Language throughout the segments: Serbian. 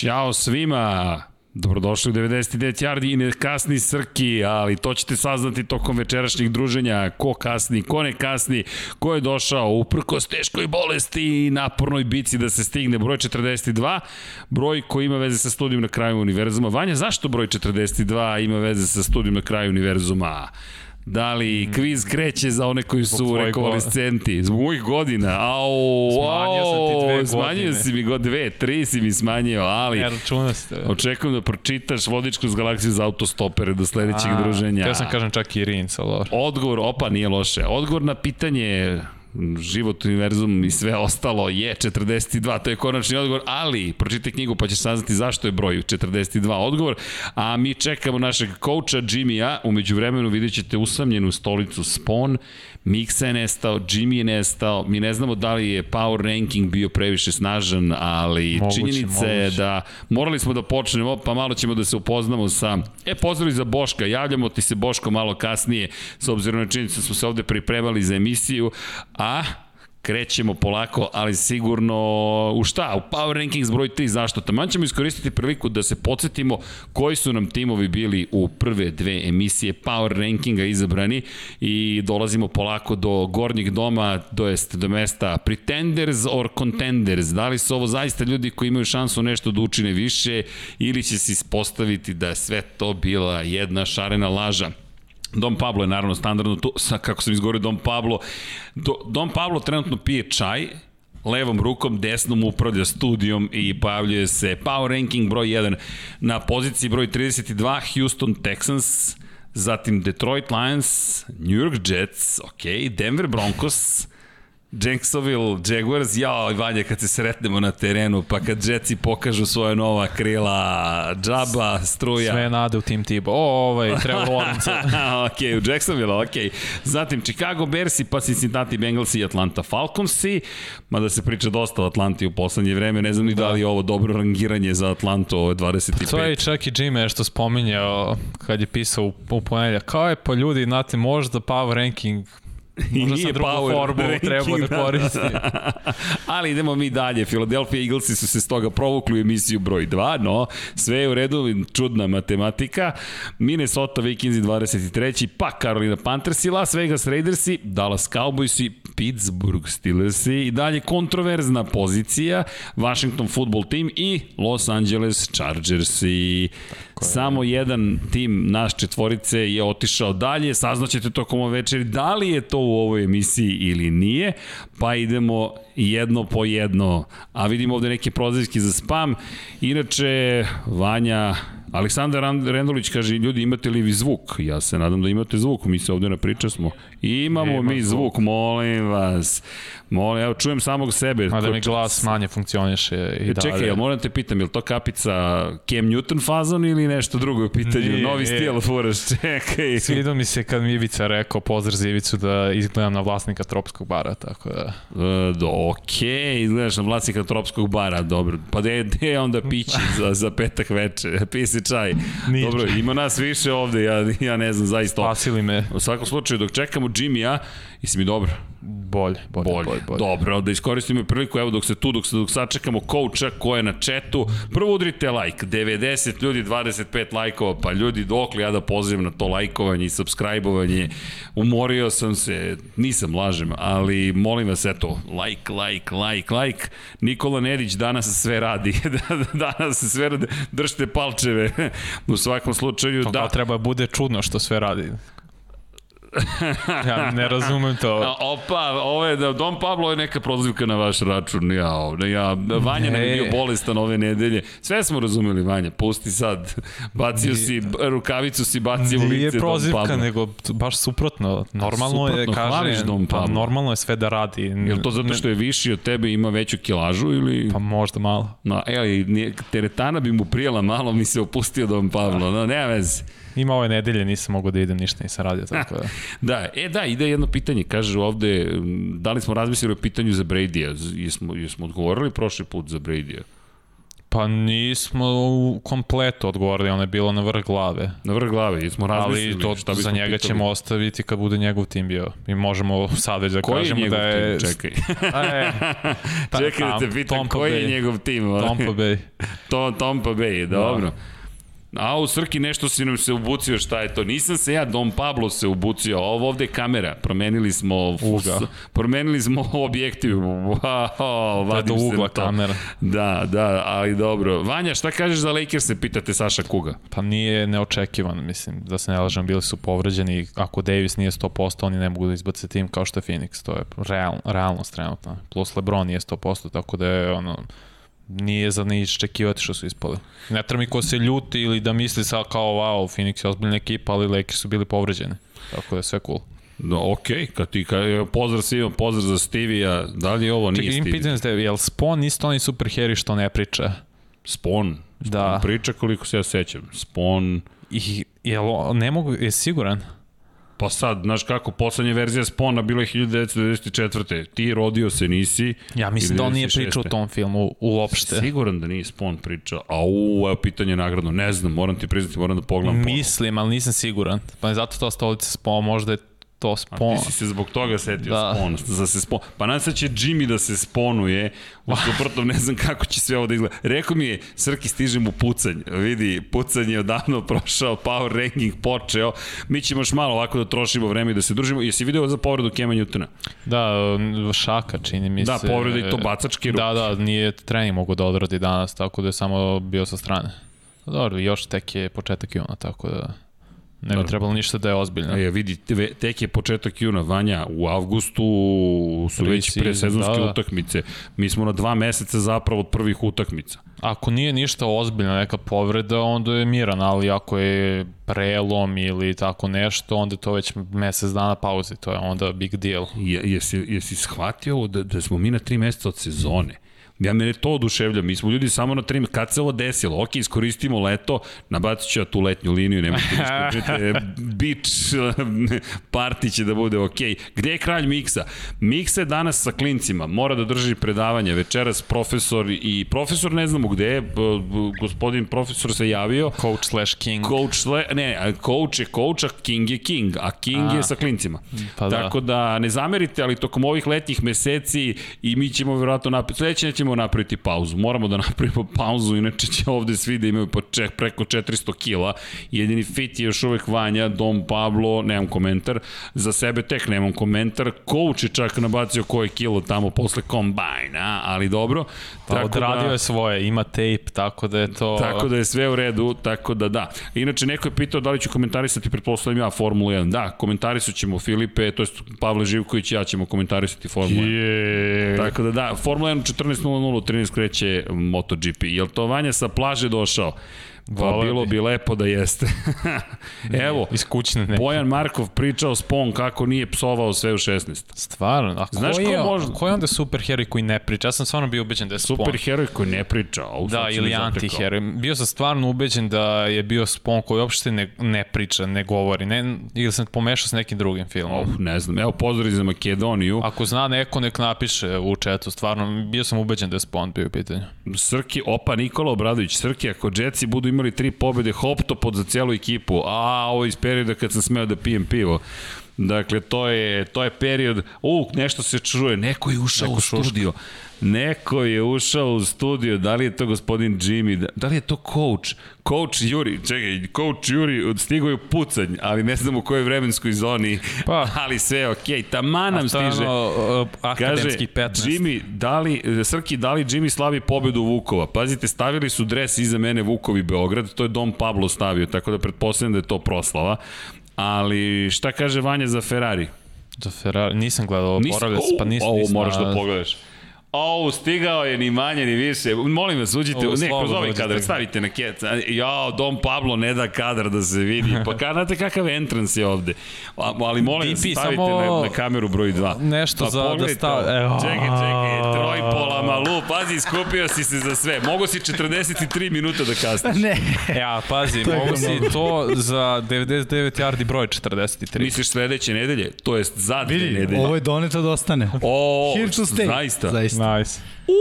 Ćao svima! Dobrodošli u 99 Yardi i ne kasni Srki, ali to ćete saznati tokom večerašnjih druženja, ko kasni, ko ne kasni, ko je došao uprkos teškoj bolesti i napornoj bici da se stigne broj 42, broj koji ima veze sa studijom na kraju univerzuma. Vanja, zašto broj 42 ima veze sa studijom na kraju univerzuma? Da li mm. kviz kreće za one koji su rekonvalescenti? Zbog mojih godina. Au, smanjio sam ti dve Smanjio si mi go dve, tri si mi smanjio, ali... Ne računa ste. Očekujem da pročitaš vodičku z galaksiju za autostopere do sledećeg A, druženja. Ja sam kažem čak i Rins, ali... Odgovor, opa, nije loše. Odgovor na pitanje život, univerzum i sve ostalo je 42, to je konačni odgovor, ali pročitaj knjigu pa ćeš saznati zašto je broj 42 odgovor, a mi čekamo našeg kouča Jimmy-a, umeđu vremenu vidjet ćete usamljenu stolicu Spawn, Miksa je nestao, Jimmy je nestao, mi ne znamo da li je power ranking bio previše snažan, ali moguće, činjenica moguće. je da morali smo da počnemo, pa malo ćemo da se upoznamo sa... E, pozdrav za Boška, javljamo ti se Boško malo kasnije, s obzirom na činjenicu da smo se ovde pripremali za emisiju, a krećemo polako, ali sigurno u šta? U Power Rankings broj 3, zašto? Taman ćemo iskoristiti priliku da se podsjetimo koji su nam timovi bili u prve dve emisije Power Rankinga izabrani i dolazimo polako do gornjeg doma, to jest do mesta Pretenders or Contenders. Da li su ovo zaista ljudi koji imaju šansu nešto da učine više ili će se ispostaviti da sve to bila jedna šarena laža? Dom Pablo je naravno standardno tu, sa, kako sam izgovorio Dom Pablo. Do, Dom Pablo trenutno pije čaj, levom rukom, desnom upravlja studijom i pojavljuje se Power Ranking broj 1 na poziciji broj 32 Houston Texans, zatim Detroit Lions, New York Jets, ok, Denver Broncos, Jenksoville, Jaguars, jao, Vanja, kad se sretnemo na terenu, pa kad Jetsi pokažu svoje nova krila, džaba, struja. Sve nade u tim tibu. O, ovaj, Trevor Lawrence. ok, u Jacksonville, ok. Zatim Chicago Bearsi, pa Cincinnati Bengalsi i Atlanta Falconsi, mada se priča dosta o Atlanti u poslednje vreme, ne znam ni da, da li je ovo dobro rangiranje za Atlantu, ovo je 25. To je čak i Jimmy što spominjao kad je pisao u, u ponedlja. Kao je pa ljudi, znate, možda power ranking I Možda nije drugu power formu treba da, da koristi. Ali idemo mi dalje. Philadelphia Eaglesi su se stoga provukli u emisiju broj 2, no sve je u redu, čudna matematika. Minnesota Vikings 23. pa Carolina Panthers i Las Vegas Raidersi, Dallas Cowboysi, Pittsburgh Steelersi i dalje kontroverzna pozicija Washington Football Team i Los Angeles Chargersi. Samo jedan tim naš četvorice je otišao dalje, saznaćete tokom ove večeri da li je to u ovoj emisiji ili nije, pa idemo jedno po jedno. A vidimo ovde neke prozivske za spam. Inače, Vanja Aleksandar Rendulić kaže, ljudi imate li vi zvuk? Ja se nadam da imate zvuk, mi se ovde na priča smo. Imamo Ima mi zvuk. zvuk, molim vas. Molim, evo čujem samog sebe. Mada mi glas manje funkcioniše i e, dalje. Čekaj, ja moram te pitam, je li to kapica Cam Newton fazon ili nešto drugo u pitanju? Nije, Novi nije. stil furaš, čekaj. Svidio mi se kad mi Ivica rekao pozdrav za Ivicu da izgledam na vlasnika tropskog bara, tako da... E, do, okej, izgledaš na vlasnika tropskog bara, dobro. Pa gde, je onda pići za, za petak veče? Pisi čaj. Nije dobro, ima nas više ovde, ja, ja ne znam, zaista. Spasili me. U svakom slučaju, dok čekamo Jimmy-a, Jesi mi dobro? Bolje, bolje, bolje. bolje, bolje. Dobro, da iskoristimo priliku, evo dok se tu, dok se dok sačekamo kouča ko je na četu, prvo udrite like, 90 ljudi, 25 lajkova, pa ljudi dokle ja da pozivam na to lajkovanje i subscribe-ovanje, umorio sam se, nisam lažem, ali molim vas, eto, like, like, like, like, Nikola Nedić danas sve radi, danas sve radi, držite palčeve, u svakom slučaju, to da. treba bude čudno što sve radi ja ne razumem to. Opa, ovo je da Dom Pablo je neka prozivka na vaš račun. Ja, ja Vanja ne. nam je bio bolestan ove nedelje. Sve smo razumeli, Vanja. Pusti sad. Bacio si, rukavicu si bacio u lice Nije prozivka, nego baš suprotno. Normalno suprotno, je, kaže, Dom pa, normalno je sve da radi. Je to zato što je viši od tebe ima veću kilažu ili... Pa možda malo. No, evo, teretana bi mu prijela malo, mi se opustio Dom Pablo. No, nema veze. Ima ove nedelje, nisam mogao da idem, ništa nisam radio, tako da. da, e da, ide jedno pitanje, kaže ovde, da li smo razmislili o pitanju za Brady-a, jesmo, jesmo odgovorili prošli put za Brady-a? Pa nismo u kompletu odgovorili, ono je bilo na vrh glave. Na vrh glave, jesmo razmislili. Ali to, šta za njega pitali. ćemo ostaviti kad bude njegov tim bio. I možemo sad već da Koji je kažemo da je... tim? Čekaj. E, pa Čekaj da te tam, pitam Tompa koji je Bay. njegov tim. Tompa Bay. To, Tompa Bay, dobro. A u Srki nešto si nam se ubucio, šta je to? Nisam se ja, Dom Pablo se ubucio, ovo ovde je kamera, promenili smo Uga. promenili smo objektiv, wow, vadim se ugla to. kamera. Da, da, ali dobro. Vanja, šta kažeš za Lakers, se pitate Saša Kuga? Pa nije neočekivan, mislim, da se ne lažem, bili su povređeni, ako Davis nije 100%, oni ne mogu da izbace tim kao što je Phoenix, to je real, realnost trenutno. Plus LeBron nije 100%, tako da je ono, nije za ne iščekivati što su ispali. Ne treba mi ko se ljuti ili da misli sad kao wow, Phoenix je ozbiljna ekipa, ali Lakers su bili povređeni. Tako da je sve cool. No, okej, kad ti, kad, pozdrav svima, pozdrav za Stevija, da li je ovo nije Čekaj, im Stevie? pitanje ste, je li Spawn isto onaj superheri što ne priča? Spon. Da. Spon priča koliko se ja sećam. Spon, I, je li, ne mogu, je siguran? Pa sad, znaš kako, poslednja verzija Spona bila je 1994. Ti rodio se nisi. Ja mislim da on nije 96.. pričao u tom filmu uopšte. Siguran da nije Spon pričao. A u, evo pitanje nagradno. Ne znam, moram ti priznati, moram da pogledam. Mislim, ali nisam siguran. Pa zato to stolica spon, možda je to A spon. ti si se zbog toga setio Da. da. spon, za se spon. Pa nadam se da će Jimmy da se sponuje, u suprotnom ne znam kako će sve ovo da izgleda. Rekao mi je, Srki stiže mu pucanj, vidi, pucanj je odavno prošao, power ranking počeo, mi ćemo još malo ovako da trošimo vreme i da se družimo. Jesi video za povredu Kema Newtona? Da, šaka čini mi Da, se. povreda i to bacački ruk. Da, da, nije trening mogu da odradi danas, tako da je samo bio sa strane. Dobro, još tek je početak juna, tako da ne bi trebalo ništa da je ozbiljno. E, vidi, te- tek je početak juna, Vanja, u avgustu su već presezonske da, da. utakmice. Mi smo na dva meseca zapravo od prvih utakmica. Ako nije ništa ozbiljno, neka povreda, onda je miran, ali ako je prelom ili tako nešto, onda to već mesec dana pauze, to je onda big deal. Je, jesi, jesi shvatio da, da smo mi na tri meseca od sezone? Ja mene to oduševlja, mi smo ljudi samo na tri, kad se ovo desilo, ok, iskoristimo leto, nabacit ću ja tu letnju liniju, nemojte ništa učite, beach party će da bude ok. Gde je kralj Miksa? Miksa je danas sa klincima, mora da drži predavanje, večeras profesor i profesor ne znamo gde je, b- gospodin profesor se javio, Coach slash king. Coach, sle, ne, coach je coach, a king je king, a king A. je sa klincima. Pa da. Tako da ne zamerite, ali tokom ovih letnjih meseci i mi ćemo verovatno napraviti, sledeće nećemo napraviti pauzu. Moramo da napravimo pauzu, inače će ovde svi da imaju ček, preko 400 kila. Jedini fit je još uvek Vanja, Dom Pablo, nemam komentar. Za sebe tek nemam komentar. Coach je čak nabacio koje kilo tamo posle kombajna, ali dobro. Pa odradio je svoje, ima tape, tako da je to... Tako da je sve u redu, tako da da. Inače, neko je pitao da li ću komentarisati, pretpostavljam ja, Formulu 1. Da, komentarisat ćemo Filipe, to je Pavle Živković i ja ćemo komentarisati Formulu 1. Je. Tako da da, Formula 1 u 14.00, 13 kreće MotoGP. Jel to Vanja sa plaže došao? Pa bilo bi. bi lepo da jeste. Evo, Iz kućne neke. Bojan Markov pričao Spon kako nije psovao sve u 16. Stvarno, a Znaš ko je, može- ko je onda superheroj koji ne priča? Ja sam stvarno bio ubeđen da je Spawn. Super heroj koji ne priča. Da, ili antiheroj. Bio sam stvarno ubeđen da je bio Spawn koji uopšte ne, ne priča, ne govori. Ne, ili sam pomešao s nekim drugim filmom. Oh, ne znam, evo pozdrav za Makedoniju. Ako zna neko, nek napiše u četu. Stvarno, bio sam ubeđen da je Spawn bio u pitanju. Srki, opa Nikola Obradović, Srki, ako Jetsi budu imali tri pobede, hoptopod za cijelu ekipu, a ovo iz perioda kad sam smeo da pijem pivo. Dakle, to je, to je period, u, nešto se čuje, neko je ušao Neko u šuška. Neko je ušao u studio, da li je to gospodin Jimmy, da, da li je to coach? Coach Juri, čekaj, coach Juri stigao je pucanj, ali ne znam u kojoj vremenskoj zoni, Pa. ali sve je okej, tama nam je stiže. uh, Kaže, akademski 15. Jimmy, da li, Srki, da li Jimmy slavi pobedu Vukova? Pazite, stavili su dres iza mene Vukovi Beograd, to je Dom Pablo stavio, tako da pretpostavljam da je to proslava. Ali šta kaže Vanja za Ferrari? Za Ferrari, nisam gledao, oporavio se, pa nisam. Ovo nisam, moraš a- da pogledaš. O, stigao je ni manje ni više. Molim vas, uđite, ne, kroz ovaj kadar, stavite na kec. Jao, Dom Pablo ne da kadar da se vidi. Pa kada znate kakav entrance je ovde. Ali molim vas, stavite samo na, na kameru broj 2. nešto za da pogledajte stav- ovo. Evo. Čekaj, čekaj, trojpola malu, pazi, skupio si se za sve. Mogu si 43 minuta da kasniš. Ne. Ja, pazi, To je mogu si to za 99 yardi broj 43. Misliš sledeće nedelje? To jest za dve nedelje. ovo je doneto da ostane. O, Here to stay. zaista. Zaista. Nice. U,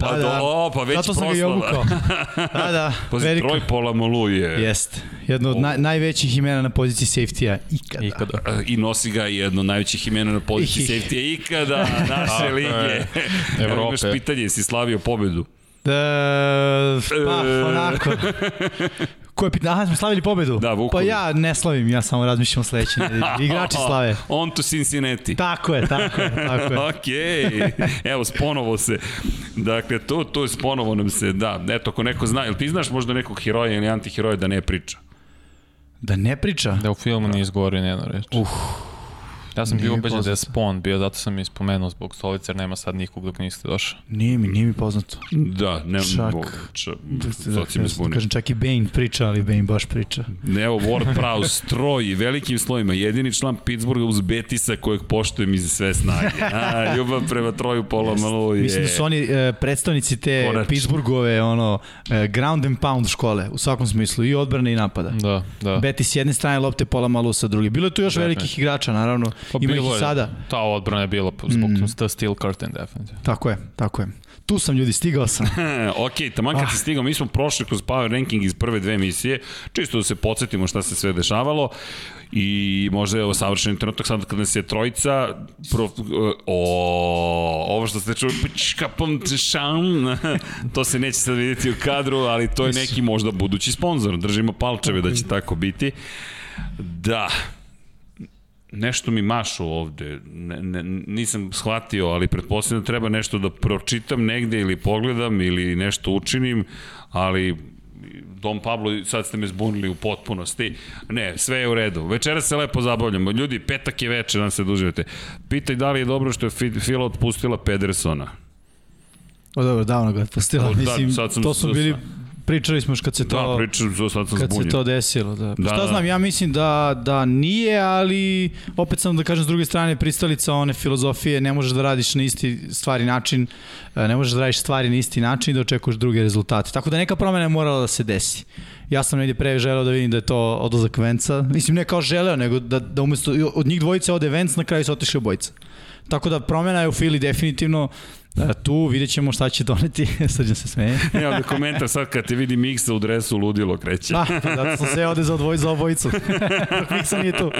pa da, do, pa već Zato sam ga i obukao. Da, da, Pazi, veliko. Troj Polamolu je... Jeste. Jedno od naj, najvećih imena na poziciji safety-a ikada. Ikada. E, I nosi ga jedno od najvećih imena na poziciji Ih. safety ikada naše je. lige. Evrope. imaš pitanje, si slavio pobedu? Da, pa, E. onako. Ko je pitao? Aha, smo slavili pobedu? Da, Pa Vuković. ja ne slavim, ja samo razmišljam o sledećem. Igrači slave. On to Cincinnati. Tako je, tako je, tako je. Okej, evo sponovo se. Dakle, to, to je sponovo nam se, da, eto, ako neko zna, ili ti znaš možda nekog heroja ili antiheroja da ne priča? Da ne priča? Da u filmu nije izgovorio nijednu reč. Uh, Ja sam Nije bio ubeđen da je. Spawn bio, zato sam i spomenuo zbog stolice, jer nema sad nikog dok niste došli. nije mi, nije mi poznato. Da, ne, Čak. bo, ča, Da, si me zbunio. kažem, čak i Bane priča, ali Bane baš priča. Evo, Ward Prowse, troj, velikim slovima, jedini član Pittsburgha uz Betisa kojeg poštujem iz sve snage. A, ljubav prema troju pola malo je... Mislim da su oni e, predstavnici te Konačno. Pittsburghove ono, e, ground and pound škole, u svakom smislu, i odbrane i napada. Da, da. Beti s jedne strane lopte, pola malo sa druge. Bilo je tu još velikih igrača, naravno. Pa Ima ih i je. sada. Ta odbrana je bila zbog mm. the steel curtain, definitivno. Tako je, tako je. Tu sam ljudi, stigao sam. ok, taman kad Ah. si stigao, mi smo prošli kroz Power Ranking iz prve dve emisije, čisto da se podsjetimo šta se sve dešavalo i možda je ovo savršen trenutak sad kad nas je trojica pro, o, ovo što ste čuli pčka, pum, šam, to se neće sad vidjeti u kadru, ali to je neki možda budući sponsor, držimo palčeve da će tako biti da nešto mi mašu ovde, ne, ne, nisam shvatio, ali pretpostavljam da treba nešto da pročitam negde ili pogledam ili nešto učinim, ali Dom Pablo, sad ste me zbunili u potpunosti. Ne, sve je u redu. Večera se lepo zabavljamo. Ljudi, petak je večer, nam se duživate. Pitaj da li je dobro što je Fi- Fila otpustila Pedersona. O dobro, davno ga otpustila. O, da, Mislim, sad sam to smo s- bili, pričali smo još kad se to... Da, pričam, sad sam kad zbunjen. se to desilo, da. Da, da Šta da. znam, ja mislim da, da nije, ali opet sam da kažem s druge strane pristalica one filozofije, ne možeš da radiš na isti stvari način, e, ne možeš da radiš stvari na isti način i da očekuješ druge rezultate. Tako da neka promena je morala da se desi. Ja sam negdje pre želeo da vidim da je to odlazak Venca. Mislim, ne kao želeo, nego da, da umesto od njih dvojice ode Venc, na kraju se otišli obojica. Tako da promena je u Fili definitivno tu, vidjet ćemo šta će doneti. Srđan se smeje. Evo da komentar sad kad te vidi Miksa u dresu, ludilo kreće. Da, zato sam se ode za, odvoj, za obojicu. Miksa nije tu.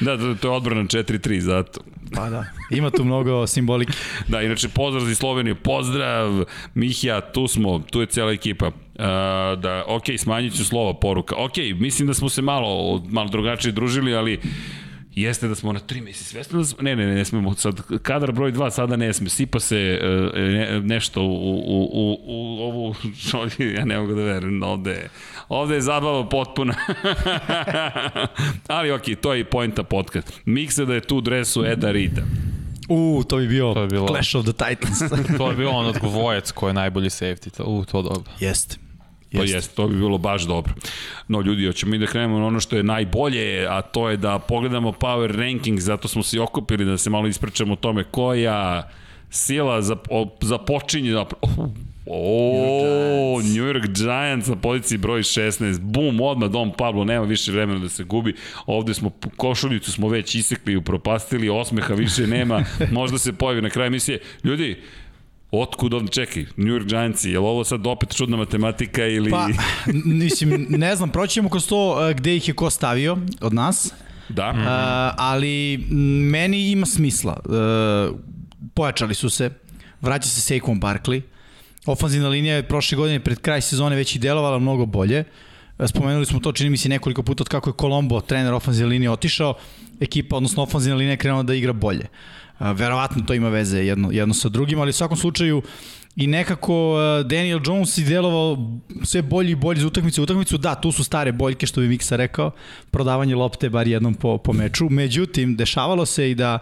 Da, to, to je odbrana 4-3, zato. Pa da, ima tu mnogo simbolike. Da, inače pozdrav iz Slovenije, pozdrav Mihja, tu smo, tu je cijela ekipa. Uh, da, ok, smanjit ću slova poruka. Ok, mislim da smo se malo, malo drugačije družili, ali jeste da smo na tri mesi svesni da smo, ne, ne, ne, ne smemo sad, kadar broj 2 sada ne sme, sipa se uh, ne, nešto u, u, u, u ovu, ja ne mogu da verujem, ovde, je- ovde je zabava potpuna. ali ok, to je i pojenta podcast. Miksa da je tu dresu Eda Rida. U, to bi bio To je bilo- Clash of the Titans. To je bio on od Gvojec koji je najbolji safety. To, u, to dobro. Jeste. Pa jeste, to bi bilo baš dobro. No ljudi, hoćemo mi da krenemo na ono što je najbolje, a to je da pogledamo power ranking, zato smo se i okupili da se malo ispričamo o tome koja sila za, o, započinje da... O, New York Giants na poziciji broj 16. Bum, odmah Dom Pablo, nema više vremena da se gubi. Ovde smo, košuljicu smo već isekli i upropastili, osmeha više nema. Možda se pojavi na kraju emisije. Ljudi, Otkud ovde, čekaj, New York Giantsi, je li ovo sad opet čudna matematika ili... Pa, mislim, ne znam, proći ćemo kroz to uh, gde ih je ko stavio od nas, Da. uh, ali meni ima smisla. Uh, pojačali su se, vraća se Saquon Barkley, ofanzivna linija je prošle godine pred kraj sezone već i delovala mnogo bolje. Spomenuli smo to, čini mi se nekoliko puta od kako je Colombo, trener ofanzivne linije, otišao, ekipa, odnosno ofanzivna linija je krenula da igra bolje. Uh, verovatno to ima veze jedno, jedno sa drugim, ali u svakom slučaju i nekako Daniel Jones je delovao sve bolji i bolji za utakmicu. Utakmicu, da, tu su stare boljke, što bi Miksa rekao, prodavanje lopte bar jednom po, po meču. Međutim, dešavalo se i da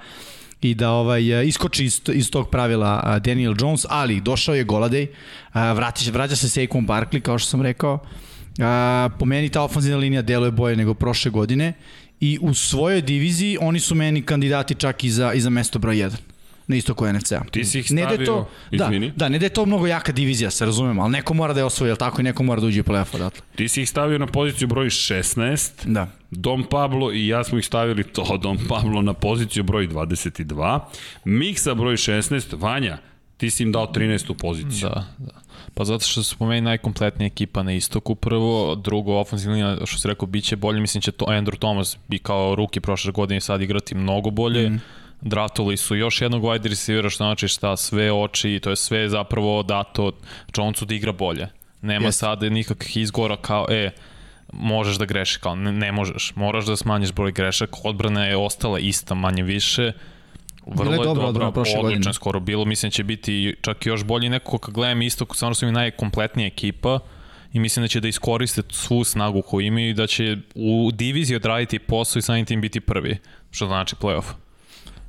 i da ovaj iskoči iz, iz tog pravila Daniel Jones, ali došao je Goladej, vraća, vraća se Saquon Barkley, kao što sam rekao. Uh, po meni ta ofenzivna linija deluje bolje nego prošle godine i u svojoj diviziji oni su meni kandidati čak i za, i za mesto broj 1 na istoku NFC-a. Ti si ih Ne da stavio- to, da, izvini. da, ne da je to mnogo jaka divizija, se razumemo, ali neko mora da je osvoji, jel tako, i neko mora da uđe u play-off odatle. Ti si ih stavio na poziciju broj 16, Da. Dom Pablo i ja smo ih stavili to, Dom Pablo na poziciju broj 22, Miksa broj 16, Vanja, ti si im dao 13. poziciju. Da, da. Pa zato što su po meni najkompletnija ekipa na istoku prvo, drugo ofenzivna linija, što se rekao, bit će bolje, mislim će to Andrew Thomas bi kao ruki prošle godine sad igrati mnogo bolje. Mm. Draftovali su još jednog wide receivera, što znači šta, sve oči, to je sve zapravo dato Jonesu da igra bolje. Nema yes. sad nikakvih izgora kao, e, možeš da greši, kao ne, ne možeš, moraš da smanjiš broj grešaka, odbrana je ostala ista manje više, Vrlo je dobro, dobro prošle odlično godine. skoro bilo, mislim će biti čak još bolji neko kad gledam isto, stvarno su im najkompletnija ekipa i mislim da će da iskoriste svu snagu koju imaju i da će u diviziji odraditi posao i samim tim biti prvi, što znači playoff.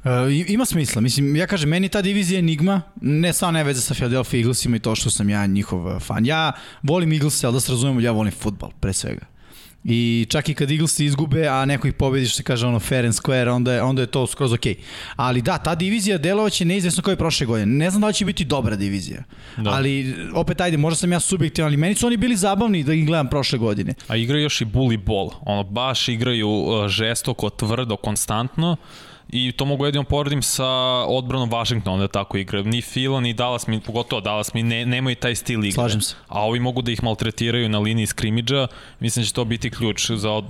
Uh, ima smisla, mislim, ja kažem, meni ta divizija enigma, ne samo ne veze sa Philadelphia Eaglesima i to što sam ja njihov fan. Ja volim Eagles, ali da se razumemo, ja volim futbal, pre svega. I čak i kad Eagles izgube, a neko ih pobedi što se kaže ono fair and square, onda je, onda je to skroz okej. Okay. Ali da, ta divizija delovaće neizvesno kao je prošle godine. Ne znam da li će biti dobra divizija. Da. Ali opet ajde, možda sam ja subjektivan, ali meni su oni bili zabavni da ih gledam prošle godine. A igraju još i bully ball. Ono, baš igraju uh, žestoko, tvrdo, konstantno i to mogu jedino poredim sa odbranom Washingtona da tako igra. Ni Fila, ni Dallas mi, pogotovo Dallas mi ne, nemaju taj stil igre. Slažem se. A ovi mogu da ih maltretiraju na liniji skrimidža. Mislim da će to biti ključ za od,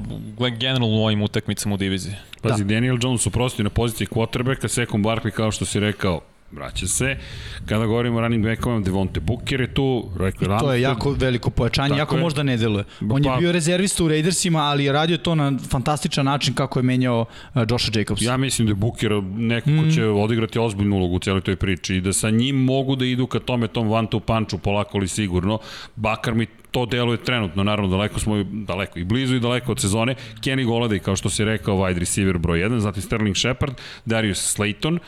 generalno u ovim utakmicama u diviziji. Pazi, da. Daniel Jones uprosti na poziciji quarterbacka, Sekon Barkley, kao što si rekao, vraća se. Kada govorimo o running backovima, Devonte Booker je tu. Rekli, to je jako veliko pojačanje, jako je. možda ne deluje. On pa, je bio rezervista u Raidersima, ali je radio to na fantastičan način kako je menjao uh, Josha Jacobs. Ja mislim da je Booker neko mm. ko će odigrati ozbiljnu ulogu u cijeloj toj priči i da sa njim mogu da idu ka tome tom one two punchu polako li sigurno. Bakar mi to deluje trenutno, naravno daleko smo daleko i blizu i daleko od sezone. Kenny Goladay, kao što si rekao, wide receiver broj 1, zatim Sterling Shepard, Darius Slayton.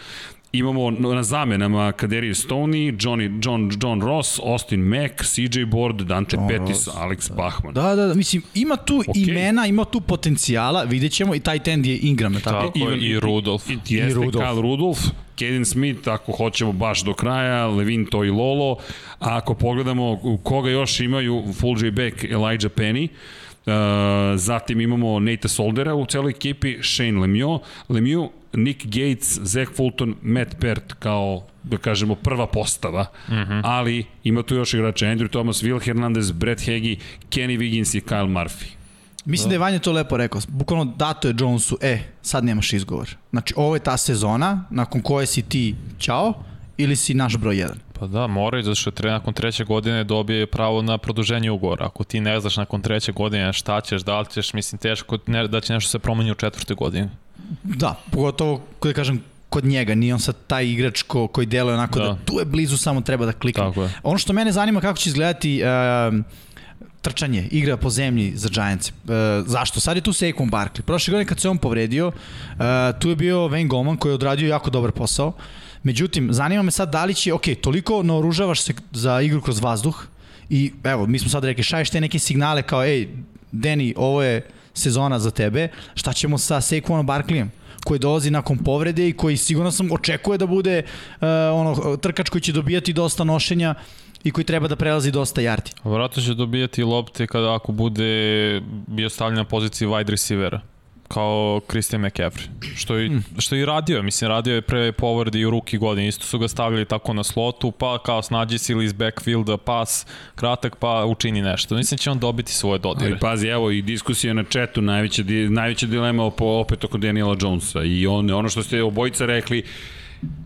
Imamo na zamenama Kaderi Stoney, Johnny, John, John Ross, Austin Mack, CJ Board, Dante John Pettis, Ross. Alex da. Bachman. Da, da, da, mislim, ima tu okay. imena, ima tu potencijala, vidjet ćemo, i taj tend je Ingram, je tako? Tako, i, i Rudolf. I, i, jeste, I Rudolf. Kyle Rudolf, Kaden Smith, ako hoćemo baš do kraja, Levin to i Lolo, a ako pogledamo koga još imaju, full J back Elijah Penny, Uh, zatim imamo Nate Soldera u celoj ekipi, Shane Lemieux, Lemieux Nick Gates, Zach Fulton, Matt Pert kao, da kažemo, prva postava, mm -hmm. ali ima tu još igrača Andrew Thomas, Will Hernandez, Brett Hagee, Kenny Wiggins i Kyle Murphy. Mislim da je Vanja to lepo rekao. Bukvalno dato je Jonesu, e, sad nemaš izgovor. Znači, ovo je ta sezona nakon koje si ti ćao ili si naš broj 1. Pa da, moraju, zato što tre, nakon treće godine dobije pravo na produženje ugovora. Ako ti ne znaš nakon treće godine šta ćeš, da li ćeš, mislim, teško ne, da će nešto se promeni u četvrtoj godini. Da, pogotovo, kada kažem, kod njega, nije on sad taj igrač ko, koji deluje onako da. da tu je blizu, samo treba da klikne. Tako je. Ono što mene zanima kako će izgledati uh, trčanje, igra po zemlji za Giants. Uh, zašto? Sad je tu Saquon Barkley. Prošle godine kad se on povredio, uh, tu je bio Wayne Goldman koji je odradio jako dobar posao. Međutim, zanima me sad da li će, ok, toliko naoružavaš se za igru kroz vazduh i evo, mi smo sad rekli, šaješ te neke signale kao, ej, Deni, ovo je sezona za tebe, šta ćemo sa Saquonom Barkleyem? koji dolazi nakon povrede i koji sigurno sam očekuje da bude uh, ono trkač koji će dobijati dosta nošenja i koji treba da prelazi dosta jardi. Vratno će dobijati lopte kada ako bude bio stavljen na poziciji wide receivera kao Christian McCaffrey. Što i, mm. što i radio, mislim, radio je pre povredi i u ruki godine. Isto su ga stavili tako na slotu, pa kao snađi si ili iz backfielda, pas, kratak, pa učini nešto. Mislim da će on dobiti svoje dodire. Ali pazi, evo i diskusija na četu, najveća, najveća dilema opet oko Daniela Jonesa. I on, ono što ste obojica rekli,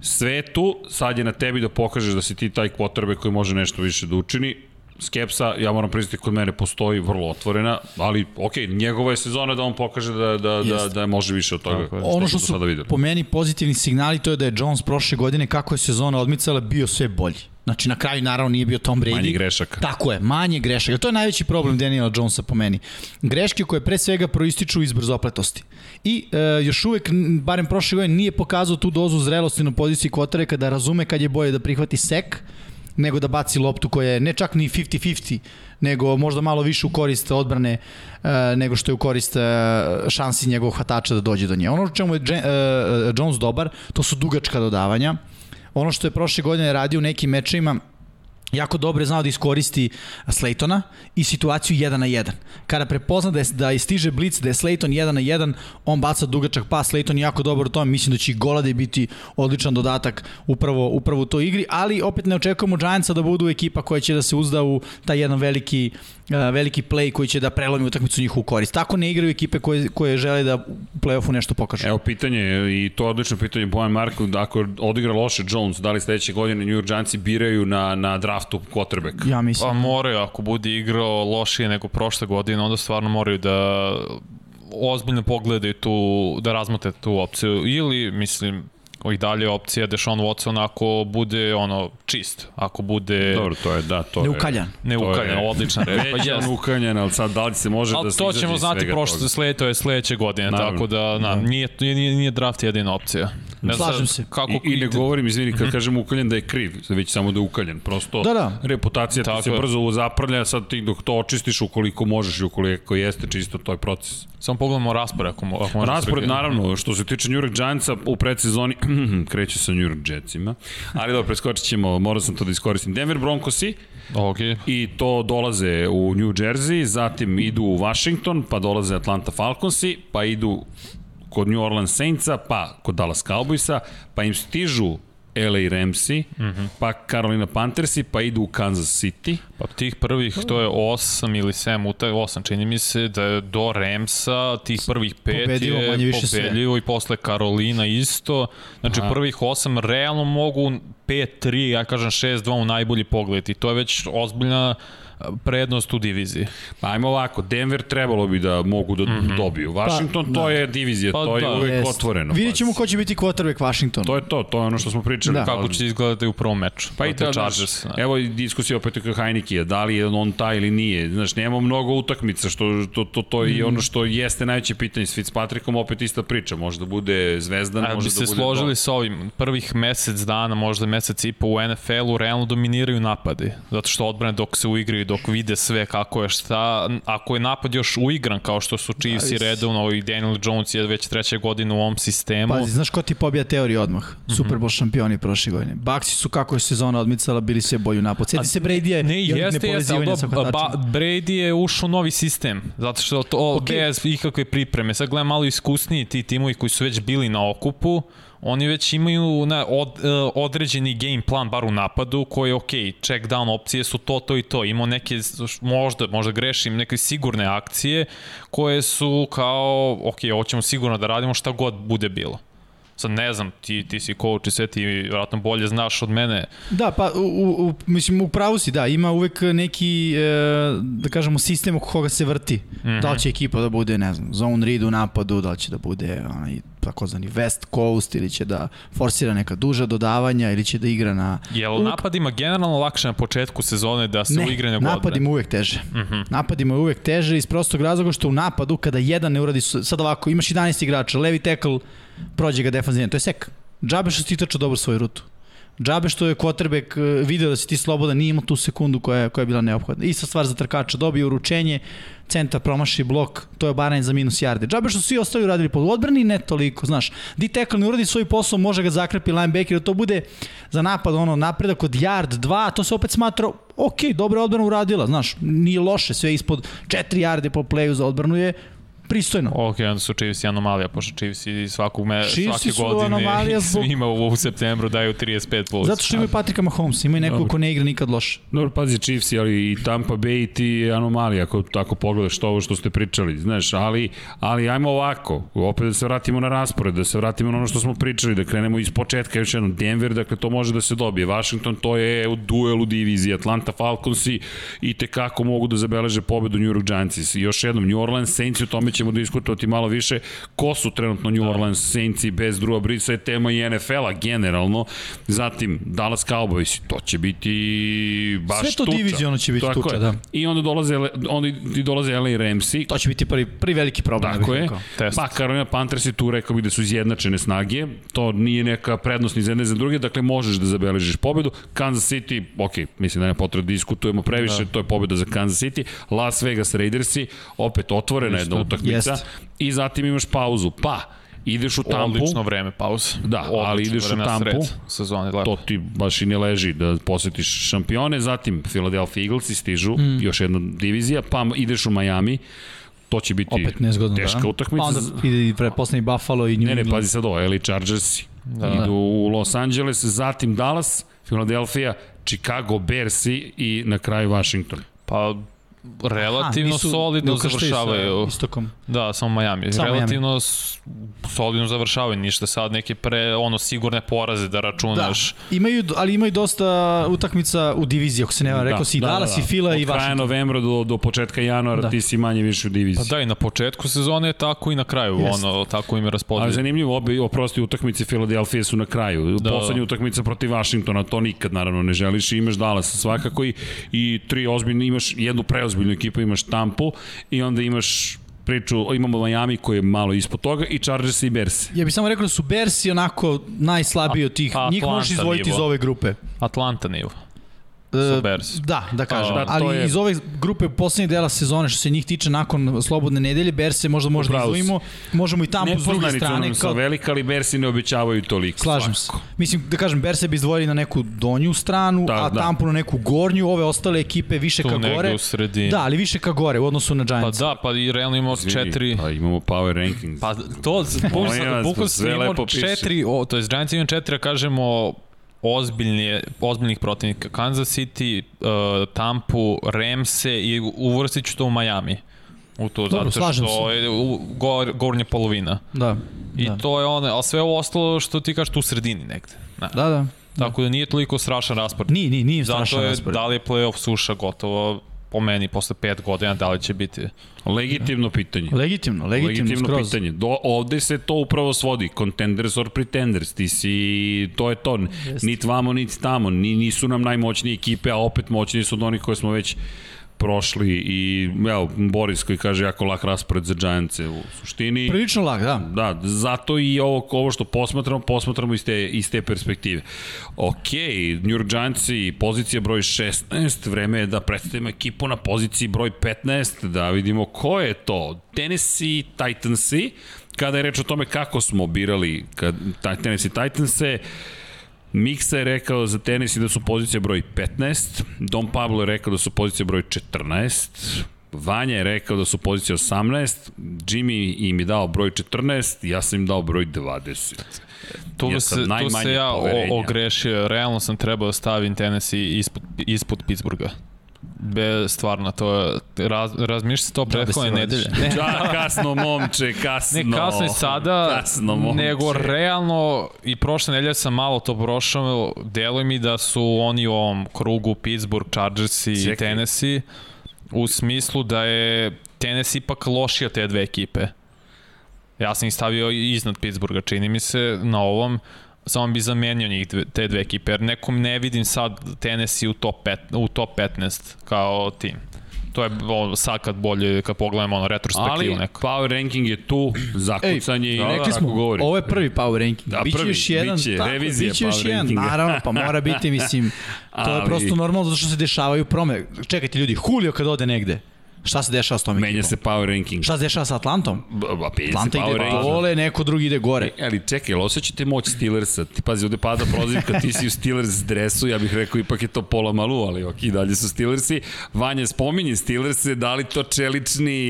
sve tu, sad je na tebi da pokažeš da si ti taj quarterback koji može nešto više da učini skepsa, ja moram priznati, kod mene postoji vrlo otvorena, ali ok, njegova je sezona da on pokaže da, da, da, da može više od toga. Tako, ono što su sada po meni pozitivni signali to je da je Jones prošle godine kako je sezona odmicala bio sve bolji. Znači na kraju naravno nije bio Tom Brady. Manje grešaka. Tako je, manje grešaka. To je najveći problem Daniela Jonesa po meni. Greške koje pre svega proističu iz brzopletosti. I e, još uvek, barem prošle godine, nije pokazao tu dozu zrelosti na poziciji kvotare kada razume kad je boje da prihvati sek, nego da baci loptu koja je ne čak ni 50-50, nego možda malo više u korist odbrane uh, nego što je u korist uh, šansi njegovog hvatača da dođe do nje. Ono čemu je uh, Jones dobar, to su dugačka dodavanja. Ono što je prošle godine radio u nekim mečima, jako dobro je znao da iskoristi Slaytona i situaciju 1 na 1. Kada prepozna da, je, da je stiže blic, da je Slayton 1 na 1, on baca dugačak pas, Slayton je jako dobro u tome, mislim da će i Golade biti odličan dodatak upravo, upravo u toj igri, ali opet ne očekujemo Giantsa da budu ekipa koja će da se uzda u taj jedan veliki, uh, veliki play koji će da prelomi utakmicu njihovu korist. Tako ne igraju ekipe koje, koje žele da u play-offu nešto pokažu. Evo pitanje, i to je odlično pitanje, Bojan Marko, ako odigra loše Jones, da li sledeće godine New York Giantsi biraju na, na draftu quarterback? Ja mislim. Pa moraju, ako bude igrao lošije nego prošle godine, onda stvarno moraju da ozbiljno pogledaju tu, da razmote tu opciju. Ili, mislim, i dalje opcija Deshaun Watson ako bude ono čist, ako bude Dobro, to je, da, to Neukaljan. je. neukaljan, je- odličan reč. Već je on ukaljan, ali sad da li se može Ali da se to ćemo znati prošle, toga? slede, to je sledeće godine, Naravno. tako da na, nije, nije, nije draft jedina opcija. Ne znam Slažem se. Kako I, I ne govorim, izvini, kad kažem ukaljan da je kriv, već samo da je ukaljan. Prosto Da, da. reputacija ti se je. brzo zaprlja, sad ti dok to očistiš ukoliko možeš i ukoliko jeste, čisto to je proces. Samo pogledamo raspored ako, ako možemo Raspored, naravno, što se tiče New York Giantsa, u predsezoni kreće sa New York Jetsima, ali dobro, preskočit ćemo, morao sam to da iskoristim. Denver Broncosi, Ok. i to dolaze u New Jersey, zatim idu u Washington, pa dolaze Atlanta Falconsi, pa idu kod New Orleans Saintsa, pa kod Dallas Cowboysa, pa im stižu LA Ramsi, mm -hmm. pa Carolina Panthersi, pa idu u Kansas City. Pa tih prvih, to je 8 ili 7 utak, 8 čini mi se, da je do Remsa, tih prvih pet Pobedljivo, je manje više sve. pobedljivo i posle Karolina isto. Znači Aha. prvih 8 realno mogu 5-3, ja kažem 6-2 u najbolji pogled i to je već ozbiljna prednost u diviziji. Pa ajmo ovako, Denver trebalo bi da mogu da mm -hmm. dobiju. Washington, Pa, to da. je divizija, Pa to je da, uvek Jest. otvoreno. Vidjet ćemo ko će biti quarterback Washington. To je to, to je ono što smo pričali. Da. Kako će izgledati u prvom meču? Pa i znaš, Chargers, da. evo i diskusija opet oko Heinikija, da li je on taj ili nije. Znaš, nema mnogo utakmica, što, to, to, to je Mm. ono što jeste najveće pitanje. S Fitzpatrickom opet ista priča, može da bude zvezdan, A može bi da se bude... složili to. sa ovim, prvih mesec dana, možda mesec i po u NFL-u, realno dominiraju napadi. Zato što odbrane dok se uigraju, dok vide sve kako je šta, ako je napad još uigran, kao što su Chiefs i Da, is- redovno i Daniel Jones je već treće godine u ovom sistemu. Pazi, znaš ko ti pobija teoriju odmah? Mhm. Super Bowl šampioni prošle godine. Baxi su kako je sezona odmicala, bili sve bolji u napad. Sjeti se Brady-a Ne, i onih jeste, jeste, ali ba. Brady je ušao u novi sistem, zato što to Ok. okay. bez ikakve pripreme. Sad gledam malo iskusniji ti timovi koji su već bili na okupu, oni već imaju na, od, e, određeni game plan, bar u napadu, koji je ok, check down opcije su to, to i to. Imao neke, možda, možda grešim, neke sigurne akcije koje su kao, ok, ovo ćemo sigurno da radimo šta god bude bilo. Sad ne znam, ti, ti si coach i sve ti vjerojatno bolje znaš od mene. Da, pa u, u, mislim u pravu si, da, ima uvek neki, e, da kažemo, sistem oko koga se vrti. Mm. -hmm. Da li će ekipa da bude, ne znam, zone read u napadu, da li će da bude onaj takozvani West Coast ili će da forsira neka duža dodavanja ili će da igra na... Jel Uvek- napadima generalno lakše na početku sezone da se uigre nego napadima uvek teže. Mm. -hmm. Napadima je uvek teže iz prostog razloga što u napadu kada jedan ne uradi, sad ovako, imaš 11 igrača, levi tackle, prođe ga defanzivno, to je sek. Džabe što si ti trčao dobro svoju rutu. Džabe što je quarterback e, video da si ti slobodan, nije imao tu sekundu koja, je- koja je bila neophodna. Ista stvar za trkača, dobije uručenje, centar promaši blok, to je obaranje za minus jarde. Džabe što svi ostali uradili po odbrani, ne toliko, znaš. Di tackle ne uradi svoj posao, može ga zakrepi linebacker, da to bude za napad ono napredak od yard 2, to se opet smatra ok, dobra odbrana uradila, znaš, nije loše, sve ispod 4 jarde po playu za odbranu je pristojno. Ok, onda su Chiefs i anomalija, pošto Chiefs i svakog me, Chiefsi svake godine anomalija zbog- svima u, u septembru daju 35 plus. Zato što imaju Patrika Mahomes, imaju neko Dobro. ko ne igra nikad loše. Dobro, pazi, Chiefs, ali i Tampa Bay i ti anomalija, ako tako pogledaš to ovo što ste pričali, znaš, ali, ali ajmo ovako, opet da se vratimo na raspored, da se vratimo na ono što smo pričali, da krenemo iz početka, još jednom, Denver, dakle, to može da se dobije, Washington, to je u duelu diviziji, Atlanta Falconsi i tekako mogu da zabeleže pobedu New York Giantsi. I još jednom, New Orleans Saints, o tome ćemo diskutovati malo više, ko su trenutno New Orleans Saintsi bez Drua Brisa je tema i NFL-a generalno, zatim Dallas Cowboys, to će biti baš Sve to tuča. diviziono će biti Tako tuča, je. da. I onda dolaze, onda i dolaze LA Ramsi, To će biti prvi, prvi veliki problem. Tako je. Test. Pa Carolina Panthers i tu rekao bih da su izjednačene snage. To nije neka prednost ni za jedne za druge, dakle možeš da zabeležiš pobedu. Kansas City, ok, mislim da nema potrebe da diskutujemo previše, da. to je pobeda za Kansas City. Las Vegas Raidersi, opet otvorena jedna utakmica. Jest. I zatim imaš pauzu. Pa, ideš u tampu, Odlično vreme pauze. Da, Odlično ali ideš u tampu, Sezone, lepo. to ti baš i ne leži da posetiš šampione, zatim Philadelphia Eaglesi stižu, mm. još jedna divizija, pa ideš u Miami, to će biti Opet nezgodno, teška da. utakmica. Pa onda ide i preposlednji Buffalo i New Ne, ne, England. pazi sad ovo, LA Chargersi, Da. idu u Los Angeles, zatim Dallas, Philadelphia, Chicago Bearsi i na kraju Washington. Pa relativno nisu- ne solidno ukrštaju sa završavaju. Istokom. Da, samo Miami. Samo relativno s- solidno završavaju, ništa sad neke pre ono sigurne poraze da računaš. Da, imaju, ali imaju dosta utakmica u diviziji, ako se ne varam. Rekao si Dallas i Fila i Od kraja Washington. novembra do, do početka januara Da. ti si manje više u diviziji. Pa da, i na početku sezone je tako i na kraju, Jeste. ono, tako im je Ali raspodelje. zanimljivo, obe, oprosti, utakmice Filadelfije su na kraju. Da. Da. Poslednja utakmica protiv Vašingtona, to nikad naravno ne želiš i imaš Dallas svakako i, i tri ozbiljne, imaš jednu preozbiljnu ekipu, imaš Tampu i onda imaš priču, imamo Miami koji je malo ispod toga i Chargers i Bears. Ja bih samo rekao da su Bersi onako najslabiji od tih. Pa Njih možeš izdvojiti iz ove grupe. Atlanta nivo. E, Su Bears. Da, da kažem. Da, Da, Ali je- iz ove grupe poslednjeg dela sezone što se njih tiče nakon slobodne nedelje, Berse možda možda Upravo si. izdvojimo, možemo i tamo s druge strane. nam sa Kao, velika, ali Bearsi ne obećavaju toliko. slažem se. svakako. Mislim, da kažem, Berse bi izdvojili na neku donju stranu, Da, a da. Tampu na neku gornju, ove ostale ekipe više Tu ka negde gore. u sredini. Da, ali više ka gore u odnosu na Pa Giants. da, pa i realno imamo Izvini, četiri... Pa imamo power rankings. Pa to, bukvalno imamo lepo piše. četiri, o, to je Giants imamo četiri, a kažemo ozbiljnije, ozbiljnih protivnika. Kansas City, uh, Tampu, Ramse i uvrstit ću to u Miami. U to, Dobro, zato slažem što se. je gor, gornja polovina. Da. I da. to je ono, ali sve ovo ostalo što ti kažeš tu u sredini negde. Da. Da, da. Tako da nije toliko strašan raspored. Nije, nije, nije Zato strašan je, raspored. da li je playoff suša gotovo po meni posle pet godina, da li će biti. Legitimno pitanje. Legitimno, legitimno, Legitimno skroz. pitanje. Do, ovde se to upravo svodi. Contenders or pretenders. Ti si, to je to. Nit vamo, nit tamo. Ni, nisu nam najmoćnije ekipe, a opet moćniji su od onih koje smo već prošli i evo, Boris koji kaže jako lak raspored za Giantse u suštini. Prilično lag, da. Da, zato i ovo, ovo što posmatramo, posmatramo iz te, iz te perspektive. Ok, New York Giantsi, pozicija broj 16, vreme je da predstavimo ekipu na poziciji broj 15, da vidimo ko je to. Tennessee Titansi, kada je reč o tome kako smo birali kad, Tennessee Titanse, Miksa je rekao za Tennessee da su pozicija broj 15, Don Pablo je rekao da su pozicija broj 14, Vanja je rekao da su pozicija 18, Jimmy im je dao broj 14, ja sam im dao broj 20. Tu, Jer se, tu se ja poverenja. o, ogrešio. Realno sam trebao da stavim Tennessee ispod, ispod Pittsburgha. Be, stvarno, to je, raz, razmišlja se to Da, da prethodne vadiš. nedelje. Ne, Da, kasno momče, kasno. ne kasno i sada, kasno, momče. nego realno i prošle nedelje sam malo to prošao, deluje mi da su oni u ovom krugu Pittsburgh, Chargers i Čekaj. Tennessee u smislu da je Tennessee ipak lošija te dve ekipe. Ja sam ih stavio iznad Pittsburgha, čini mi se, na ovom, samo bi zamenio njih dve, te dve ekipe, jer nekom ne vidim sad Tennessee u top, pet, u top 15 kao tim. To je o, sad kad bolje, kad pogledamo ono retrospektivu Ali neku. power ranking je tu, zakucanje i Da, rekli tako smo, govori. ovo je prvi power ranking. Da, biće prvi, još jedan, biće tako, revizija biće još power jedan, rankinga. naravno, pa mora biti, mislim, to je Ali- prosto normalno zato što se dešavaju promene. Čekajte ljudi, Julio kad ode negde, šta se dešava s tom Menja ekipom? se power ranking. Šta se dešava sa Atlantom? Ba, Atlanta power ide ranking. dole, neko drugi ide gore. E, Ali čekaj, jel osjećate moć Steelersa? Ti pazi, ovde pada prozivka, ti si u Steelers dresu, ja bih rekao ipak je to pola malu, ali ok, dalje su Steelersi. Vanja spominje Steelerse, da li to čelični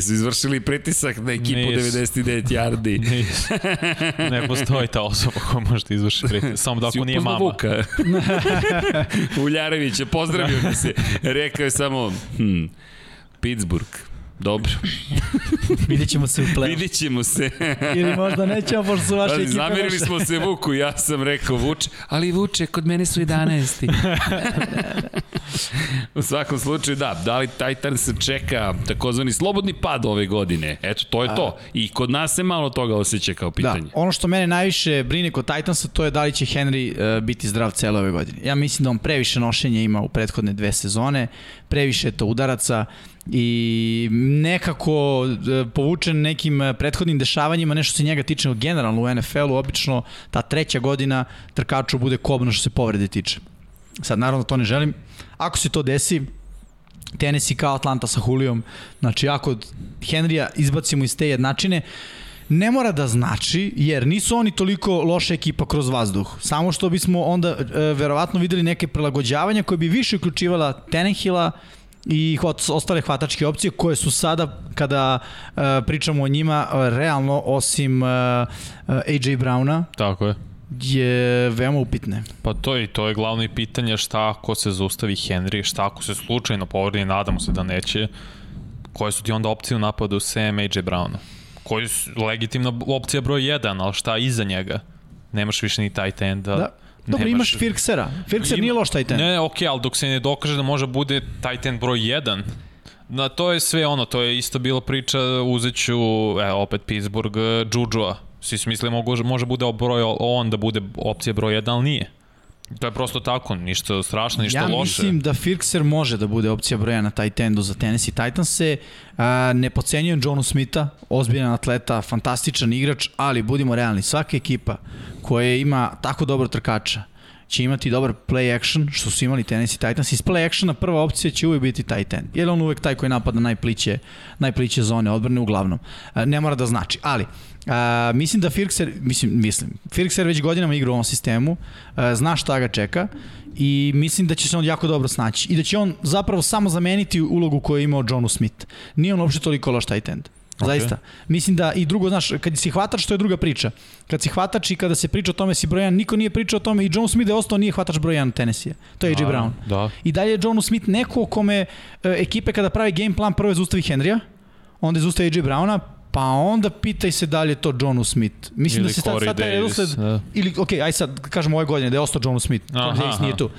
su izvršili pritisak na ekipu Nisu. 99 yardi? ne postoji ta osoba koja može da izvrši pritisak, samo da ako nije mama. Vuka? Uljarevića, pozdravio ga se. Rekao je samo, hm, Pittsburgh. Dobro, Vidjet ćemo se u play vidit ćemo se. Ili možda nećemo, pošto su vaše ekipe zamerili loše. smo se Vuku, ja sam rekao Vuče, ali Vuče, kod mene su 11. U svakom slučaju, da, da li Titan se čeka takozvani slobodni pad ove godine? Eto, to je to. I kod nas se malo toga osjeća kao pitanje. Da, ono što mene najviše brine kod Titansa to je da li će Henry uh, biti zdrav cele ove godine. Ja mislim da on previše nošenja ima u prethodne dve sezone, previše je to udaraca i nekako uh, povučen nekim uh, prethodnim dešavanjima, nešto se njega tiče generalno u NFL-u, obično ta treća godina trkaču bude kobno što se povrede tiče. Sad, naravno, to ne želim. Ako se to desi, Tennessee kao Atlanta sa Julijom, znači ako Henrya izbacimo iz te jednačine, ne mora da znači, jer nisu oni toliko loša ekipa kroz vazduh. Samo što bismo onda e, verovatno videli neke prilagođavanja koje bi više uključivala Tenehila i hvot, ostale hvatačke opcije koje su sada, kada e, pričamo o njima, realno osim e, e, AJ Browna, Tako je. je veoma upitne. Pa to je, to je glavno i pitanje šta ako se zaustavi Henry, šta ako se slučajno povredi, nadamo se da neće, koje su ti onda opcije u napadu sem AJ Browna? Koji su legitimna opcija broj 1, ali šta iza njega? Nemaš više ni tight enda. Da. Dobro, nemaš- imaš Firksera. Firkser Ima- nije loš taj ten. Ne, okej, ali dok se ne dokaže da može bude tight end broj 1, Na to je sve ono, to je isto bila priča, uzet ću, e, opet Pittsburgh, Juju-a. Svi su mislili mogu, može bude broj on da bude opcija broj 1, ali nije. To je prosto tako, ništa strašno, ništa ja loše. mislim da Firkser može da bude opcija broja na taj tendu za Tennessee Titanse. A, ne pocenjujem Johnu Smitha, ozbiljan atleta, fantastičan igrač, ali budimo realni, svaka ekipa koja ima tako dobro trkača će imati dobar play action, što su imali Tennessee Titans. Iz play actiona prva opcija će uvijek biti tight end, jer je on uvek taj koji napada najpliće, najpliće zone odbrane uglavnom. Ne mora da znači, ali A, mislim da Firkser, mislim, mislim, Firkser već godinama igra u ovom sistemu, a, zna šta ga čeka i mislim da će se on jako dobro snaći i da će on zapravo samo zameniti ulogu koju je imao Johnu Smith. Nije on uopšte toliko loš tight end. Zaista. Mislim da i drugo, znaš, kad si hvatač, to je druga priča. Kad si hvatač i kada se priča o tome si broj 1, niko nije pričao o tome i John Smith je ostao nije hvatač broj 1 Tennessee. To je AJ Brown. Da. I dalje je Johnu Smith neko kome e, ekipe kada pravi game plan prvo je zaustavi Henrya, onda je zaustavi AJ Browna, pa onda pitaj se da li je to Johnu Smith. Mislim Ili da se sad, sad taj redosled, da. ili, ok, aj sad kažemo ove godine da je ostao Johnu Smith, Aha, Corey Davis nije tu.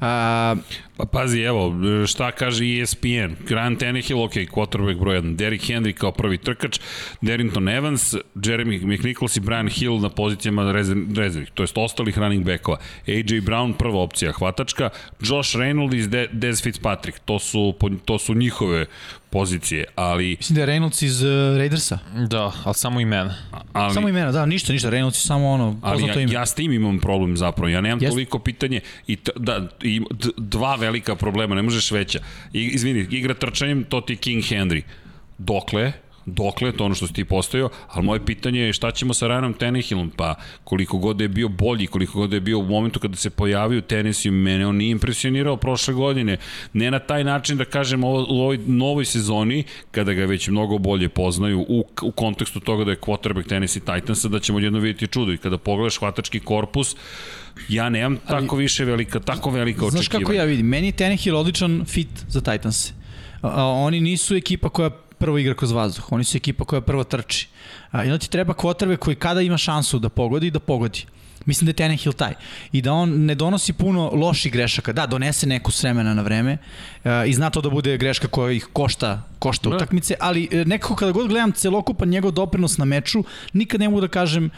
A, Pa pazi, evo, šta kaže ESPN. Grant Tannehill, ok, quarterback broj 1. Derrick Henry kao prvi trkač, Darrington Evans, Jeremy McNichols i Brian Hill na pozicijama rezerv- rezervnih, to jest ostalih running backova. AJ Brown, prva opcija hvatačka, Josh Reynolds i De Dez Fitzpatrick, to su, to su njihove pozicije, ali, mislim da je Reynolds iz uh, Raidersa. Da, ali samo imena. ali Samo imena, da, ništa, ništa, Reynolds je samo ono, Ali ja, ime. ja s tim imam problem zapravo. Ja nemam Jeste. toliko pitanje i t, da, i d, dva velika problema, ne možeš veća. I, izvini, igra trčanjem, to ti King Henry. Dokle? Dokle, to ono što si ti postavio, ali moje pitanje je šta ćemo sa Ryanom Tannehillom, pa koliko god je bio bolji, koliko god je bio u momentu kada se pojavio u Tennessee, mene on nije impresionirao prošle godine, ne na taj način da kažem ovo, u ovoj novoj sezoni, kada ga već mnogo bolje poznaju u, u kontekstu toga da je quarterback Tennessee Titansa, da ćemo jedno vidjeti čudo. I kada pogledaš hvatački korpus, ja nemam tako više velika, tako velika očekivanja. Znaš kako ja vidim, meni je Tannehill odličan fit za Titans. A, oni nisu ekipa koja prvo igra kroz vazduh, oni su ekipa koja prvo trči. A, I onda ti treba kvotrbe koji kada ima šansu da pogodi, da pogodi. Mislim da je Tannehill taj. I da on ne donosi puno loših grešaka. Da, donese neku s vremena na vreme a, i zna to da bude greška koja ih košta, košta Da. utakmice, ali e, nekako kada god gledam celokupan njegov doprinos na meču, nikad ne mogu da kažem e,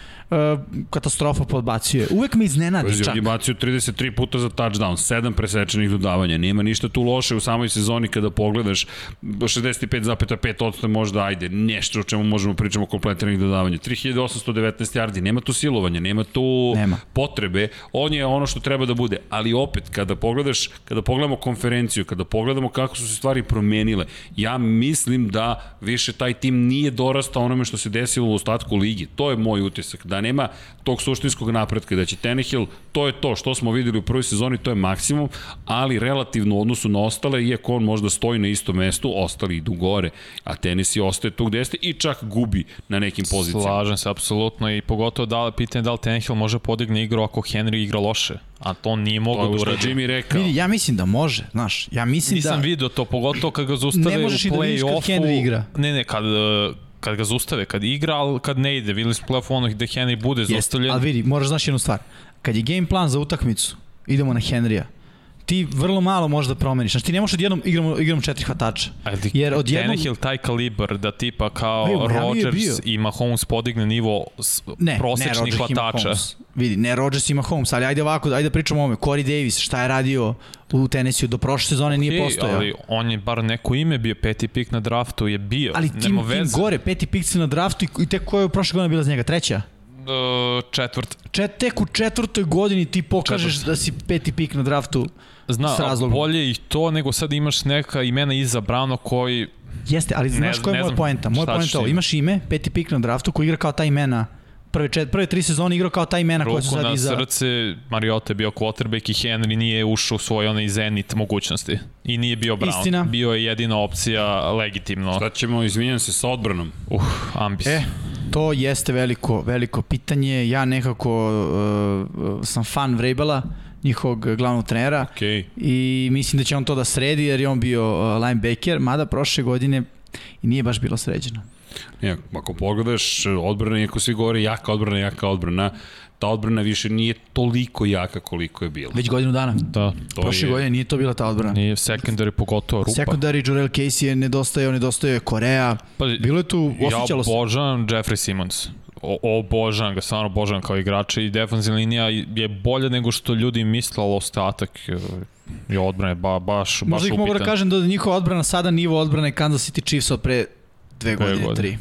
katastrofa podbacuje. Uvek me iznenadi Pazi, čak. on je bacio 33 puta za touchdown, 7 presečenih dodavanja. Nema ništa tu loše u samoj sezoni kada pogledaš 65,5% možda ajde, nešto o čemu možemo pričamo kompletiranih dodavanja. 3819 yardi, nema tu silovanja, nema tu Nema. potrebe. On je ono što treba da bude, ali opet kada pogledaš, kada pogledamo konferenciju, kada pogledamo kako su se stvari promenile, ja mislim da više taj tim nije dorastao onome što se desilo u ostatku ligi. To je moj utisak, da nema tog suštinskog napretka, da će Tenehill, to je to što smo videli u prvoj sezoni, to je maksimum, ali relativno u odnosu na ostale, iako on možda stoji na istom mestu, ostali idu gore, a Tennessee ostaje tu gde jeste i čak gubi na nekim pozicijama. Slažem se, apsolutno, i pogotovo da li, pitanje da li Tannehill može podigne igru ako Henry igra loše, a to nije je da uradi. Jimmy rekao. Vidi, ja mislim da može, znaš, ja mislim Nisam da... video to, pogotovo kad ga zaustave Ne možeš u i da vidiš kad play-offu. Henry igra. Ne, ne, kad, kad ga zaustave, kad igra, ali kad ne ide, videli smo play-off ono gde Henry bude Jeste, zaustavljen. ali vidi, moraš znaš jednu stvar. Kad je game plan za utakmicu, idemo na Henrya, ti vrlo malo možeš da promeniš. Znači ti ne možeš odjednom igramo, igramo četiri hvatača. Ali Jer odjednom... Tannehill taj kalibar da tipa kao Evo, Rodgers i Mahomes podigne nivo Ne, ne, prosečnih ima hvatača. Vidi, ne Rodgers ima Holmes, ali ajde ovako, ajde da pričamo o ovome. Corey Davis, šta je radio u Tennessee do prošle sezone nije Ej, postojao. ali on je bar neko ime bio, peti pik na draftu je bio. Ali tim, tim veze. gore, peti pikci na draftu i, i tek koja je prošle godine bila za njega? Treća? Uh, četvrt. Čet, tek u četvrtoj godini ti pokažeš Četvrt. da si peti pik na draftu Zna, s razlogom. bolje i to nego sad imaš neka imena iza Brano koji Jeste, ali znaš Ne- koja je moja poenta? Moja poenta je ovo, imaš ime, peti pik na draftu koji igra kao ta imena, prve, čet, prve tri sezone igrao kao ta imena koja su Ruku sad na iza... srce, Mariota je bio quarterback i Henry nije ušao u svoj onaj zenit mogućnosti. I nije bio Brown. Istina. Bio je jedina opcija legitimno. Šta ćemo, izvinjam se, sa odbranom? Uh, ambis. E, to jeste veliko, veliko pitanje. Ja nekako uh, sam fan Vrabela, njihovog glavnog trenera Okej. i mislim da će on to da sredi jer je on bio uh, linebacker, mada prošle godine i nije baš bilo sređeno. Ne, ako pogledaš odbrana, iako svi govore jaka odbrana, jaka odbrana, ta odbrana više nije toliko jaka koliko je bila. Već godinu dana. Da. To Prošle je, godine nije to bila ta odbrana. Nije secondary pogotovo rupa. Secondary, Jorel Casey je nedostajao, nedostajao je Korea. Pa, Bilo je tu, osjećalo ja se. obožavam Jeffrey Simmons. O, obožavam ga, stvarno obožavam kao igrača i defensivna linija je bolja nego što ljudi misle, ali ostatak je, je odbrane ba, baš, baš Možda ih mogu da upitan. kažem da njihova odbrana sada nivo odbrane Kansas City Chiefs od pre dve godine, godine. tri.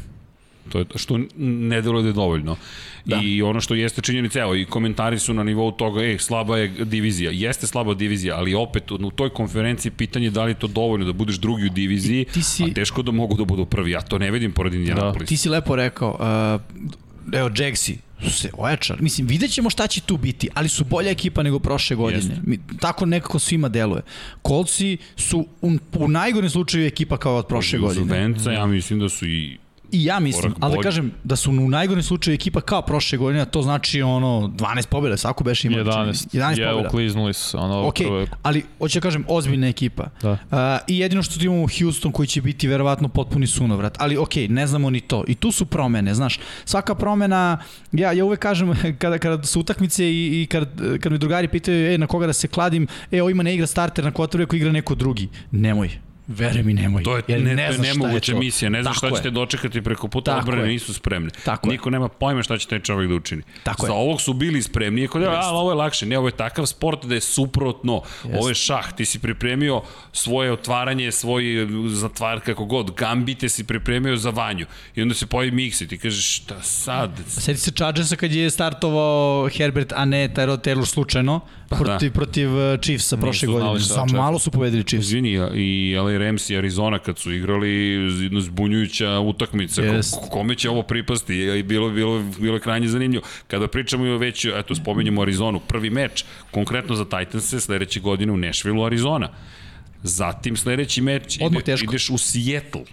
To je što ne deluje da je dovoljno. Da. Da. I ono što jeste činjenica, evo, i komentari su na nivou toga, ej, slaba je divizija. Jeste slaba divizija, ali opet u toj konferenciji pitanje je da li je to dovoljno da budeš drugi u diviziji, Ti si- a teško da mogu da budu prvi. Ja to ne vidim pored Indianapolis. Ti si lepo rekao, uh, evo, su se ojačali. Mislim, vidjet ćemo šta će tu biti, ali su bolja ekipa nego prošle godine. Jeste. Mi, tako nekako svima deluje. Kolci su u, u najgorem slučaju ekipa kao od prošle godine. Venca, ja mislim da su i I ja mislim, ali da kažem da su u najgorem slučaju ekipa kao prošle godine, to znači ono 12 pobjeda, svako beše ima. 11, 11 je pobjeda. ukliznuli su, ono, Ok, prve, ali hoću da kažem ozbiljna ekipa. Da. Uh, I jedino što imamo Houston koji će biti verovatno potpuni sunovrat. Ali ok, ne znamo ni to. I tu su promene, znaš. Svaka promena, ja, ja uvek kažem kada, kada su utakmice i, i kad, kad mi drugari pitaju e, na koga da se kladim, e, ovo ima ne igra starter na quarterbacku, igra neko drugi. Nemoj. Veruj mi, nemoj. To je, Jer ne, ne to je nemoguća to. misija, ne Tako šta je. ćete dočekati preko puta Tako odbrane, je. nisu spremne. Tako je. Niko nema pojma šta će taj čovjek da učini. Tako Za je. ovog su bili spremni, iako da, ali ovo je lakše. Ne, ovo je takav sport da je suprotno. Ovo je šah, ti si pripremio svoje otvaranje, svoj zatvar, kako god, gambite si pripremio za vanju. I onda se pojavi mix i ti kažeš šta sad? Sjeti se Chargersa kad je startovao Herbert, a ne Tyrod Taylor slučajno, Pa protiv, protiv uh, Chiefsa prošle godine. očekuju. malo su pobedili Chiefs. Izvini, i LA Rams i Arizona kad su igrali jedna zbunjujuća utakmica. Ko, kome će ovo pripasti? I bilo, bilo, bilo je krajnje zanimljivo. Kada pričamo i već, eto, spominjemo Arizonu, prvi meč, konkretno za Titanse, sledeće godine u Nashville, Arizona. Zatim sledeći meč ide, ideš u Seattle.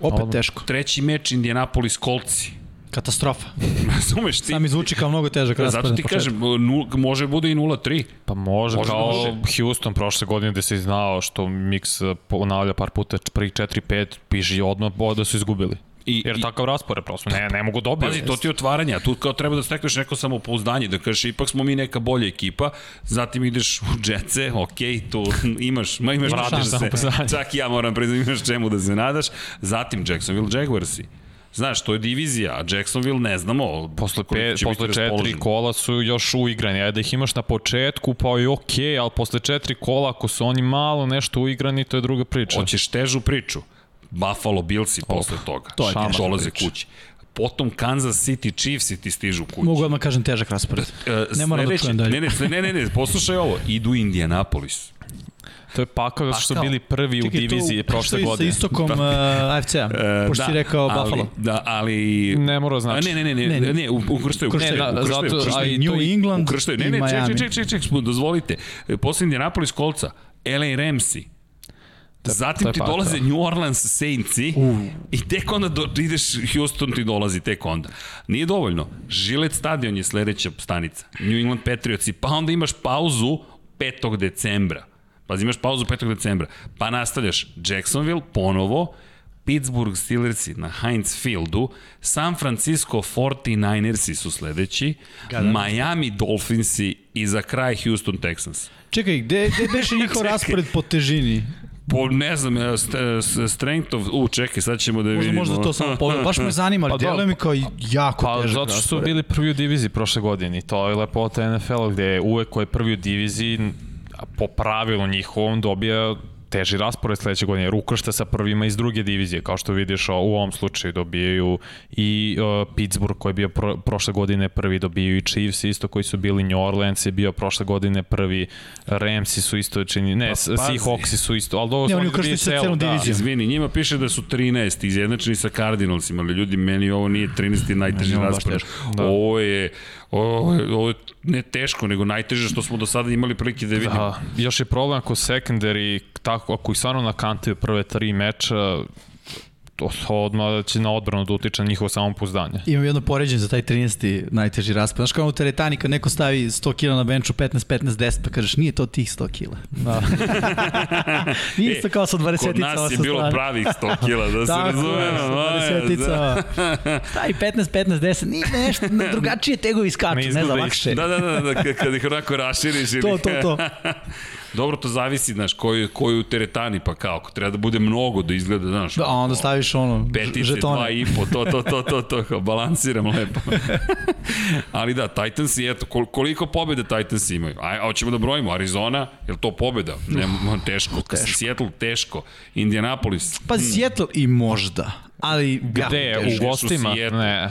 Opet teško. Treći meč Indianapolis Kolci. Katastrofa. Razumeš ti? Sam zvuči kao mnogo težak raspored. Zato ti kažem, nul, može bude i 0-3. Pa može, Može, kao može. Houston prošle godine gde se znao što Mix ponavlja par puta prvih 4-5, piše odmah da su izgubili. I, Jer i, takav raspored prosto, ne, ne mogu dobiti. Pazi, to ti je otvaranje, tu kao treba da stekneš neko samopouzdanje, da kažeš ipak smo mi neka bolja ekipa, zatim ideš u džetce, ok, tu imaš, ma imaš Vratiš da se, samopouzdanje. čak i ja moram priznati imaš čemu da se nadaš, zatim Jacksonville Jaguarsi. Znaš, to je divizija, a Jacksonville ne znamo Posle, pe, posle četiri raspoložen. kola su još uigrani. Ajde da ih imaš na početku, pa je okej, okay, ali posle četiri kola, ako su oni malo nešto uigrani, to je druga priča. Hoćeš težu priču. Buffalo Billsi posle toga. to je teška dolaze kući. Potom Kansas City Chiefs ti stižu kući. Mogu odmah kažem težak raspored. E, Ne moram da čujem dalje. Ne, ne, ne, ne, ne, poslušaj ovo. Idu Indianapolis. To je pakao zato što su kao, bili prvi u Čekaj, diviziji to- prošle što je godine. Sa istokom uh, AFC-a, E, pošto si rekao ali, Buffalo. Da, ali... Ne mora znači. A, ne, ne, ne, Ne, ne, ne. ne, u, ukrštaju, Ukrštaju. ukrštaju, Ne, da, zato- i New to i- England Ukrštaju. Ne, i ne, ček, Miami. ček, ček, ček, ček, dozvolite. Posle Indianapolis kolca, LA Ramsi, Zatim to ti dolaze pakao. New Orleans Saintsi i tek onda do, ideš Houston ti dolazi tek onda. Nije dovoljno. Žilet stadion je sledeća stanica. New England Patriotsi, pa onda imaš pauzu 5. decembra. Pa imaš pauzu 5. decembra. Pa nastavljaš Jacksonville ponovo, Pittsburgh Steelersi na Heinz Fieldu, San Francisco 49ersi su sledeći, Miami Dolphinsi i za kraj Houston Texans. Čekaj, gde, gde beše njihov raspored po težini? Po, ne znam, strength of... U, čekaj, sad ćemo da Možda, vidimo. možda to samo pogledam. Baš me zanima, ali Pa da. deluje mi kao jako Pa težak zato što su bili prvi u diviziji prošle godine i to je lepota NFL-a gde je uvek ko je prvi u diviziji po pravilu njihovom dobija teži raspored sledeće godine, jer ukršta sa prvima iz druge divizije, kao što vidiš o, u ovom slučaju dobijaju i uh, Pittsburgh koji je bio pro, prošle godine prvi, dobijaju i Chiefs isto koji su bili, New Orleans je bio prošle godine prvi, Ramsi su isto čini, ne, Pa, pazi. Seahawksi su isto, ali dobro Ne, su oni dobili sa celu, celom da. divizijom. Izvini, njima piše da su 13 izjednačeni sa Cardinalsima, ali ljudi, meni ovo nije 13. najteži raspored. Da. Ovo je, ovo je, ne teško, nego najteže što smo do sada imali prilike da vidimo. Da, još je problem ako secondary, tako, ako ih stvarno nakantaju prve tri meča, to, to odmah će na odbranu da utiče na njihovo samopouzdanje. Imam jedno poređenje za taj 13. najteži raspad. Znaš kao u teretani kad neko stavi 100 kg na benču 15-15-10 pa kažeš nije to tih 100 kg. Da. Nije isto kao sa 20 Kod nas je bilo pravih 100 kila, da se razumemo. Maja, 20 Stavi 15-15-10, nije nešto, na drugačije tegovi skaču, Ne ne, znam, lakše. Da, da, da, da, kad- ih onako raširiš ili... To, to, to. Dobro, to zavisi, znaš, koji, koji u teretani, pa kao, ako treba da bude mnogo da izgleda, znaš, Da, a onda staviš ono, petice, žetone. dva i po, to, to, to, to, to, kao balansiram lepo. Ali da, Titans i eto, kol- koliko pobjede Titans imaju? Aj, a hoćemo da brojimo, Arizona, je li to pobjeda? Ne, teško. teško. Seattle, teško. Indianapolis, Pa Seattle i možda, ali Gde? U gostima? Ne.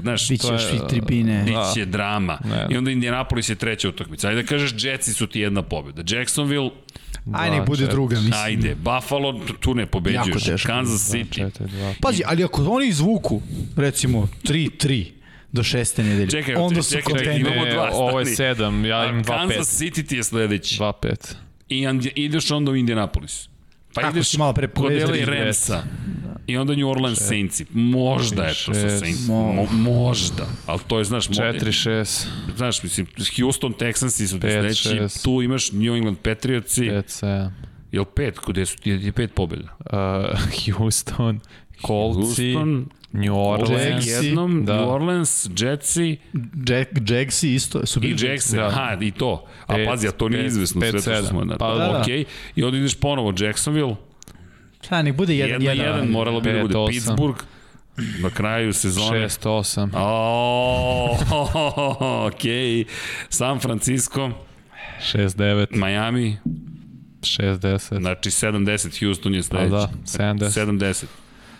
Znaš, Biće to još je, i tribine. Da. Biće drama. Ne. I onda Indianapolis je treća utakmica. Ajde da kažeš, Jetsi su ti jedna pobjeda. Jacksonville, Aj, nek bude četiri. druga, mislim. ajde. Buffalo, tu ne pobeđuješ. Jako teško. Kansas City. 4, 2. Pazi, ali ako oni izvuku, recimo, 3-3 do šeste nedelje, Čekaj, onda čekaj, su čekaj, kontenderi. imamo dva ovo je stani. 7, ja imam 2-5. Kansas City ti je sledeći. 2-5. I ideš onda u Indianapolis. Pa Kako ideš malo pre 39. Ramsa. I onda New Orleans Saintsi. Možda je to sa. Saints. Mo, možda. Ali to je, znaš, mo, 4-6, znaš, mislim, Houston Texansi su sledeći. Tu imaš New England Patriotsi. 5-7. Jel pet? Gde su ti je pet pobjeda? Uh, Houston, Coltsi, Houston, New Orleans. Jednom, Da. New Orleans, Jetsi Jack, Jagsi isto su i bili. Jackson. Da. Aha, i to. A Pet, pazi, a to nije izvesno pet, sve to smo... Pa, Pa, da, da. okej. I onda ideš ponovo Jacksonville, Ha, nek bude 1-1. jedan, jedan, jedan moralo bi da bude. Pittsburgh, na kraju sezone. 6-8. Oh, okej. San Francisco, 6-9, Miami, 6-10. znači 70, Houston je Pa sledeći. da, 70. 70.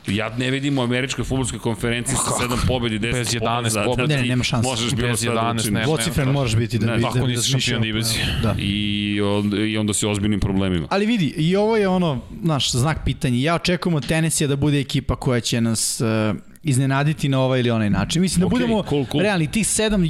Ja ne vidim u američkoj futbolskoj konferenciji sa 7 pobedi, 10 Bez 11 poraza, pobeda. da Ne, nema šanse. Možeš bilo Bez šta da 11 učiniš. ne. Dvocifren moraš biti da Ne, bi tako da, nisi šampion divizije. Da. I, onda, I onda si ozbiljnim problemima. Ali vidi, i ovo je ono, naš znak pitanja. Ja očekujem od Tennessee da bude ekipa koja će nas uh, iznenaditi na ovaj ili onaj način. Mislim da Okej, budemo cool, cool. realni. Tih 7, uh,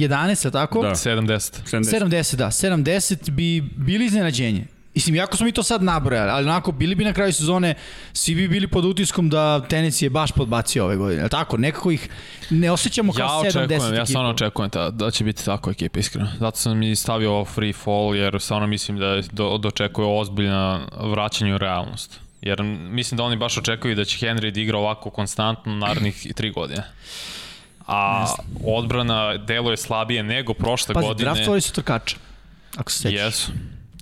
11, a tako? Da. 70. 70. 70, da. 70 bi bili iznenađenje. Mislim, jako smo mi to sad nabrojali, ali onako, bili bi na kraju sezone, svi bi bili pod utiskom da Tennessee je baš podbacio ove godine. Je tako? Nekako ih ne osjećamo kao Ja 70 očekujem, ja ekipa. stvarno očekujem ta, da će biti tako ekipa, iskreno. Zato sam i stavio ovo free fall, jer stvarno mislim da do, dočekuje ozbiljna vraćanje u realnost. Jer mislim da oni baš očekuju da će Henry da igra ovako konstantno narednih tri godine. A odbrana deluje slabije nego prošle Pazi, godine. draftovali su trkača, ako se sećaš. Jesu.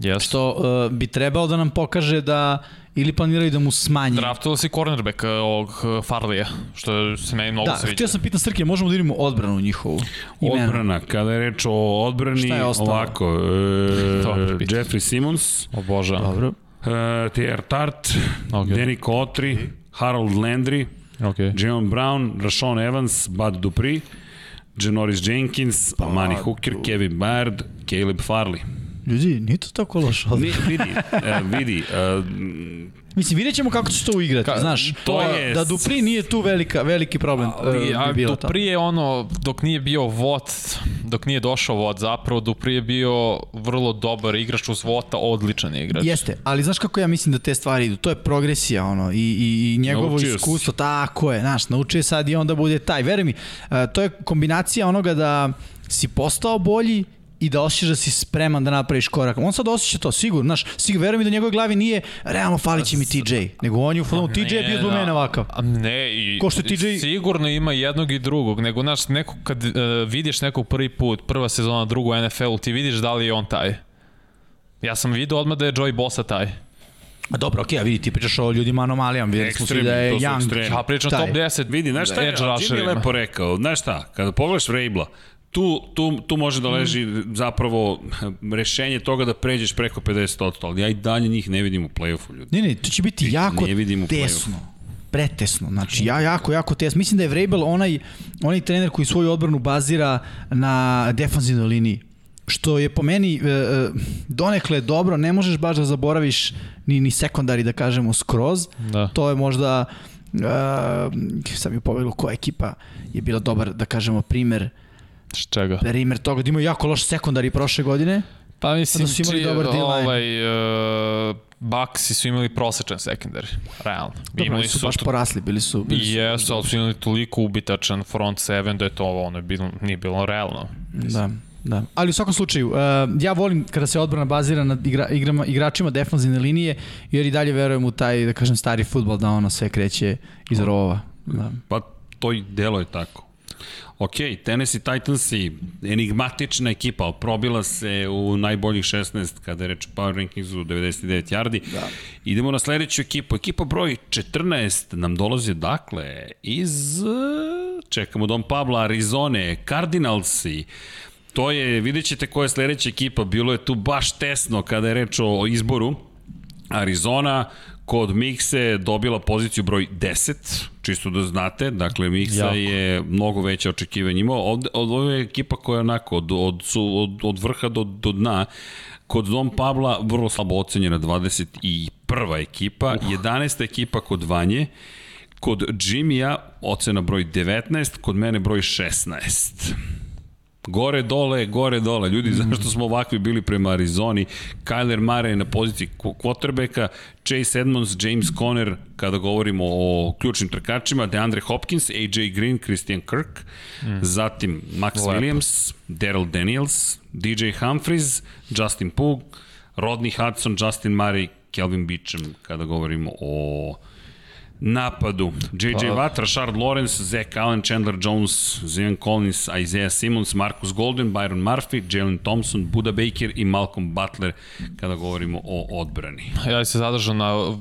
Jesu. Što uh, bi trebao da nam pokaže da ili planiraju da mu smanji. Draftovali si cornerback uh, ovog uh, Farlija, što se meni mnogo Da, sviđa. htio sam pitan Srke, možemo da vidimo odbranu njihovu. Imena. Odbrana, kada je reč o odbrani, Šta je ostalo? ovako, e. Jeffrey Simmons, Obožavam. Dobro. e, T.R. Tart, Ok. Danny Kotri, Harold Landry, Ok. Jayon Brown, Rashawn Evans, Bud Dupree, Janoris Jenkins, Amani Hooker, Kevin Bard, Caleb Farley. Ljudi, nije to tako loš odbrana. Ni, vidi, e, vidi, e, Mislim, vidjet ćemo kako će to uigrati, Ka- znaš. to je- Da Dupri nije tu velika, veliki problem Ali, uh, a bi Dupri je ono, dok nije bio Vot, dok nije došao Vot, zapravo Dupri je bio vrlo dobar igrač uz Vota, odličan igrač. Jeste, ali znaš kako ja mislim da te stvari idu? To je progresija, ono, i, i, i njegovo Naučio si. iskustvo, tako je, znaš, naučio je sad i onda bude taj. Veruj mi, uh, to je kombinacija onoga da si postao bolji i da osjećaš da si spreman da napraviš korak. On sad osjeća to, sigurno, znaš, sigurno, veruj mi da u njegovoj glavi nije realno falit će mi TJ, nego on je u fotonu, TJ je bio zbog da. mene ovakav. A Ne, i Ko što TJ sigurno ima jednog i drugog, nego znaš, neko kad uh, vidiš nekog prvi put, prva sezona, drugu u NFL-u, ti vidiš da li je on taj. Ja sam vidio odmah da je Joey Bosa taj. A dobro, okej, a vidi, ti pričaš o ljudima anomalijama, videli smo svi da je Young. Ja pričam Taj. top 10 vidi, znaš šta je, Jimmy lepo rekao, znaš šta, kada pogledaš Vrabla, tu, tu, tu može da leži zapravo rešenje toga da pređeš preko 50%, ali ja i dalje njih ne vidim u play-offu, ljudi. Ne, ne, to će biti jako ne vidim u tesno. Pretesno. Znači, ja jako, jako tesno. Mislim da je Vrabel onaj, onaj trener koji svoju odbranu bazira na defanzivnoj liniji što je po meni e, e, donekle dobro, ne možeš baš da zaboraviš ni, ni sekundari da kažemo skroz, Da. to je možda uh, sad mi je povedalo koja ekipa je bila dobar, da kažemo, primer S čega? primer toga da imaju jako loš sekundari prošle godine. Pa mislim, Da su imali či- dobar D-line. ovaj, uh, Baxi su imali prosečan sekundari, realno. Dobro, imali oni su baš porasli, bili su... Bili su jesu, ali su imali toliko ubitačan front seven da je to ono, bilo, nije bilo realno. Da. Da. Ali u svakom slučaju, uh, ja volim kada se odbrana bazira na igra, igrama, igračima defanzivne linije, jer i dalje verujem u taj, da kažem, stari futbol da ono sve kreće iz rova. Da. Pa to i delo je tako. Ok, Tennessee Titansi, enigmatična ekipa, probila se u najboljih 16 kada je reč o Power Rankingsu 99 yardi. Da. Idemo na sledeću ekipu. Ekipa broj 14 nam dolazi dakle iz, čekamo Dom Pabla, Arizone, Cardinalsi. To je, vidjet ćete koja je sledeća ekipa, bilo je tu baš tesno kada je reč o izboru. Arizona kod Mikse dobila poziciju broj 10, čisto da znate, dakle Miksa Jako. je mnogo veće očekivanje imao. Ovde, od, ovo je ekipa koja je onako od, od, od, od vrha do, do dna, kod Dom Pabla vrlo slabo ocenjena 21. ekipa, 11. ekipa kod Vanje, kod Jimmya ocena broj 19, kod mene broj 16. Gore dole, gore dole. Ljudi, zašto smo ovakvi bili prema Arizoni? Kyler Murray na poziciji quarterbacka, Chase Edmonds, James Conner, kada govorimo o ključnim trkačima, DeAndre Hopkins, AJ Green, Christian Kirk, mm. zatim Max Lepo. Williams, Daryl Daniels, DJ Humphries, Justin Pug, Rodney Hudson, Justin Murray, Kelvin Beachum, kada govorimo o napadu. J.J. Pa- Watt, Rashard Lawrence, Zach Allen, Chandler Jones, Zion Collins, Isaiah Simmons, Marcus Golden, Byron Murphy, Jalen Thompson, Buda Baker i Malcolm Butler kada govorimo o odbrani. Ja se zadržao na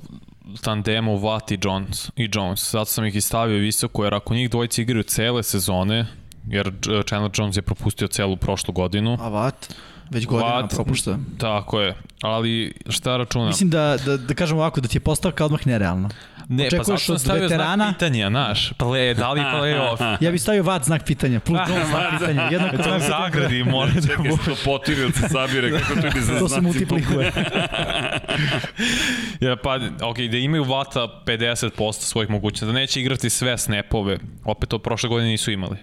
tandemu Watt i Jones, i Jones. Zato sam ih i stavio visoko, jer ako njih dvojice igraju cele sezone, jer Chandler Jones je propustio celu prošlu godinu, A vat? Već godinama Watt- propušta. tako je. Ali šta računam? Mislim da, da, da kažem ovako, da ti je postavka odmah nerealna. ne, pa očekuješ zato sam od stavio veterana- znak pitanja, znaš, play, da li play-off? Ja bih stavio vat znak pitanja, plus Jones znak pitanja. Jednako To znak pitanja. zagradi mora da Čekaj, bude. što potiril se sabire, kako to ide za To se multiplikuje. Ja, pa, ok, da imaju Vata 50% svojih mogućnosti, da neće igrati sve snapove, opet to prošle godine nisu imali.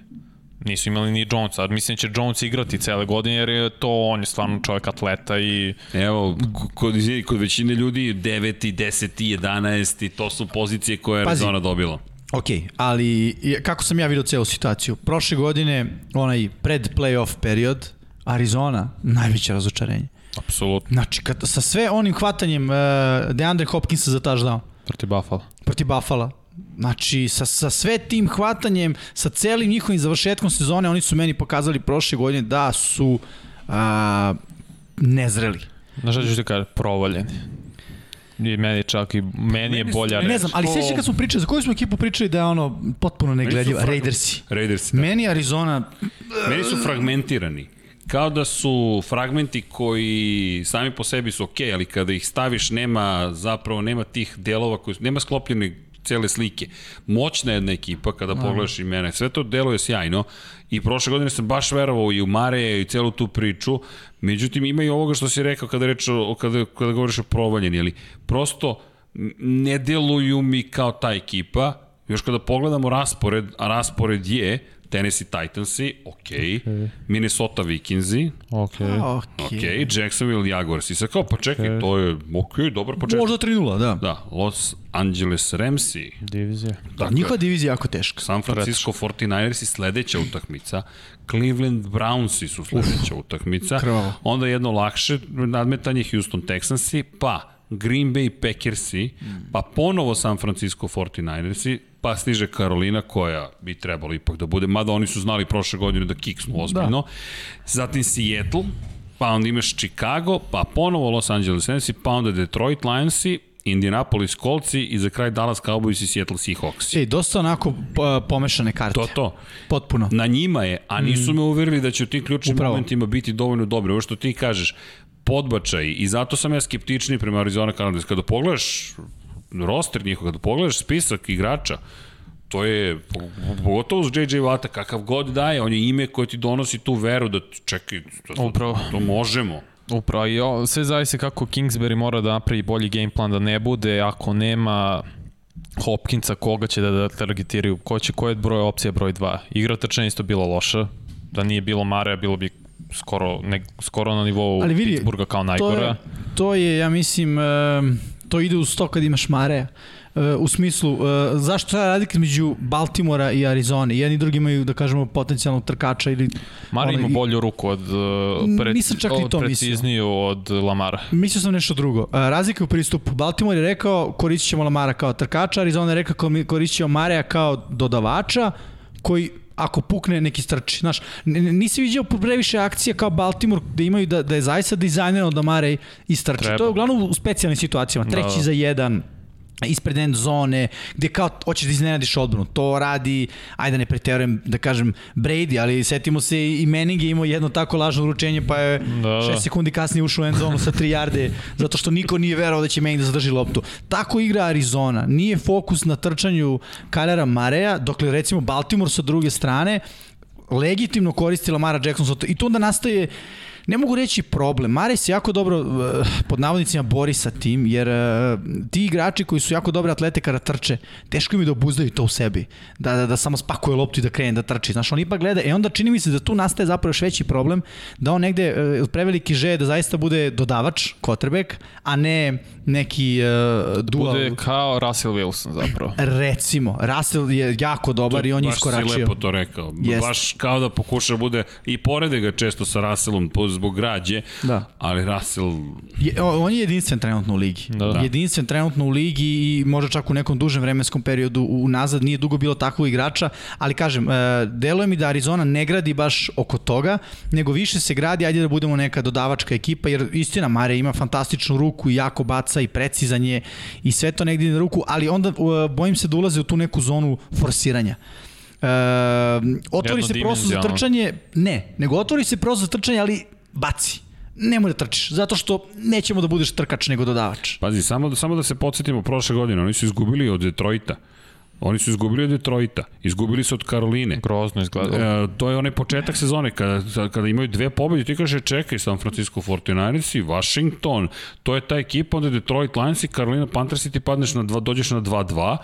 Nisu imali ni Jones, a mislim da će Jones igrati cele godine jer je to, on je stvarno čovjek atleta i Evo, kod, izvini, kod većine ljudi 9. 10. 11. to su pozicije koje je Pazi. Arizona dobila. Ok, ali kako sam ja vidio celu situaciju? Prošle godine, onaj pred playoff period, Arizona, najveće razočarenje. apsolutno Znači, kad, sa sve onim hvatanjem uh, DeAndre Hopkinsa za touchdown protiv Buffalo. protiv Buffalo, Znači, sa, sa sve tim hvatanjem, sa celim njihovim završetkom sezone, oni su meni pokazali prošle godine da su a, nezreli. Znaš šta ću ti kažem? Provaljeni. I meni čak i, meni je bolja Ne reč. znam, ali sveći kad smo pričali, za koju smo ekipu pričali da je ono potpuno negledljiva? Raidersi. Raiders. Da. Meni Arizona, Meni su fragmentirani. Kao da su fragmenti koji sami po sebi su okej, okay, ali kada ih staviš nema zapravo nema tih delova koji su- nema sklopljene cele slike. Moćna je jedna ekipa kada pogledaš imena. Sve to deluje sjajno i prošle godine sam baš verovao i u Mare i celu tu priču. Međutim ima i ovoga što si rekao kada reč kada, kada govoriš o provaljeni, ali prosto ne deluju mi kao ta ekipa. Još kada pogledamo raspored, a raspored je Tennessee Titansi, ok, okay. Minnesota Vikingsi, Ok. ok. ok, Jacksonville Jaguars. I sad kao, pa čekaj, Ok. to je, ok, dobar početak. Možda 3-0, da. Da, Los Angeles Ramsi, Divizija. da. Njihova divizija je jako teška. San Francisco 49ersi sledeća utakmica, Cleveland Brownsi su sledeća utakmica, Krvavo. onda jedno lakše nadmetanje Houston Texansi, pa Green Bay Packersi, pa ponovo San Francisco 49ersi, pa stiže Karolina koja bi trebalo ipak da bude, mada oni su znali prošle godine da kiksnu ozbiljno. Da. Zatim Seattle, pa onda imaš Chicago, pa ponovo Los Angeles Ramsi, pa onda Detroit Lionsi Indianapolis Coltsi i za kraj Dallas Cowboys i Seattle Seahawks. Ej, dosta onako pomešane karte. To to. Potpuno. Na njima je, a nisu me uverili da će u tim ključnim Upravo. momentima biti dovoljno dobri. Ovo što ti kažeš, podbačaj i zato sam ja skeptičniji prema Arizona Cardinals. Kada pogledaš roster njihov, kada pogledaš spisak igrača, to je, po- pogotovo uz JJ Watta, kakav god daje, on je ime koje ti donosi tu veru da čekaj, to, Upravo. to možemo. Upravo, i o, sve zavisi kako Kingsbury mora da napravi bolji game plan, da ne bude, ako nema Hopkinsa, koga će da, da targetiraju, ko će, koja je broj opcija broj 2. Igra trčanja isto bila loša, da nije bilo Mareja, bilo bi skoro, ne, skoro na nivou Ali vidi, Pittsburgha kao To najgora. je, to je, ja mislim, to ide uz to kad imaš Mareja. E, u smislu, e, zašto je razlika između Baltimora i Arizone? Jedni i drugi imaju, da kažemo, potencijalnog trkača ili... Mare ima bolju ruku od, uh, pre, Nisam čak ni od to precizniju od Lamara. Mislio sam nešto drugo. E, Razlika u pristupu. Baltimore je rekao koristit ćemo Lamara kao trkača, Arizona je rekao koristit ćemo Mareja kao dodavača koji ako pukne neki strči. Znaš, nisi vidio previše akcija kao Baltimore gde imaju da, da je zaista dizajnerano da Marej istrči. Treba. To je uglavnom u specijalnim situacijama. Treći Da. za jedan, ispred end zone, gde kao hoćeš da iznenadiš odbranu. To radi, ajde da ne preterujem da kažem Brady, ali setimo se i Manning je imao jedno tako lažno uručenje pa je Da, da. 6 sekundi kasnije ušao u end zonu sa 3 jarde zato što niko nije verovao da će Manning da zadrži loptu. Tako igra Arizona. Nije fokus na trčanju Kylera Mareja, dokle recimo Baltimore sa druge strane legitimno koristi Lamara Jackson i tu onda nastaje ne mogu reći problem. Mare se jako dobro eh, pod navodnicima bori sa tim, jer eh, ti igrači koji su jako dobre atlete kada trče, teško im je da obuzdaju to u sebi. Da, da, da samo spakuje loptu i da krene da trči. Znaš, on ipak gleda, e onda čini mi se da tu nastaje zapravo još veći problem, da on negde eh, preveliki želje da zaista bude dodavač, quarterback, a ne neki uh, dual. Bude kao Russell Wilson zapravo. Recimo, Russell je jako dobar i on je Baš si iskoračio. lepo to rekao. Jest. Baš kao da pokuša bude, i porede ga često sa Russellom zbog građe, Da. ali Russell Je, on je jedinstven trenutno u ligi. Da, da. Jedinstven trenutno u ligi i možda čak u nekom dužem vremenskom periodu unazad nije dugo bilo takvog igrača, ali kažem, e, deluje mi da Arizona ne gradi baš oko toga, nego više se gradi, ajde da budemo neka dodavačka ekipa, jer istina Mare ima fantastičnu ruku i jako baca i precizan je i sve to negdje na ruku, ali onda e, bojim se da ulaze u tu neku zonu forsiranja. E, otvori se prostor za trčanje, ne, nego otvori se prostor za trčanje, ali baci. Nemoj da trčiš, zato što nećemo da budeš trkač nego dodavač. Pazi, samo da, samo da se podsjetimo prošle godine, oni su izgubili od Detroita. Oni su izgubili od Detroita, izgubili su od Karoline. Grozno izgledalo. E, to je onaj početak sezone kada, kada imaju dve pobede ti kaže čekaj San Francisco 49ers i Washington to je ta ekipa onda Detroit Lions i Carolina Panthers i ti padneš na dva, dođeš na 2-2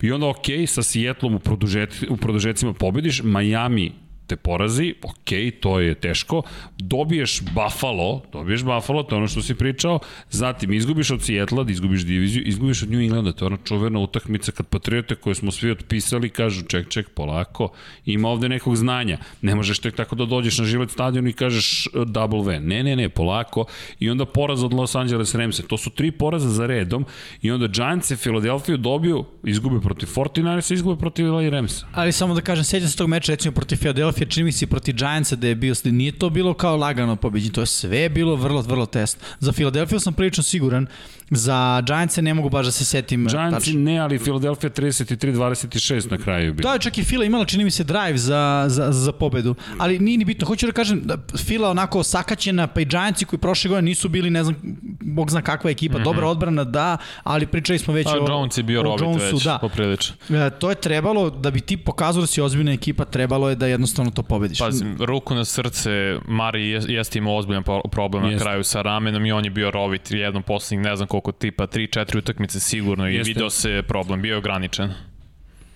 i onda ok sa Seattlom u, produžet, u produžecima pobediš Miami te porazi, ok, to je teško, dobiješ Buffalo, dobiješ Buffalo, to je ono što si pričao, zatim izgubiš od Seattle, da izgubiš diviziju, izgubiš od New Englanda, to je ona čuvena utakmica kad Patriote koje smo svi otpisali kažu ček, ček, polako, ima ovde nekog znanja, ne možeš tek tako da dođeš na život stadion i kažeš uh, double V, ne, ne, ne, polako, i onda poraz od Los Angeles Ramsa, to su tri poraza za redom, i onda Giants i Philadelphia dobiju, izgube protiv 49ersa, izgube protiv Ramsa. Ali samo da kažem, sećam se tog meča recimo protiv Philadelphia, čini mi se i protiv Giantsa da je bio, nije to bilo kao lagano pobeđenje, to je sve bilo vrlo, vrlo test. Za Philadelphia sam prilično siguran, za Giantsa ne mogu baš da se setim. Giantsi ne, ali Philadelphia 33-26 na kraju je bilo. Da, čak i Fila imala, čini mi se, drive za, za, za pobedu. Ali nije ni bitno. Hoću da kažem, da Fila onako sakaćena, pa i Giantsi koji prošle godine nisu bili, ne znam, bog zna kakva ekipa. Mm -hmm. Dobra odbrana, da, ali pričali smo već A o, Jones je bio Robit Jonesu, već, da. poprilično. E, to je trebalo, da bi ti pokazao da si ozbiljna ekipa, trebalo je da jednostavno to pobediš. Pazi, ruku na srce, Mari je- jeste imao ozbiljan problem na kraju sa ramenom i on je bio rovit jednom poslednjih, ne znam koliko tipa, 3-4 utakmice sigurno i Jeste. video se problem, bio je ograničen.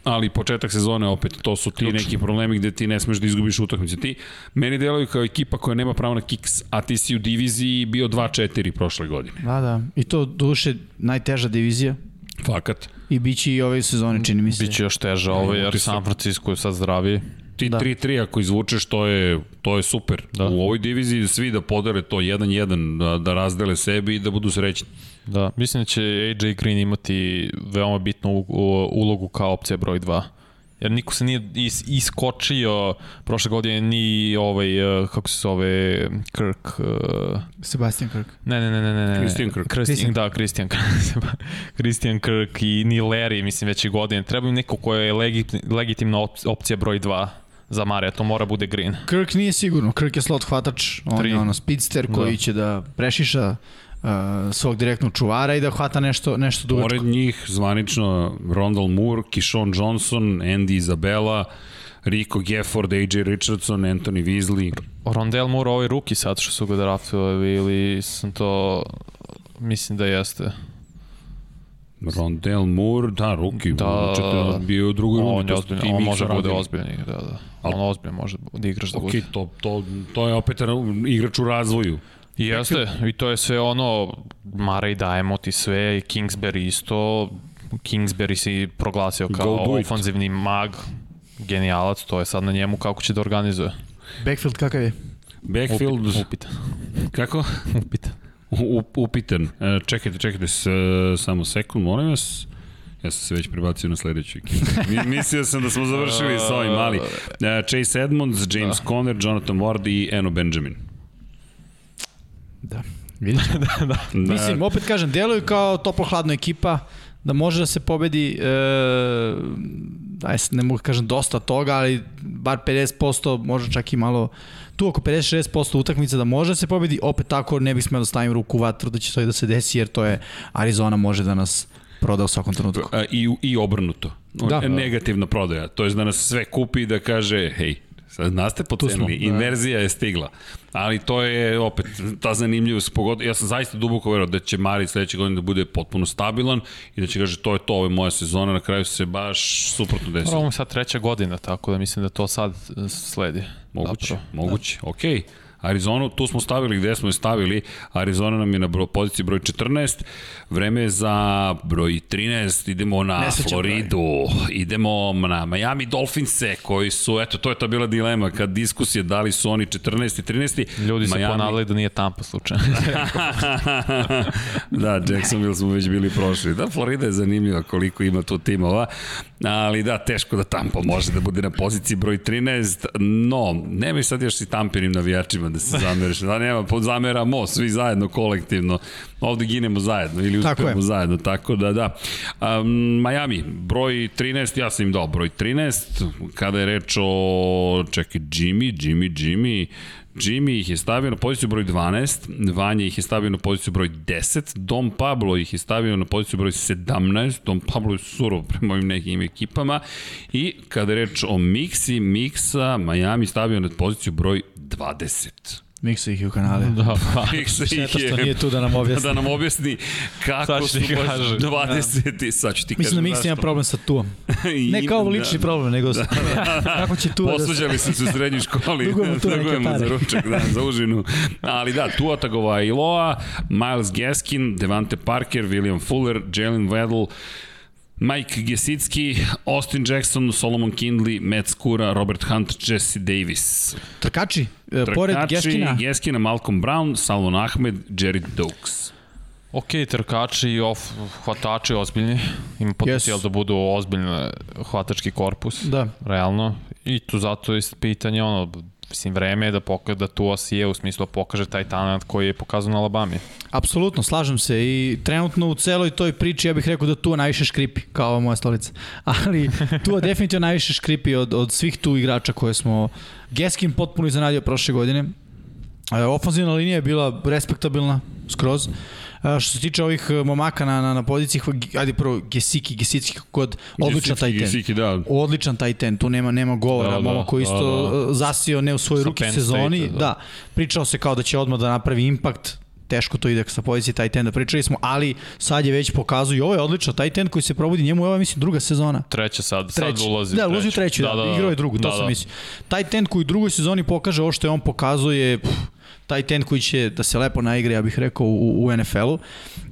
Ali početak sezone opet, to su ti Ključno. neki problemi gde ti ne smeš da izgubiš utakmice. Ti meni deluju kao ekipa koja nema pravo na kiks, a ti si u diviziji bio 2-4 prošle godine. Da, da. I to duše najteža divizija Fakat. i bit će i ove sezone, čini mi se. Biće još teže ovo, jer. San Francisco je sad zdraviji. Ti Da. 3-3 ako izvučeš, to je, to je super. Da. U ovoj diviziji svi da podare to 1-1, da, da razdele sebi i da budu srećni. Da, mislim da će AJ Green imati veoma bitnu ulogu kao opcija broj 2. jer niko se nije is, iskočio prošle godine ni ovaj, uh, kako se zove, Kirk, uh, Sebastian Kirk. ne, ne, ne, ne, ne, ne. Christian Kirk. Christian, Christian. da, Christian, Christian Kirk i ni Larry, mislim, već i godine. Treba im neko ko je legit, legitimna op- opcija broj 2 za Marija, to mora bude Green. Kirk nije sigurno. Kirk je slot hvatač. On Tri. je ono speedster koji Da. će da prešiša uh, svog direktnog čuvara i da hvata nešto, nešto dugačko. Pored njih, zvanično, Rondal Moore, Kishon Johnson, Andy Isabella, Rico Gefford, AJ Richardson, Anthony Weasley. Rondell Moore, ovaj ruki sad što su ga draftovali ili sam to, mislim da jeste. Rondell Moore, da, ruki, Da. da, bio u drugoj rundi. On, je on može da bude ozbiljni, da, da. Al- On ozbiljno može da igraš da Ok, bude. to, to, to je opet igrač u razvoju. I jeste, i to je sve ono, Mara i dajemo ti sve, i Kingsbury isto, Kingsbury si proglasio kao ofanzivni mag, genijalac, to je sad na njemu kako će da organizuje. Backfield kakav je? Backfield, Upit, upitan. kako? upitan. U, upitan. E, čekajte, čekajte, s, samo sekund, molim vas. Ja sam se već prebacio na sledeću ekipu. Mi, mislio sam da smo završili s ovim, ali e, Chase Edmonds, James da. Conner, Jonathan Ward i Eno Benjamin. Da. Vidjet ćemo. da, da. Da, Mislim, opet kažem, deluju kao toplo-hladna ekipa, da može da se pobedi, e, aj, ne mogu da kažem dosta toga, ali bar 50%, možda čak i malo, tu oko 56% utakmica da može da se pobedi, opet tako ne bih smeo da stavim ruku u vatru da će to i da se desi, jer to je Arizona može da nas proda u svakom trenutku. I, I obrnuto. Da. Negativna prodaja. To je da nas sve kupi i da kaže, hej, nas ste pocenili, da. inverzija je stigla. Ali to je opet ta zanimljivost, pogotovo, ja sam zaista duboko verovao da će Mari sledeće godine da bude potpuno stabilan i da će kaže to je to, ovo je moja sezona, na kraju se baš suprotno desilo. Ovo je sad treća godina, tako da mislim da to sad sledi. Moguće, Zapravo. moguće. Da. Okej. Arizonu, tu smo stavili gde smo je stavili. Arizona nam je na bro, poziciji broj 14. Vreme je za broj 13. Idemo na Floridu. Idemo na Miami Dolphinse koji su, eto, to je ta bila dilema kad diskusije da li su oni 14. i 13. Ljudi se Miami- ponadali da nije Tampa slučaj. da, Jacksonville smo već bili prošli. Da, Florida je zanimljiva koliko ima tu timova, ali da, teško da Tampa može da bude na poziciji broj 13, no, nemoj sad još i Tampinim navijačima da se zameriš, da nema, zameramo svi zajedno kolektivno, ovde ginemo zajedno ili uspemo je. zajedno, tako da da. Um, Miami, broj 13, ja sam im dao broj 13, kada je reč o, čekaj, Jimmy, Jimmy, Jimmy, Jimmy ih je stavio na poziciju broj 12, Vanja ih je stavio na poziciju broj 10, Dom Pablo ih je stavio na poziciju broj 17, Dom Pablo je surov prema ovim nekim ekipama i kada je reč o Mixi, Mixa, Miami stavio na poziciju broj 20. Miksa ih je u kanale. da, pa. Šteta ih što je nije tu da nam objasni. da nam objasni kako su baš kažem. 20. Sad ću ti Mislim da Miksa ima problem sa tuom. Ne kao da. lični problem, nego da. kako će tu da se... Posluđali su se u srednjoj školi. Dugujemo tu Dugujemo za ručak, da, za užinu. Ali da, Tua Tagovailoa, Miles Gaskin, Devante Parker, William Fuller, Jalen Waddle, Mike Gesicki, Austin Jackson, Solomon Kindley, Matt Skura, Robert Hunt, Jesse Davis. Trkači, e, pored Trkači, Geskina, Geskina, Malcolm Brown, Salvon Ahmed, Jared Dokes. Ok, trkači i off, hvatači ozbiljni. Ima potencijal Jesu. da budu ozbiljni hvatački korpus. da. Realno. I tu zato je pitanje ono, mislim, vreme je da, pokaže, da tu osije u smislu da pokaže taj talent koji je pokazao na Alabami. Apsolutno, slažem se i trenutno u celoj toj priči ja bih rekao da tu najviše škripi, kao ova moja stolica. Ali tu definitivno najviše škripi od, od svih tu igrača koje smo Geskin potpuno iznenadio prošle godine. E, Ofanzivna linija je bila respektabilna skroz. E, Što se tiče ovih e, momaka na, na, na poziciji, ajde prvo Gesiki, Gesicki, kako god, odličan taj ten. Gesicki, da. Odličan taj ten, tu nema nema govora, Da, da, da, momak koji da, isto da. da, zasio ne u svojoj ruki sezoni, State-a, da. da. da. Pričao se kao da će odmah da napravi impakt, teško to ide sa pozicije taj ten da pričali smo, ali sad je već pokazuje i ovo je odlično, taj ten koji se provodi njemu je ovo mislim druga sezona. Treća sad, Treći. sad ulazi da, u treću. ulazi u treću, da, da, da, igrao je drugu, to da, sam da. mislio. Taj ten koji u drugoj sezoni pokaže ovo što je on pokazuje, pff, taj ten koji će da se lepo naigre, ja bih rekao, u, u NFL-u.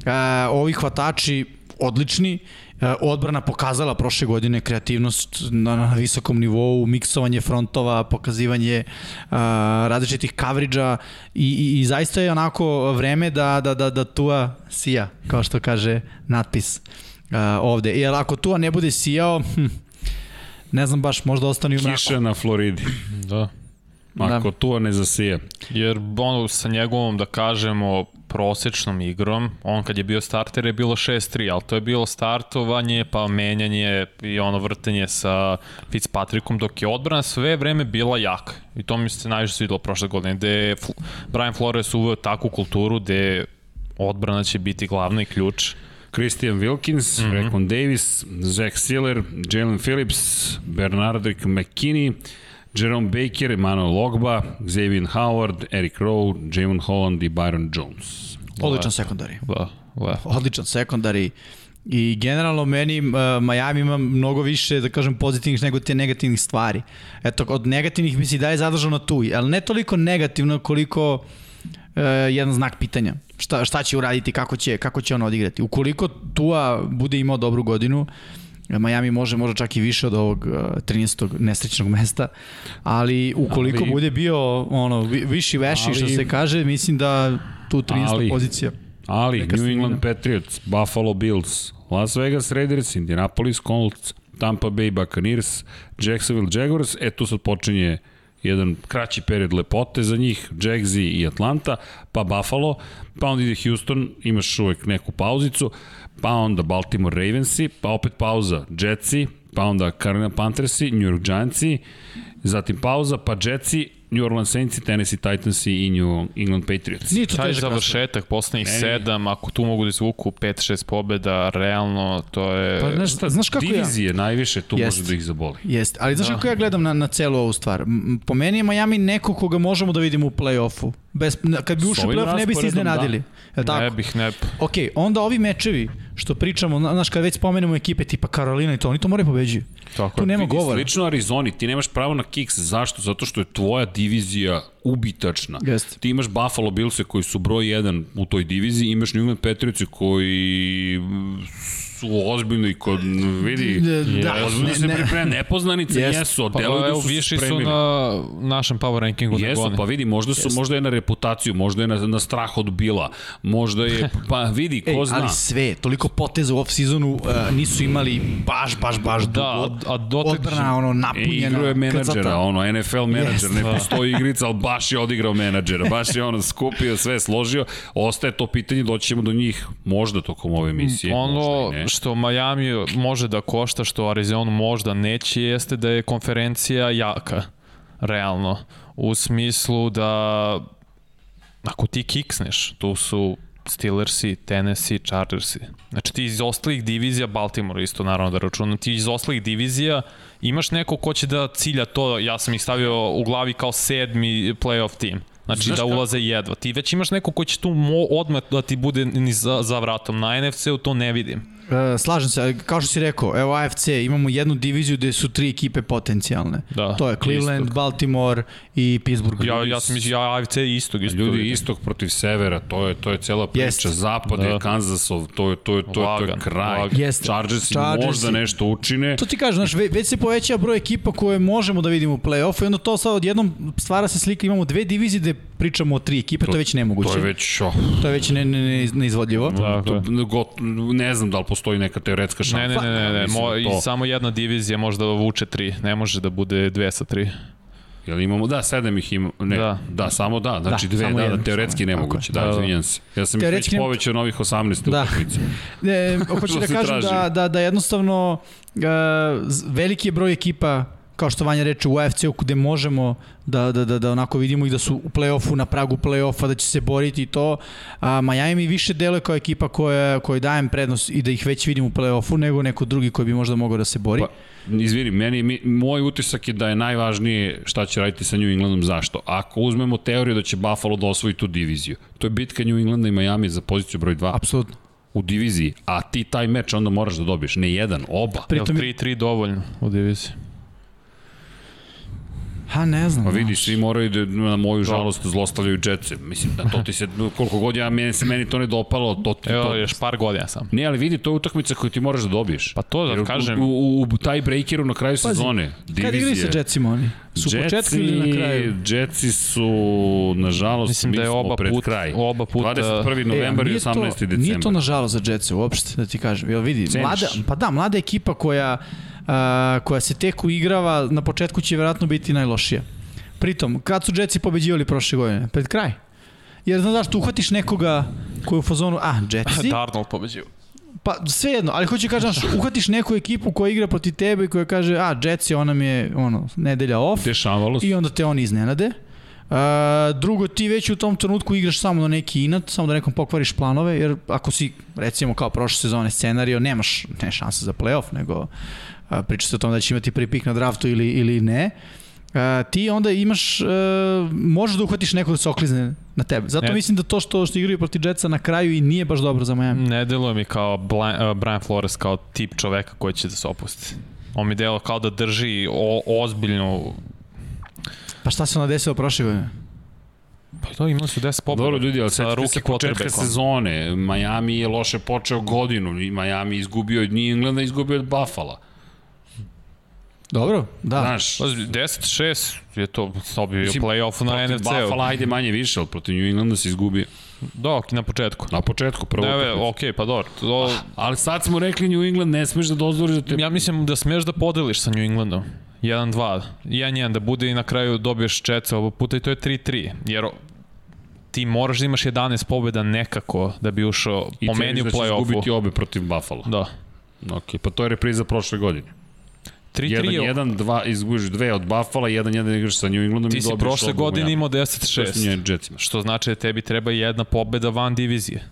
E, ovi hvatači odlični, E, odbrana pokazala prošle godine kreativnost na, na visokom nivou, miksovanje frontova, pokazivanje a, različitih kavriđa i, i, i zaista je onako vreme da, da, da, da Tua sija, kao što kaže natpis a, ovde. Jer ako Tua ne bude sijao, hm, Ne znam baš, možda ostane u mraku. Kiša na Floridi. Da. Ako da. tu ne zasije. Jer ono sa njegovom, da kažemo, prosečnom igrom, on kad je bio starter je bilo 6-3, ali to je bilo startovanje, pa menjanje i ono vrtenje sa Fitzpatrickom, dok je odbrana sve vreme bila jaka. I to mi se najviše svidilo prošle godine, gde je Brian Flores uveo takvu kulturu gde odbrana će biti glavni ključ. Christian Wilkins, mm -hmm. Rekon Davis, Zach Siller, Jalen Phillips, Bernardrick McKinney, Jerome Baker, Emmanuel Logba, Xavier Howard, Eric Rowe, Jamon Holland i Byron Jones. Odličan sekundari. Da, da. Odličan sekundari. I generalno meni uh, Miami ima mnogo više, da kažem, pozitivnih nego te negativnih stvari. Eto, od negativnih bi se zadržao na tu, ali ne toliko negativno koliko uh, jedan znak pitanja. Šta, šta će uraditi, kako će, kako će on odigrati. Ukoliko Tua bude imao dobru godinu, uh, Miami može možda čak i više od ovog 13. Uh, nesrećnog mesta, ali ukoliko ali, bude bio ono viši veši ali, što se kaže, mislim da tu 13. Ali, pozicija. Ali New England Patriots, Buffalo Bills, Las Vegas Raiders, Indianapolis Colts, Tampa Bay Buccaneers, Jacksonville Jaguars, e tu sad počinje jedan kraći period lepote za njih, Jagsy i Atlanta, pa Buffalo, pa onda ide Houston, imaš uvek neku pauzicu, pa onda Baltimore Ravensi, pa opet pauza Jetsi, pa onda Carolina Panthersi, New York Giantsi, zatim pauza, pa Jetsi, New Orleans Saints, Tennessee Titans i New England Patriots. Nije to Taj završetak, poslednjih sedam, ako tu mogu da izvuku 5-6 pobeda, realno to je... Pa, znaš, šta, znaš kako divizije ja? najviše tu Jest. može da ih zaboli. Jeste, ali znaš da. kako ja gledam na, na celu ovu stvar? Po meni je Miami neko koga možemo da vidimo u play-offu. Bez, kad bi ušao play-off ne bi se iznenadili. Da. Tako? Ne bih, ne. Ok, onda ovi mečevi što pričamo, znaš, kad već spomenemo ekipe tipa Karolina i to, oni to moraju pobeđuju. Tako tu nema govora. Slično Arizoni, ti nemaš pravo na kiks. Zašto? Zato što je tvoja divizija ubitačna. Jest. Ti imaš Buffalo Billse koji su broj 1 u toj diviziji, imaš New England Patriots koji su ozbiljno i kod, vidi, da, ozbiljno ne, se priprema, nepoznanice jesu, pa, deluju da su viši su na našem power rankingu jesu, pa vidi, možda su, jest. možda je na reputaciju, možda je na, na strah od bila, možda je, pa vidi, ko Ej, zna. Ali sve, toliko poteza u off-seasonu uh, nisu imali baš, baš, baš da, dugo. A, a dotek... Odbrana, ono, napunjena. E, je menadžera, ono, NFL menadžer, yes. ne postoji igrica, ali baš je odigrao menadžera, baš je ono skupio sve, složio, ostaje to pitanje, doći ćemo do njih možda tokom ove emisije. Ono, što Miami može da košta, što Arizona možda neće, jeste da je konferencija jaka, realno. U smislu da ako ti kiksneš, tu su Steelersi, Tennessee, Chargersi. Znači ti iz ostalih divizija, Baltimore isto naravno da računam, ti iz ostalih divizija imaš neko ko će da cilja to, ja sam ih stavio u glavi kao sedmi playoff tim. Znači Znaš da ulaze ka... jedva. Ti već imaš neko ko će tu odmet da ti bude ni za, za vratom. Na NFC-u to ne vidim. Uh, slažem se, kao što si rekao, evo AFC, imamo jednu diviziju gde su tri ekipe potencijalne. Da, to je Cleveland, istog. Baltimore i Pittsburgh. Ja, ja sam mislio, ja AFC istog. istog Ljudi, istog protiv severa, to je, to je cela priča. Jest. Zapad da. je Kansasov, to je, to je, to, je, to je kraj. Jest. Chargers, Chargers možda nešto učine. To ti kažeš, znaš, već se poveća broj ekipa koje možemo da vidimo u play-offu i onda to sad odjednom stvara se slika, imamo dve divizije gde pričamo o tri ekipe, to, to je već nemoguće. To je već, oh. To je već ne, ne, ne, neizvodljivo. Da, to, got, ne znam da li postoji neka teoretska šansa. Ne, ne, ne, ne, ne, mo, da to... samo jedna divizija može da vuče tri, ne može da bude dve sa tri. Jel imamo, da, sedam ih ima, ne, da, da samo da, znači da, dve, da, da, teoretski nemoguće, da, izvinjam se. Ja sam ih već povećao novih 18 da. utakmica. Ne, hoću da kažem da, da, da jednostavno uh, veliki je broj ekipa kao što Vanja reče, u UFC-u gde možemo da, da, da, da onako vidimo ih da su u play-offu, na pragu play-offa, da će se boriti i to. A, Miami mi više deluje kao ekipa koja, koja dajem prednost i da ih već vidim u play-offu nego neko drugi koji bi možda mogao da se bori. Pa, izvini, meni, mi, moj utisak je da je najvažnije šta će raditi sa New Englandom. Zašto? Ako uzmemo teoriju da će Buffalo da osvoji tu diviziju, to je bitka New Englanda i Miami za poziciju broj 2. Apsolutno u diviziji, a ti taj meč onda moraš da dobiješ, ne jedan, oba. Pritom 3-3 dovoljno u diviziji. Ha, ne znam. Pa vidi, svi moraju da, na moju žalost, zlostavljaju džetce. Mislim, da to ti se, koliko god ja, meni, se meni to ne dopalo, to ti... Evo, to... još par godina sam. Ne, ali vidi, to je utakmica koju ti moraš da dobiješ. Pa to da Jer kažem. U, u, u taj breakeru na kraju Pazi, sezone, divizije. Kad igri sa džetsima oni? Su Jetsi, početku ili na kraju? Jetsi su, nažalost, Mislim da je oba pred put, kraj. Oba puta... 21. novembar e, i 18. decembar. Nije to nažalost za Jetsi uopšte, da ti kažem. Jel vidi, mlada, pa da, mlada ekipa koja a, koja se tek uigrava, na početku će vjerojatno biti najlošija. Pritom, kad su Jetsi pobeđivali prošle godine? Pred kraj. Jer znaš zašto uhvatiš nekoga koji je u fazonu, a, Jetsi, Darnold pobeđio. pa svejedno, ali hoću kažem, znaš, uhvatiš neku ekipu koja igra protiv tebe i koja kaže, a, Jetsi, ona mi je, ono, nedelja off, Dešavalo se. i onda te oni iznenade. Uh, drugo, ti već u tom trenutku igraš samo na neki inat, samo da nekom pokvariš planove, jer ako si, recimo kao prošle sezone scenario, nemaš ne šanse za playoff, nego uh, priča se o tome da će imati prvi pik na draftu ili, ili ne, uh, ti onda imaš, uh, možeš da uhvatiš nekog da se oklizne na tebe. Zato Ne. mislim da to što, što igraju protiv Jetsa na kraju i nije baš dobro za Miami. Ne deluje mi kao Bla, uh, Brian Flores kao tip čoveka koji će da se opusti. On mi delo kao da drži o, ozbiljnu... Pa šta se onda desilo prošle godine? Pa to imali su 10 pobjeda. Dobro ljudi, ali sa setite se početka sezone. Miami je loše počeo godinu Miami izgubio od New Englanda, izgubio od Buffalo. Dobro, da. Znaš, Pazi, 10-6 je to dobio Mislim, play-offu na protiv NFC-u. Buffalo ajde manje više, ali protiv New Englanda se izgubio. Da, ok, na početku. Na početku, prvo. Ne, ok, pa dobro. To, Ali sad smo rekli New England ne smeš da dozvoriš da te... ja mislim da smeš da podeliš sa New Englandom. 1-2, 1-1, da bude i na kraju dobiješ četca ovog puta i to je 3-3. Jer ti moraš da imaš 11 pobjeda nekako da bi ušao I po ceniš meni u da ćeš izgubiti play-offu. obe protiv Buffalo. Da. Ok, pa to je repriza prošle godine. 3-3 je 1-1, 2, izgubiš dve od Buffalo, 1-1 igraš sa New Englandom Ti i si dobiješ prošle obu u godine imao To je 10-6. Jetsima. Što znači da tebi treba jedna pobeda van divizije.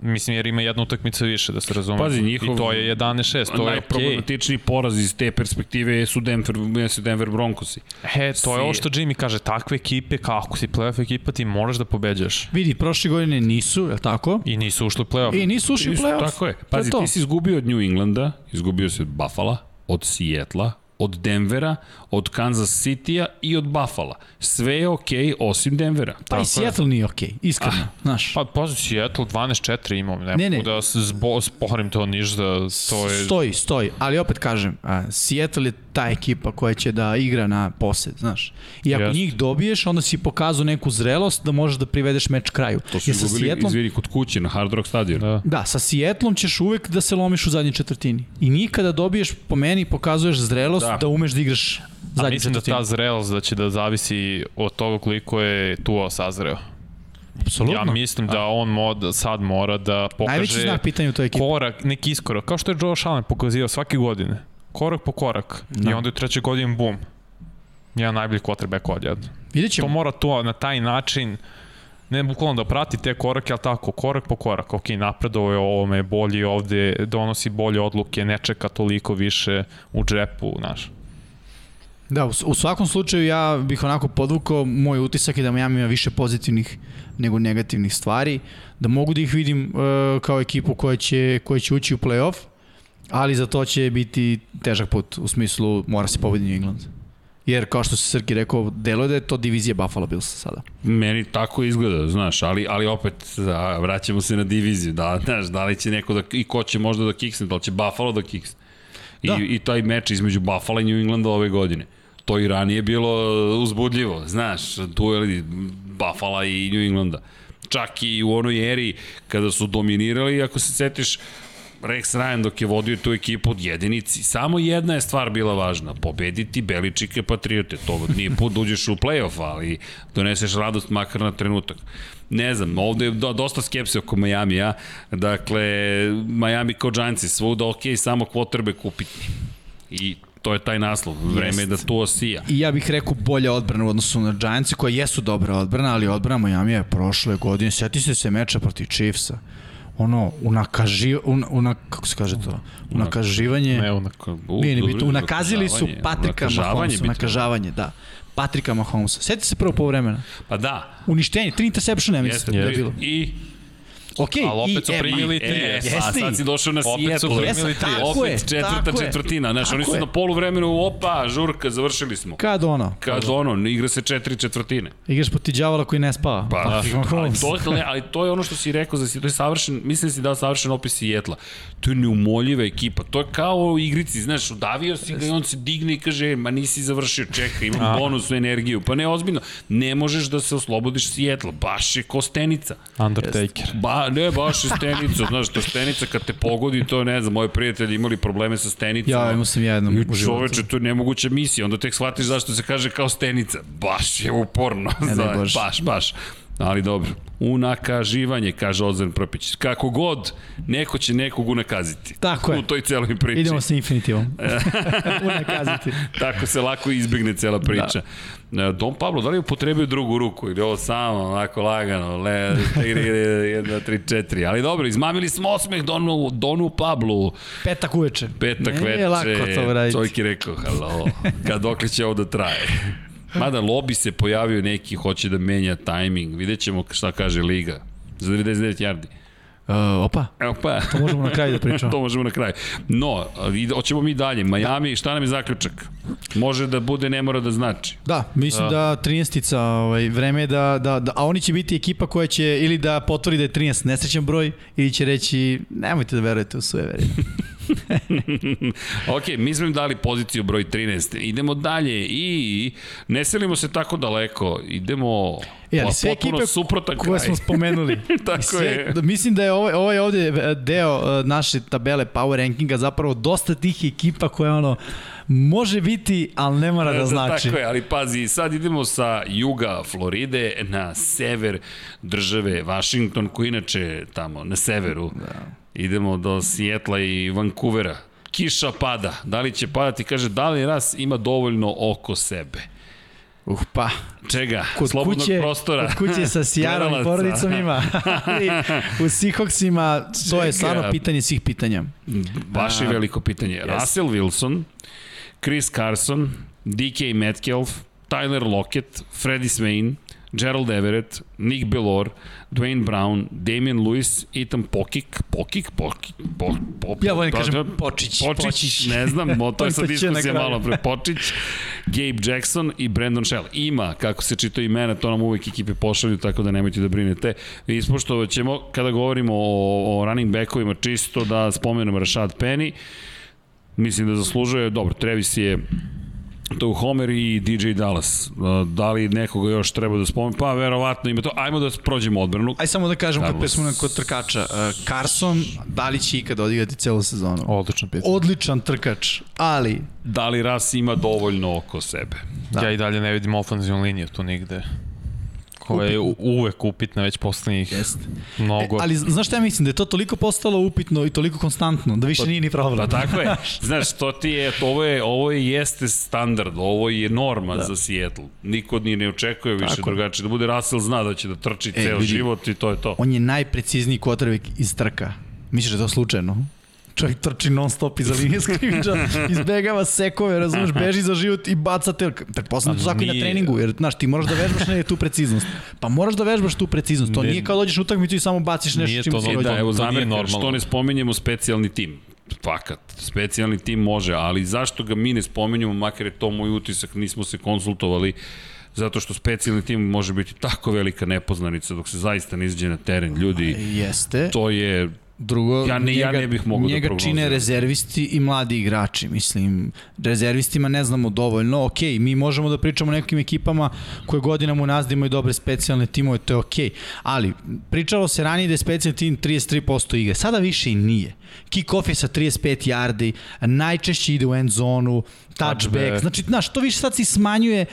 Mislim, jer ima jedna utakmica više, da se razume. Pazi, njihov- I to je 11-6, to je okej. Najproblematičniji poraz iz te perspektive su Denver, su Denver Broncosi. Okay. E, to je ovo što Jimmy kaže, takve ekipe, kako si playoff ekipa, ti moraš da pobeđaš. Vidi, prošle godine nisu, je li tako? I nisu ušli u playoff. I nisu ušli u playoff. Tako je. Pazi, ti si izgubio od New Englanda, izgubio si od Buffalo, od Sijetla, od Denvera, od Kansas City-a i od Buffalo. Sve je okej, okay, osim Denvera. Pa i Seattle nije okej, iskreno, znaš. Pa pazi, Seattle 12-4 imam, ne, Ne, ne. da se zbo, sporim to ništa, to je... Stoji, stoji, ali opet kažem, a, Seattle je ta ekipa koja će da igra na posed, znaš. I ako Jeste. njih dobiješ, onda si pokazao neku zrelost da možeš da privedeš meč kraju. To su izgubili, Seattlom, izvini, kod kuće na Hard Rock stadionu. Da. Da, sa Seattlom ćeš uvek da se lomiš u zadnjoj četvrtini. I nikada dobiješ, po meni, pokazuješ zrelost da, Da. da umeš da igraš A zadnju mislim da ta zrelost da će da zavisi od toga koliko je Tua sazreo. Apsolutno. Ja mislim da on mod, sad mora da pokaže Najveći znak pitanja u toj ekipi. korak, neki iskorak, kao što je Josh Allen pokazio svake godine. Korak po korak. Da. I onda u trećoj godini bum. Jedan najbolji quarterback odjedno. Vidjet To ćemo. mora to na taj način ne bukvalno da prati te korake, ali tako, korak po korak, ok, napredovo je ovome, bolji ovde, donosi bolje odluke, ne čeka toliko više u džepu, znaš. Da, u, u svakom slučaju ja bih onako podvukao, moj utisak je da Miami ima više pozitivnih nego negativnih stvari, da mogu da ih vidim uh, kao ekipu koja će, koja će ući u playoff, ali za to će biti težak put, u smislu mora se pobedi New England. Jer kao što se Srki rekao, delo je da je to divizija Buffalo Bills sada. Meni tako izgleda, znaš, ali, ali opet da, vraćamo se na diviziju, da, znaš, da li će neko da, i ko će možda da kiksne, da li će Buffalo da kiksne. I, Da. I taj meč između Buffalo i New Englanda ove godine. To i ranije bilo uzbudljivo, znaš, dueli Buffalo i New Englanda. Čak i u onoj eri kada su dominirali, ako se setiš, Rex Ryan dok je vodio tu ekipu od jedinici, samo jedna je stvar bila važna, pobediti Beličike Patriote. To nije put da uđeš u playoff, ali doneseš radost makar na trenutak. Ne znam, ovde je do, dosta skepse oko Miami-a. Dakle, Miami kao Giantsi, svuda ok, samo quarterback upitni. I to je taj naslov. Vreme je da to osija. I ja bih rekao bolja odbrana u odnosu na Giantsi, koja jesu dobra odbrana, ali odbrana Miami je prošle godine, sjeti se se meča protiv Chiefsa, ono, unakaži, un, una, kako se kaže to, unakaživanje, Ne, onako, U, nije ni bitno, unakazili su Patrika Mahomesa, trebalo. unakažavanje, da, Patrika Mahomesa. Sjeti se prvo polovremena, Pa da, uništenje, tri interceptiona, ja mislim da je bilo. I Ok, Ali opet su i, e, primili ma- tri, E, pa Jeste sad si došao na Opet su Seattle. primili tri. Opet četvrta četvrtina. Znaš, oni su je. na poluvremenu, opa, žurka, završili smo. Kad ono, Kad ono, igra se četiri četvrtine. igraš proti đavola koji ne spava. Pa, Patrick ali, to, ne, ali to je ono što si rekao, si, to je savršen, mislim da si dao savršen opis Sijetla. To je neumoljiva ekipa, to je kao u igrici, znaš, udavio si ga i on se digne i kaže, ma nisi završio, čekaj, imam Aha. bonusnu energiju. Pa ne, ozbiljno, ne možeš da se oslobodiš Sijetla, baš je ko stenica. Undertaker. Ba, Da, ne, baš je stenica, znaš, to stenica kad te pogodi, to ne znam, moji prijatelji imali probleme sa stenicom. Ja, imao sam jednom u životu. Čoveče, to je nemoguća misija, onda tek shvatiš zašto se kaže kao stenica. Baš je uporno, Ne, znaš, baš. baš, baš. Ali dobro, unakaživanje, kaže Ozan Prpić. Kako god, neko će nekog unakaziti. Tako je. U toj celoj priči. Idemo sa infinitivom. Unakaziti. Tako se lako izbegne cela priča. Da. Dom Pablo, da li je upotrebio drugu ruku ili ovo samo, onako lagano, le, 1, 2, 3, 4, ali dobro, izmamili smo osmeh Donu, Donu Pablu, Petak uveče. petak ne, veče, lako to raditi. Cojki rekao, halo, kad dokle će ovo da traje. Mada Lobi se pojavio neki, hoće da menja tajming, vidjet ćemo šta kaže Liga. Za 99 yardi. Uh, opa, Evo pa. to možemo na kraju da pričamo. to možemo na kraju. No, ide- hoćemo mi dalje. Miami, šta nam je zaključak? Može da bude, ne mora da znači. Da, mislim da, da 13-ica, ovaj, vreme je da, da, da, a oni će biti ekipa koja će ili da potvrdi da je 13 nesrećan broj, ili će reći, nemojte da verujete u sve verine. ok, mi smo im dali poziciju broj 13. Idemo dalje i ne selimo se tako daleko. Idemo E, ali pa sve potpuno ekipe suprotan koje kraj. smo spomenuli. Tako sve, je. Da, mislim da je ovaj, ovaj ovde e, deo e, naše tabele Power Rankinga zapravo dosta tih ekipa koje ono može biti, ali ne mora da znači. Tako je, ali pazi, sad idemo sa juga Floride na sever države Washington, koji inače tamo na severu. Da. Idemo do Sijetla i Vancouvera. Kiša pada. Da li će padati? Kaže, da li ras ima dovoljno oko sebe? Uh, pa, Čega? kod Slobodnog kuće, prostora. kod kuće sa Sjarom i porodicom ima. Ali u Seahawksima to je stvarno pitanje svih pitanja. Baš je veliko pitanje. Yes. Russell Wilson, Chris Carson, DK Metcalf, Tyler Lockett, Freddie Swain, Gerald Everett, Nick Bellor, Dwayne Brown, Damian Lewis, Ethan Pokik, Pokik, Pokik, po, po, Ja volim da, kažem Počić, Počić, Počić. ne znam, mo, to je sad diskusija malo pre. Počić, Gabe Jackson i Brandon Shell. Ima, kako se čito imena, to nam uvek ekipe pošalju, tako da nemojte da brinete. Ispoštovat ćemo, kada govorimo o, o running backovima, čisto da spomenemo Rashad Penny, mislim da zaslužuje, dobro, Travis je to Homer i DJ Dallas. Da li nekoga još treba da spomenu? Pa verovatno ima to. Ajmo da prođemo odbranu. Aj samo da kažem kad Carlos. smo na kod trkača. Uh, Carson, da li će ikada odigrati celu sezonu? Odlično pitanje. Odličan trkač, ali Da li Ras ima dovoljno oko sebe? Da. Ja i dalje ne vidim ofenzivnu liniju tu nigde. Koja je u- uvek upitna već poslednjih Jeste. mnogo. E, ali znaš šta ja mislim? Da je to toliko postalo upitno i toliko konstantno, da više nije ni problem. Pa tako je. Znaš, to ti je, to ovo je, ovo je jeste standard, ovo je norma da. za Seattle. Niko ni ne očekuje više Tako je. drugačije. Da bude Russell zna da će da trči E, ceo vidi. život i to je to. On je najprecizniji kvotrbek iz trka. Misliš da je to slučajno? Čovjek trči non stop iza linije skriviča, izbegava sekove, razumeš, beži za život i baca te. Pretpostavljam da to tako i na treningu, jer znaš, ti moraš da vežbaš na tu preciznost. Pa moraš da vežbaš tu preciznost. To Ne- nije kao dođeš na utakmicu i samo baciš nešto Nije čim to si rođen. Da, evo to nije zamerka, normalno. što ne spominjemo specijalni tim. Fakat, specijalni tim može, ali zašto ga mi ne spominjemo, makar je to moj utisak, nismo se konsultovali, zato što specijalni tim može biti tako velika nepoznanica dok se zaista ne izađe na teren. Ljudi, Jeste. to je Drugo, Ja ne- ja ne bih mogao da njega prognoziram. čine rezervisti i mladi igrači, mislim. Rezervistima ne znamo dovoljno, ok, mi možemo da pričamo o nekim ekipama koje godinama unazad imaju dobre specijalne timove, to je ok. Ali, pričalo se ranije da je specijalni tim 33% igre, sada više i nije. Kick-off je sa 35 yardi, najčešće ide u end zonu, touchback, znači, znaš, to više sad se smanjuje e,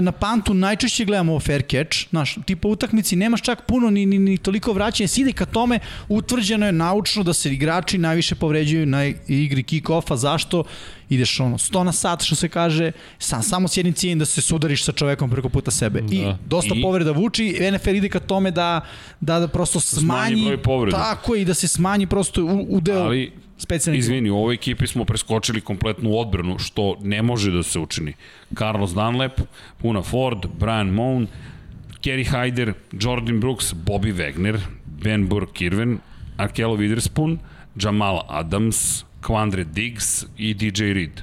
na pantu, najčešće gledamo fair catch, znaš, tipa utakmici nemaš čak puno ni, ni, ni toliko vraćanja, se ide ka tome, utvrđeno je naučno da se igrači najviše povređuju na igri kick-offa, zašto? Ideš ono, 100 na sat, što se kaže, sam, samo s jednim ciljem da se sudariš sa čovekom preko puta sebe. I Da. dosta I- povreda vuči, NFL ide ka tome da, da, da prosto smanji, broj povreda. tako je, i da se smanji prosto u, udeo ali specijalnih Izvini, u ovoj ekipi smo preskočili kompletnu odbranu, što ne može da se učini. Carlos Dunlap, Puna Ford, Brian Moon, Kerry Hyder, Jordan Brooks, Bobby Wagner, Ben Burke-Irven, Arkelo Witherspoon, Jamal Adams, Quandre Diggs i DJ Reed.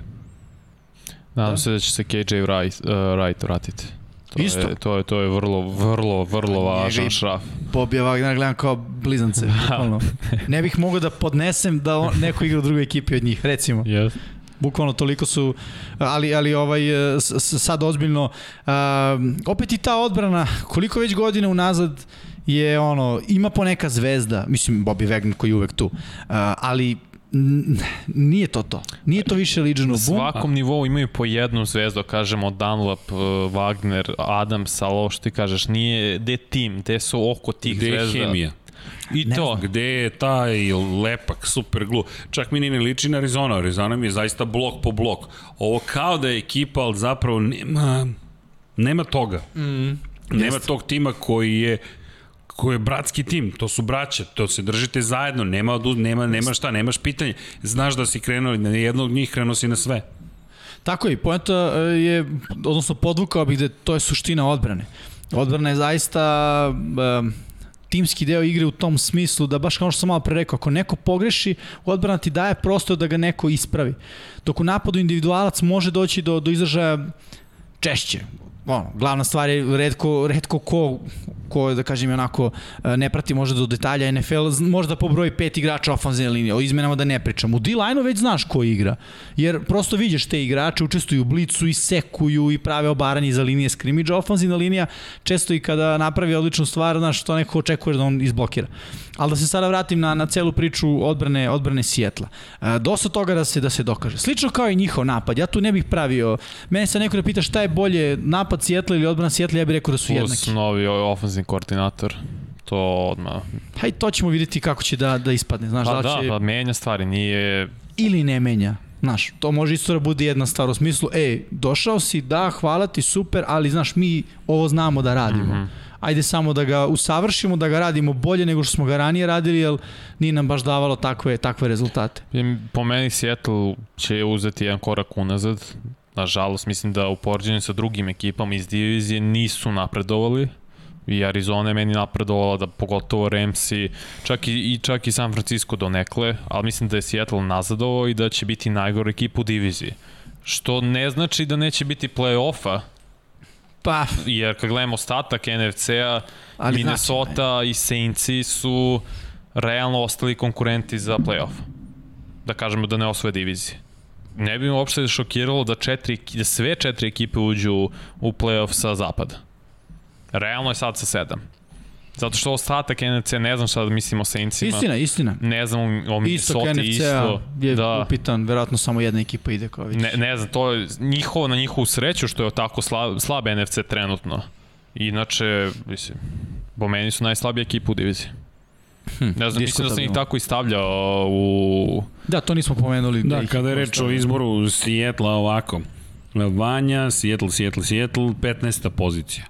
Nadam se da će se KJ Wright, uh, Wright vratiti. To Isto. Je, to, je, to je vrlo, vrlo, vrlo Njega važan šraf. Bobija Wagner gledam kao blizance. bukvalno. ne bih mogao da podnesem da on, neko igra u drugoj ekipi od njih, recimo. Yes. Bukvalno toliko su, ali, ali ovaj, s- s- sad ozbiljno, a, opet i ta odbrana, koliko već godina unazad je ono, ima poneka zvezda, mislim Bobby Wagner koji je uvek tu, uh, ali nije to to. Nije to više Legion Na of Boom. svakom nivou imaju po jednu zvezdu, kažemo Dunlap, uh, Wagner, Adams, ali ovo što ti kažeš, nije, gde je tim, gde su oko tih Gde je zvezda. hemija? I Ne to. Gde je taj lepak, super glu? Čak mi ni ne liči na Arizona, Arizona mi je zaista blok po blok. Ovo kao da je ekipa, ali zapravo nema, nema toga. Mm, nema tog tima koji je koji je bratski tim, to su braća, to se držite zajedno, nema, nema, nema šta, nemaš pitanje. Znaš da si krenuo na jednog njih, krenuo si na sve. Tako je, poenta e, je, odnosno podvukao bih da to je suština odbrane. Odbrana je zaista um, timski deo igre u tom smislu da baš kao što sam malo pre rekao, ako neko pogreši, odbrana ti daje prostor da ga neko ispravi. Dok u napadu individualac može doći do, do izražaja češće. Ono, glavna stvar je redko, redko ko, ko da kažem onako e, ne prati možda do detalja NFL, z- može da pobroji pet igrača ofanzivne linije, o izmenama da ne pričam. U D-line-u već znaš ko igra, jer prosto vidiš te igrače, učestvuju u blicu i sekuju i prave obaranje iza linije skrimidža. Ofanzivna linija često i kada napravi odličnu stvar, znaš, to neko očekuje da on izblokira. Ali da se sada vratim na, na celu priču odbrane, odbrane Sijetla. E, dosta toga da se da se dokaže. Slično kao i njihov napad. Ja tu ne bih pravio. Mene se neko da pita šta je bolje, napad Sijetla ili odbrana Sijetla, ja bih rekao da su Plus jednaki. novi ofenzivni koordinator. To odmah. Hajde, to ćemo vidjeti kako će da, da ispadne. Znaš, Pa da, da, će pa menja stvari, nije... ili ne menja. Znaš, to može isto da bude jedna stvar u smislu, ej, došao si, da, hvala ti, super, ali znaš, mi ovo znamo da radimo. Mm -hmm. Ajde samo da ga usavršimo, da ga radimo bolje nego što smo ga ranije radili, jer nije nam baš davalo takve, takve rezultate. Po meni Seattle će uzeti jedan korak unazad. Nažalost, mislim da u poređenju sa drugim ekipama iz divizije nisu napredovali i Arizona je meni napredovala da pogotovo Ramsey, čak i, i čak i San Francisco donekle, ali mislim da je Seattle nazadovao i da će biti najgore ekipa u diviziji. Što ne znači da neće biti play-offa, Pa, jer kad gledamo ostatak NFC-a, Ali Minnesota i Saintsi su realno ostali konkurenti za play-off. Da kažemo da ne osvoje divizije. Ne bi me uopšte šokiralo da, četiri, da sve četiri ekipe uđu u play-off sa zapada. Realno je sad sa sedam. Zato što ostatak NFC, ne znam šta da mislimo o Saintsima. istina, istina. Ne znam o, Minnesota NFC-a isto. je da. upitan, verovatno samo jedna ekipa ide kao vidiš. Ne, ne znam, to je njihovo na njihovu sreću što je tako slab, slab NFC trenutno. Inače, mislim, po meni su najslabija ekipa u diviziji. Hm, Ne znam, mislim da sam ih tako i stavljao u... Da, to nismo pomenuli. Da, ih kada je reč o izboru Sijetla ovako. Vanja, Seattle, Seattle, Seattle, 15. pozicija.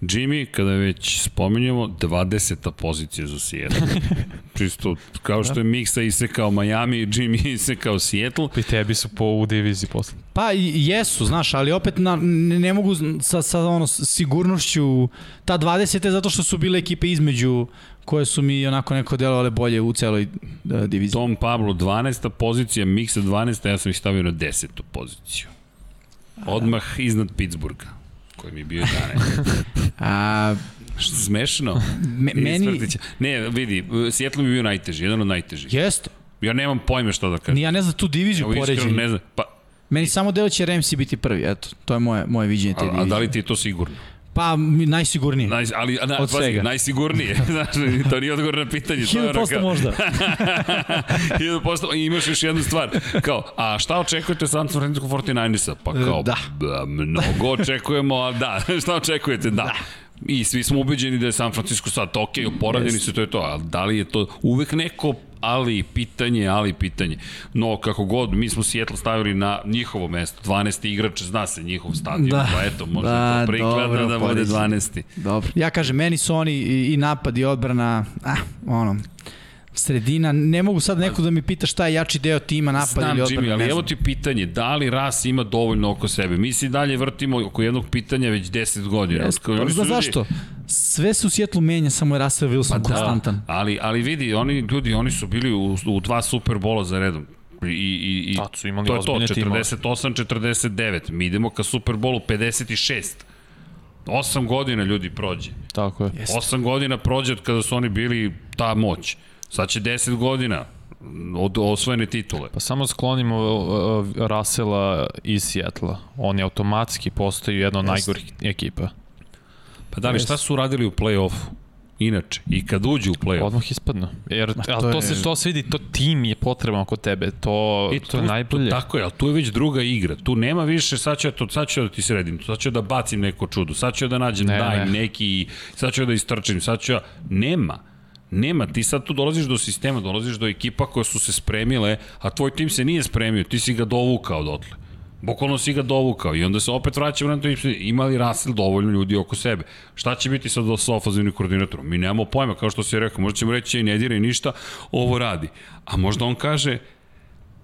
Jimmy, kada već spominjamo, 20. pozicija za Seattle. Čisto, kao što je Miksa isekao Miami, Jimmy isekao Seattle. I tebi su po u diviziji posle. Pa i- jesu, znaš, ali opet na, ne, ne mogu sa, sa ono, sigurnošću ta 20. je zato što su bile ekipe između koje su mi onako neko delovale bolje u celoj uh, diviziji. Tom Pablo, 12. pozicija, Miksa 12. Ja sam ih stavio na 10. poziciju. Odmah iznad Pittsburgha, koji mi je bio 11. A, Što smešno? me, meni. Ne, vidi, Seattle mi je bio najteži, jedan od najtežih. jeste. Ja nemam pojme šta da kažem. Ni ja ne znam tu diviziju iskreno poređenja. ne znam. Pa, Meni samo delo će Ramsey biti prvi, eto. To je moje, moje viđenje te a, divizije. a da li ti je to sigurno? Pa, najsigurnije. Naj, ali, na, Od pazi, svega. najsigurnije. Znaš, to nije odgovor na pitanje. to je Hiljadu ono posto kao- možda. Hiljadu posto. I imaš još jednu stvar. Kao, a šta očekujete od San Francisco 49ersa? Pa kao, Da. da mnogo očekujemo, a da, šta očekujete? Da. I svi smo ubeđeni da je San Francisco sad ok, oporavljeni su, to je to. Ali da li je to uvek neko ali pitanje, ali pitanje. No, kako god, mi smo Seattle stavili na njihovo mesto. 12. igrač, zna se njihov stadion, Da. pa eto, možda Da, to prikladno da bude poređenje. 12. Dobro. Ja kažem, meni su oni i, i napad i odbrana, ah, ono, sredina, ne mogu sad neko da mi pita šta je jači deo tima, napad Znam, ili odbrana. Jimmy, ali evo ti pitanje, da li Ras ima dovoljno oko sebe? Mi se dalje vrtimo oko jednog pitanja već 10 godina. Oni Pa, su Zna ljudi- zašto? Sve se u Sjetlu menja, samo je Russell Wilson Pa da, konstantan. ali, ali vidi, oni ljudi, oni su bili u, u dva Superbola za redom. I, i, i Tad su imali to je to, ozbiljne timove. 48-49. Mi idemo ka Superbolu 56. 8 godina ljudi prođe. Tako je. Jeste. 8 godina prođe od kada su oni bili ta moć. Sad će 10 godina od osvojene titule. Pa samo sklonimo uh, uh, Rasela iz Sjetla. Oni automatski postaju jedna od najgorih ekipa. Pa da li, šta su radili u play-offu? Inače, i kad uđu u play-off. Odmah ispadnu. Jer Ma, ali to to, je- se to se vidi, to tim je potreban kod tebe. To, E, to je najbolje. Tu, tako je, ali tu je već druga igra. Tu nema više, sad ću, ja to, sad ću ja da ti sredim, sad ću ja da bacim neko čudo, sad ću ja da nađem Ne, daj ne. neki, sad ću ja da istrčim, sad ću ja... Nema. Nema, ti sad tu dolaziš do sistema, dolaziš do ekipa koje su se spremile, a tvoj tim se nije spremio, ti si ga dovukao dotle. Bukvalno si ga dovukao i onda se opet vraćamo na to ima li Russell dovoljno ljudi oko sebe. Šta će biti sad sa ofazivnim koordinatorom? Mi nemamo pojma, kao što si rekao, možda ćemo reći ne diraj ništa, ovo radi. A možda on kaže,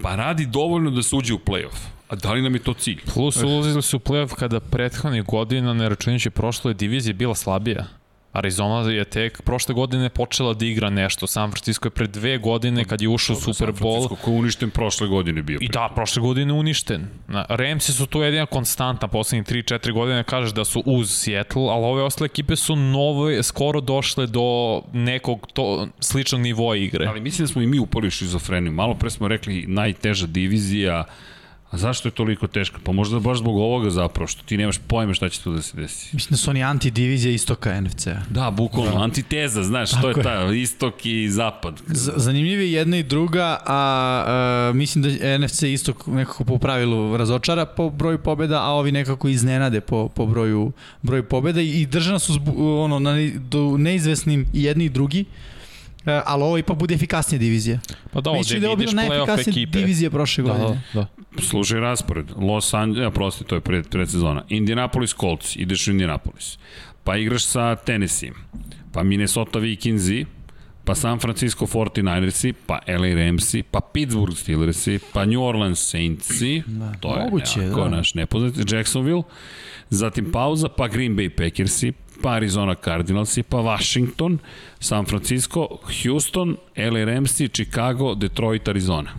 pa radi dovoljno da se uđe u play-off. A da li nam je to cilj? Plus ulazili su u playoff kada prethodnih godina, ne računajući prošle divizije, bila slabija. Arizona je tek prošle godine počela da igra nešto. San Francisco je pre dve godine kad je ušao u Super Bowl. Francisco koji je uništen prošle godine bio. I da, prošle godine uništen. Na, Ramsi su tu jedina konstantna poslednjih 3-4 godine, kažeš da su uz Seattle, ali ove ostale ekipe su nove, skoro došle do nekog to, sličnog nivoa igre. Ali mislim da smo i mi upali u šizofreniju. Malo pre smo rekli najteža divizija, A zašto je toliko teška? Pa možda baš zbog ovoga zapravo, što ti nemaš pojma šta će tu da se desi. Mislim da su oni antidivizija istoka NFC-a. Da, bukvalno, da. antiteza, znaš, Tako to je je. ta, istok i zapad. Z- Zanimljiv je jedna i druga, a, a mislim da NFC istok nekako po pravilu razočara po broju pobeda, a ovi nekako iznenade po, po broju, broju pobeda i, i držana su zbu, ono, na, do neizvesnim i jedni i drugi. Ali ovo ipak bude efikasnija divizija. Pa da, Mislim ovde da je ovo vidiš playoff najefikasnija ekipe. divizija prošle Da, godine. da, da. Slušaj raspored. Los Angeles, ja, prosti, to je pred, pred sezona. Indianapolis Colts, ideš u Indianapolis. Pa igraš sa Tennessee. Pa Minnesota Vikingsi, pa San Francisco 49ersi, pa LA Ramsi, pa Pittsburgh Steelersi, pa New Orleans Saintsi, da, to je moguće, nekako da. naš nepoznati, Jacksonville, zatim pauza, pa Green Bay Packersi, pa Arizona Cardinalsi, pa Washington, San Francisco, Houston, LA Ramsi, Chicago, Detroit, Arizona.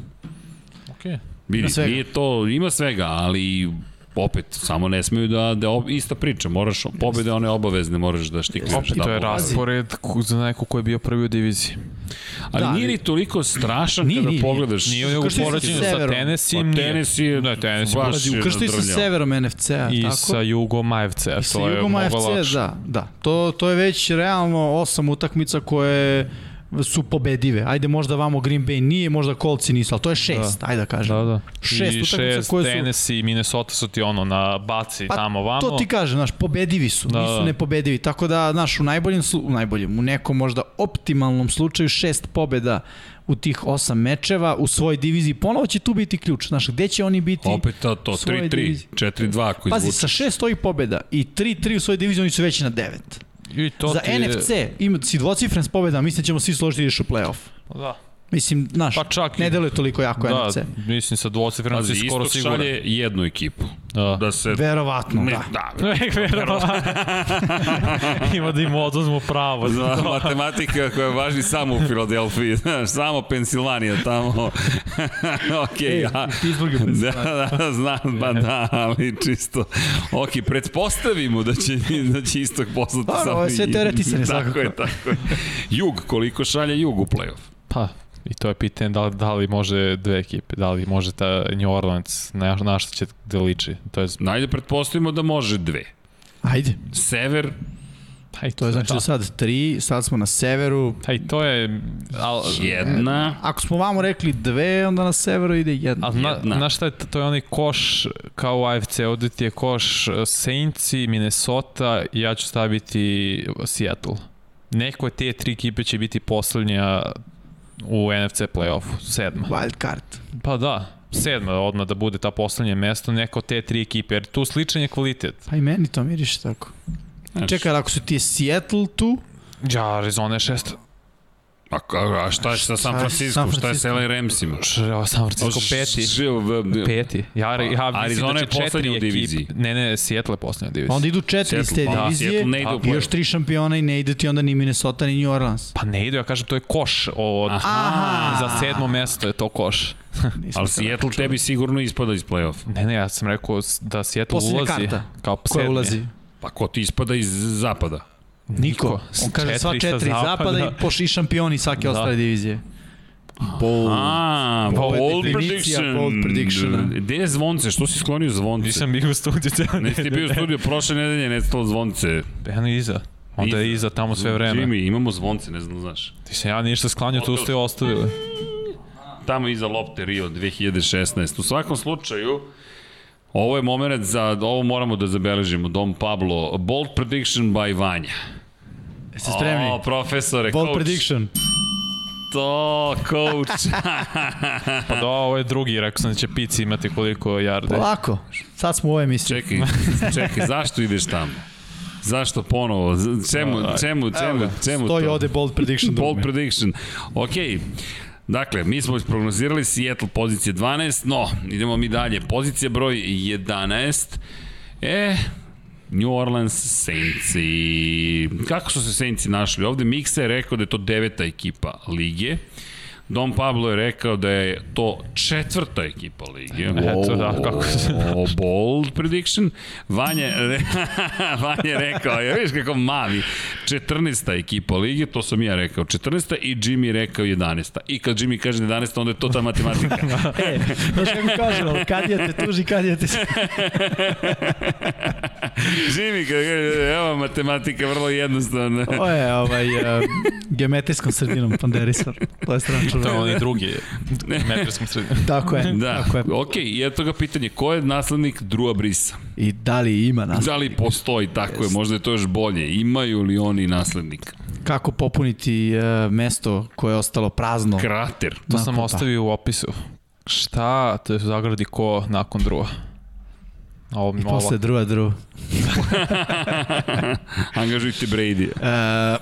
Okay. Vidi, nije to, ima svega, ali opet, samo ne smeju da, da ob, ista priča, moraš, pobede one obavezne, moraš da štikliš. Opet, da to je raspored za neko ko je bio prvi u diviziji. Ali Da, nije ni toliko strašan Nije, kada nije, pogledaš. Nije nego u poređenju sa. Tennessee. Pa Tennessee je ne, Tennessee baš baš je Ukrštili sa severom NFC-a, i tako? sa jugom AFC-a. I To je mnogo lakše. da, da. To, to je već realno osam utakmica koje su pobedive. Ajde, možda vamo Green Bay nije, možda Colts nisu, ali to je šest, da. ajde da kažem. Da, da. Šest I utakmica šest, koje su- Tennessee i Minnesota su ti ono na baci Pa, tamo vamo. To ti kažem, znaš, pobedivi su, Da, da, nisu da. nepobedivi. Tako da, znaš, u najboljem, slu- u najboljem, u nekom možda optimalnom slučaju šest pobeda u tih osam mečeva u svojoj diviziji. Ponovo će tu biti ključ. Znaš, gde će oni biti? Opet to, to svoje 3-3, divizije. 4-2 ako Pazi, izvuče. sa šest ovih pobeda i 3-3 u svojoj diviziji, oni su već na devet. I to Za ti... NFC ima si dvocifren s pobedama, mislim da ćemo svi složiti da ideš u play-off. Da. Mislim, znaš, Pa čak i- ne deluje toliko jako Da, NFC. mislim sa dvocifrenom si skoro istok siguran. šalje jednu ekipu. Da. Da se... Verovatno, ne, da. da. Ima da im oduzmu pravo. Za matematika koja važi samo u Filadelfiji, znaš, samo Pensilvanija tamo. ok, ja. Pittsburgh je Da, da, znam, ba da, ali čisto. Ok, pretpostavimo da će, da će istok poslati samo ovo je sve i- teoretisanje, Tako svakako. je, tako je. Jug, koliko šalje Jug u play-off? Pa, i to je pitanje da li, da li može dve ekipe, da li može ta New Orleans, na, na što će da liči. To je, Najde pretpostavimo da može dve. Ajde, Sever, pa i to je znači da sad tri, sad smo na severu. Pa i to je... Al, jedna, Ako smo vamo rekli dve, onda na severu ide jedna. A zna, Jedna. znaš šta je, to je onaj koš kao u AFC, ovde ti je koš Saintsi, Minnesota i ja ću staviti Seattle. Neko od te tri ekipe će biti poslednja u NFC play-offu, sedma. Wild card. Pa da, sedma odmah da bude ta poslednje mesto, neko te tri ekipe, jer tu sličan je kvalitet. Pa i meni to miriše tako. Znaš, Čekaj, ako su ti Seattle tu, Ja, Arizona je šesta. A, a šta je sa San Šta je Francisco? Šta je sa LA Ramsima? San Francisco peti. peti. Peti. Ja, ja mislim Arizona da je će četiri poslednja u diviziji. Ne, ne, Seattle je poslednja divizija. onda idu četiri iz te pa, divizije, ne ide u i još tri šampiona i ne ide ti onda ni Minnesota ni New Orleans. Pa ne idu, ja kažem to je koš od Aha. za sedmo mesto je to koš. Ali Seattle tebi sigurno ispada iz play-off. Ne, ne, ja sam rekao da Seattle Poslednja ulazi karta. kao Ko sedmi. ulazi? Pa ko ti ispada iz zapada? Niko. On kaže sva Četiri zapada, zapada i poš i šampioni svake Da. ostale divizije. Bold. A, bold definicija prediction. bold predictiona. Gde je zvonce? Što si sklonio zvonce? Nisam bio u studiju cijelo Ne si bio u studiju prošle nedelje, nestalo zvonce. Eno iza. Onda je iza tamo sve vreme. Jimmy, imamo zvonce, ne znam, znaš. Ti se ja ništa sklanio, tu ste ostavili. Tamo iza lopte Rio 2016. U svakom slučaju, ovo je moment za, ovo moramo da zabeležimo. Dom Pablo, bold prediction by Vanja. Jeste spremni? O, profesore, Bold coach. prediction. To, coach. Pa da, ovo je drugi, rekao sam da će Pici imati koliko yardi. Polako. Sad smo u ovoj emisiji. čekaj, čekaj, zašto ideš tamo? Zašto ponovo? Z- Čemu, čemu, čemu, čemu Stoji to? ovde bold prediction. Bold dugme. prediction. Ok, dakle, mi smo prognozirali Seattle pozicije 12, no, idemo mi dalje. Pozicija broj 11, e, New Orleans Saintsi. Kako su se Saintsi našli? Ovde Miksa je rekao da je to deveta ekipa lige. Dom Pablo je rekao da je to četvrta ekipa lige. Eto da, kako se... O, bold prediction. Vanja, re, Vanja je rekao, ja vidiš kako mami, 14. ekipa lige, to sam ja rekao, 14. i Jimmy je rekao 11. I kad Jimmy kaže 11. onda je to ta matematika. E, znaš kako kažemo, kad je te tuži, kad je te... Jimmy, kad kaže, evo matematika vrlo jednostavna. Ovo je ovaj, uh, geometrijskom sredinom panderisar. To je strana To oni drugi, metrijskom sredinom. Tako je, Da, tako je. ok, i eto ga pitanje, ko je naslednik Drua Brisa? I da li ima nas? Da li postoji, tako je, možda je to još bolje. Imaju li oni naslednika? Kako popuniti uh, mesto koje je ostalo prazno? Krater. To sam ostavio u opisu. Šta, to je zagradi ko nakon druga. A Ovo I posle druga druga. Angažujte Brady. E,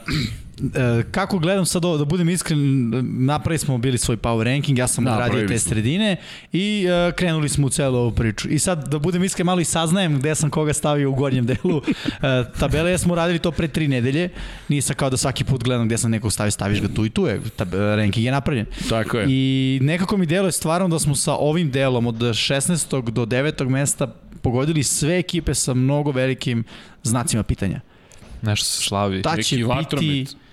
kako gledam sad ovo, da budem iskren, napravili smo bili svoj power ranking, ja sam Napravili odradio te sredine i e, krenuli smo u celu ovu priču. I sad, da budem iskren, malo i saznajem gde sam koga stavio u gornjem delu e, tabele, ja smo radili to pre tri nedelje, nisam kao da svaki put gledam gde sam nekog stavio, staviš ga tu i tu je, tab, ranking je napravljen. Tako je. I nekako mi deluje stvarno da smo sa ovim delom od 16. do 9. mesta pogodili sve ekipe sa mnogo velikim znacima pitanja. Nešto se slavi. Ta Neki će biti... vatromet.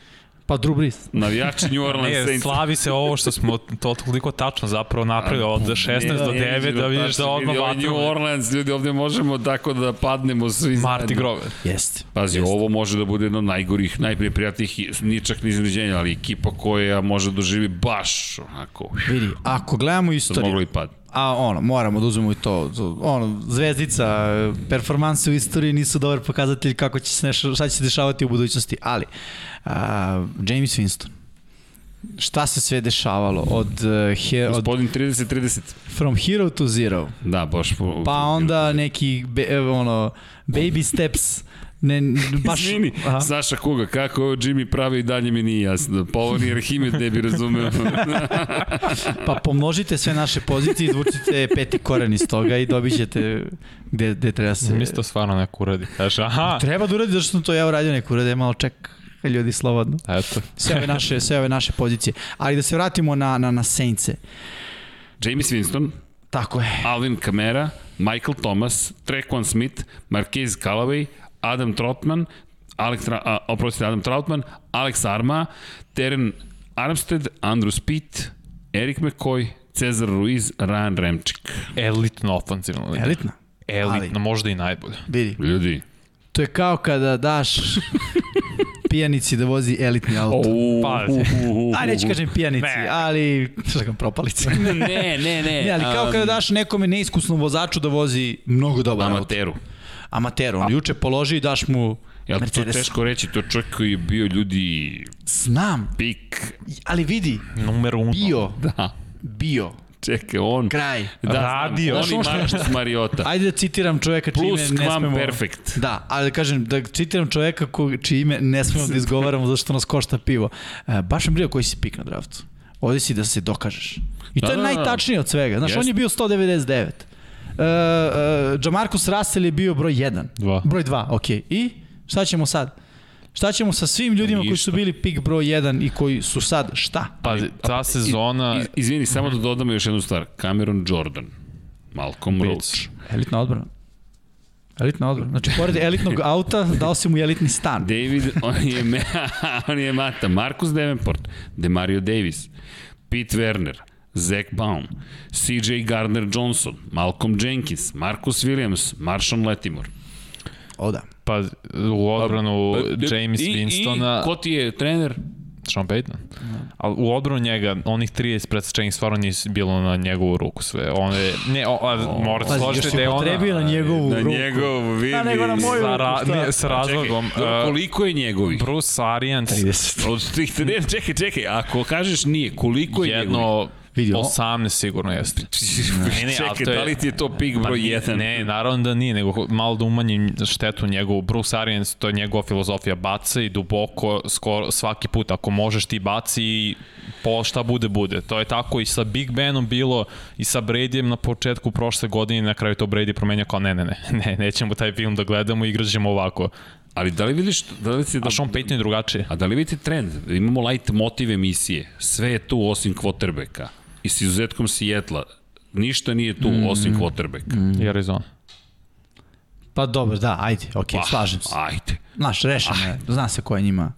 Pa Drew Brees. Navijači New Orleans Ne, Saints. slavi se ovo što smo to toliko tačno zapravo napravili od 16 do 9 da vidiš da odmah je New. Orleans, ljudi, ovde možemo tako da padnemo svi Marty zajedno. Grover. Jeste. Pazi, ovo može da bude jedno od najgorih, najprije prijatnih, nije čak ni iznenađenja, ali ekipa koja može doživi baš onako, Vidi, ako gledamo da istoriju, moglo i pad. A ono, moramo da uzmemo i to, ono, zvezdica, performanse u istoriji nisu dobar pokazatelj kako će se nešto, šta će se dešavati u budućnosti, ali a, James Winston, šta se sve dešavalo od, uh, he, od Gospodin 30-30. from hero to zero, Da, baš. Po, pa onda neki, be, ono, baby steps, ne, baš... Izvini, Aha. Saša Kuga, kako ovo Jimmy pravi i dalje mi nije jasno. Pa ovo ni Arhimed ne bi razumeo. Pa pomnožite sve naše pozicije, izvučite peti koren iz toga i dobit ćete gde, gde treba se... Mislim to stvarno neko uradi. Kaže, aha, Treba da uradi, zašto sam to ja uradio, neko uradi, malo ček ljudi slobodno. eto. Sve ove naše, sve ove naše pozicije. Ali da se vratimo na, na, na Saintse. James Winston, Tako je. Alvin Kamara, Michael Thomas, Trequan Smith, Marquez Callaway, Adam Trotman, Alex, Tra- a, oprostite, Adam Troutman, Alex Arma, Teren Armstead, Andrew Spitt, Erik McCoy, Cezar Ruiz, Ryan Remčik. Elitno ofenzivno. linija. Elitna. Elitno, možda i najbolje. Vidi, Ljudi. to je kao kada daš pijanici da vozi elitni auto. Oh, Pazi. A neću kažem pijanici, Ne. ali što kažem propalici. ne, ne, ne. ne, ali kao kada daš nekome neiskusnom vozaču da vozi mnogo dobar auto. Amateru. Amateru. On juče položi i daš mu Ja to Mercedes. teško reći, to je čovjek koji je bio ljudi Znam, pik. ali vidi, Numer uno. bio, Da. bio, Čekaj, on... kraj. Da, Radio. On i Marcus Mariota. Ajde da citiram čoveka čije Plus ime ne Kvam smemo... Perfect. Da, ali da kažem, da citiram čoveka ko, čije ime ne smemo da izgovaramo zašto nas košta pivo. E, baš me briga koji si pik na draftu. Ovdje si da se dokažeš. I to Da, je da, da. najtačnije od svega. Znaš, on Jeste. je bio 199. Uh, Jamarcus Russell je bio broj 1. Dva. Broj 2, ok. I šta ćemo sad? Šta ćemo sa svim ljudima koji su bili pik broj 1 i koji su sad šta? Pazi, ta sezona... Iz, izvini, samo da dodamo još jednu stvar. Cameron Jordan. Malcolm. Roach. Elitna odbrana. Elitna odbrana. Znači, pored elitnog auta, dao si mu i elitni stan. David, on je, me, on je mata. Marcus Davenport, Demario Davis, Pete Werner, Zach Baum, CJ Gardner Johnson, Malcolm Jenkins, Marcus Williams, Marshawn Latimore. O da. Pa u odbranu Pa, James i, Winstona, I ko ti je trener? Sean Payton. Ali u odbranu njega, onih 30 predsečenih stvarno nisu bilo na njegovu ruku sve. On je, ne, o, a, morate Pazi, složiti da je ona... upotrebio na njegovu Na ruku. njegov, vidi. A nego na moju Sa, ruku, ra, šta? ne, sa razlogom. Čekaj, uh, koliko je njegovih? Bruce Arians, 30. Od tih, ne, čekaj, čekaj, ako kažeš nije, koliko je njegovih? jedno Vidi, on- 18 sigurno jeste. Ne, ne, Čekaj, je- da li ti je to pik broj nije- 1? Ne, naravno da nije, nego malo da umanjim štetu njegovu. Bruce Arians, to je njegova filozofija, baca i duboko, skoro svaki put, ako možeš ti baci i po šta bude, bude. To je tako i sa Big Benom bilo i sa Bradyjem na početku prošle godine na kraju to Brady promenio kao ne, ne, ne, ne, nećemo taj film da gledamo i igraćemo ovako. Ali da li vidiš, da li si da... A Sean Payton je drugačije. A da li vidite trend? Imamo light motiv emisije. Sve je tu osim quarterbacka. I s izuzetkom Sijetla. Ništa nije tu mm. osim quarterbacka. I Arizona. Pa dobro, da, ajde, okej, Pa, slažem se. Ajde. Znaš, rešeno je, zna se ko je njima.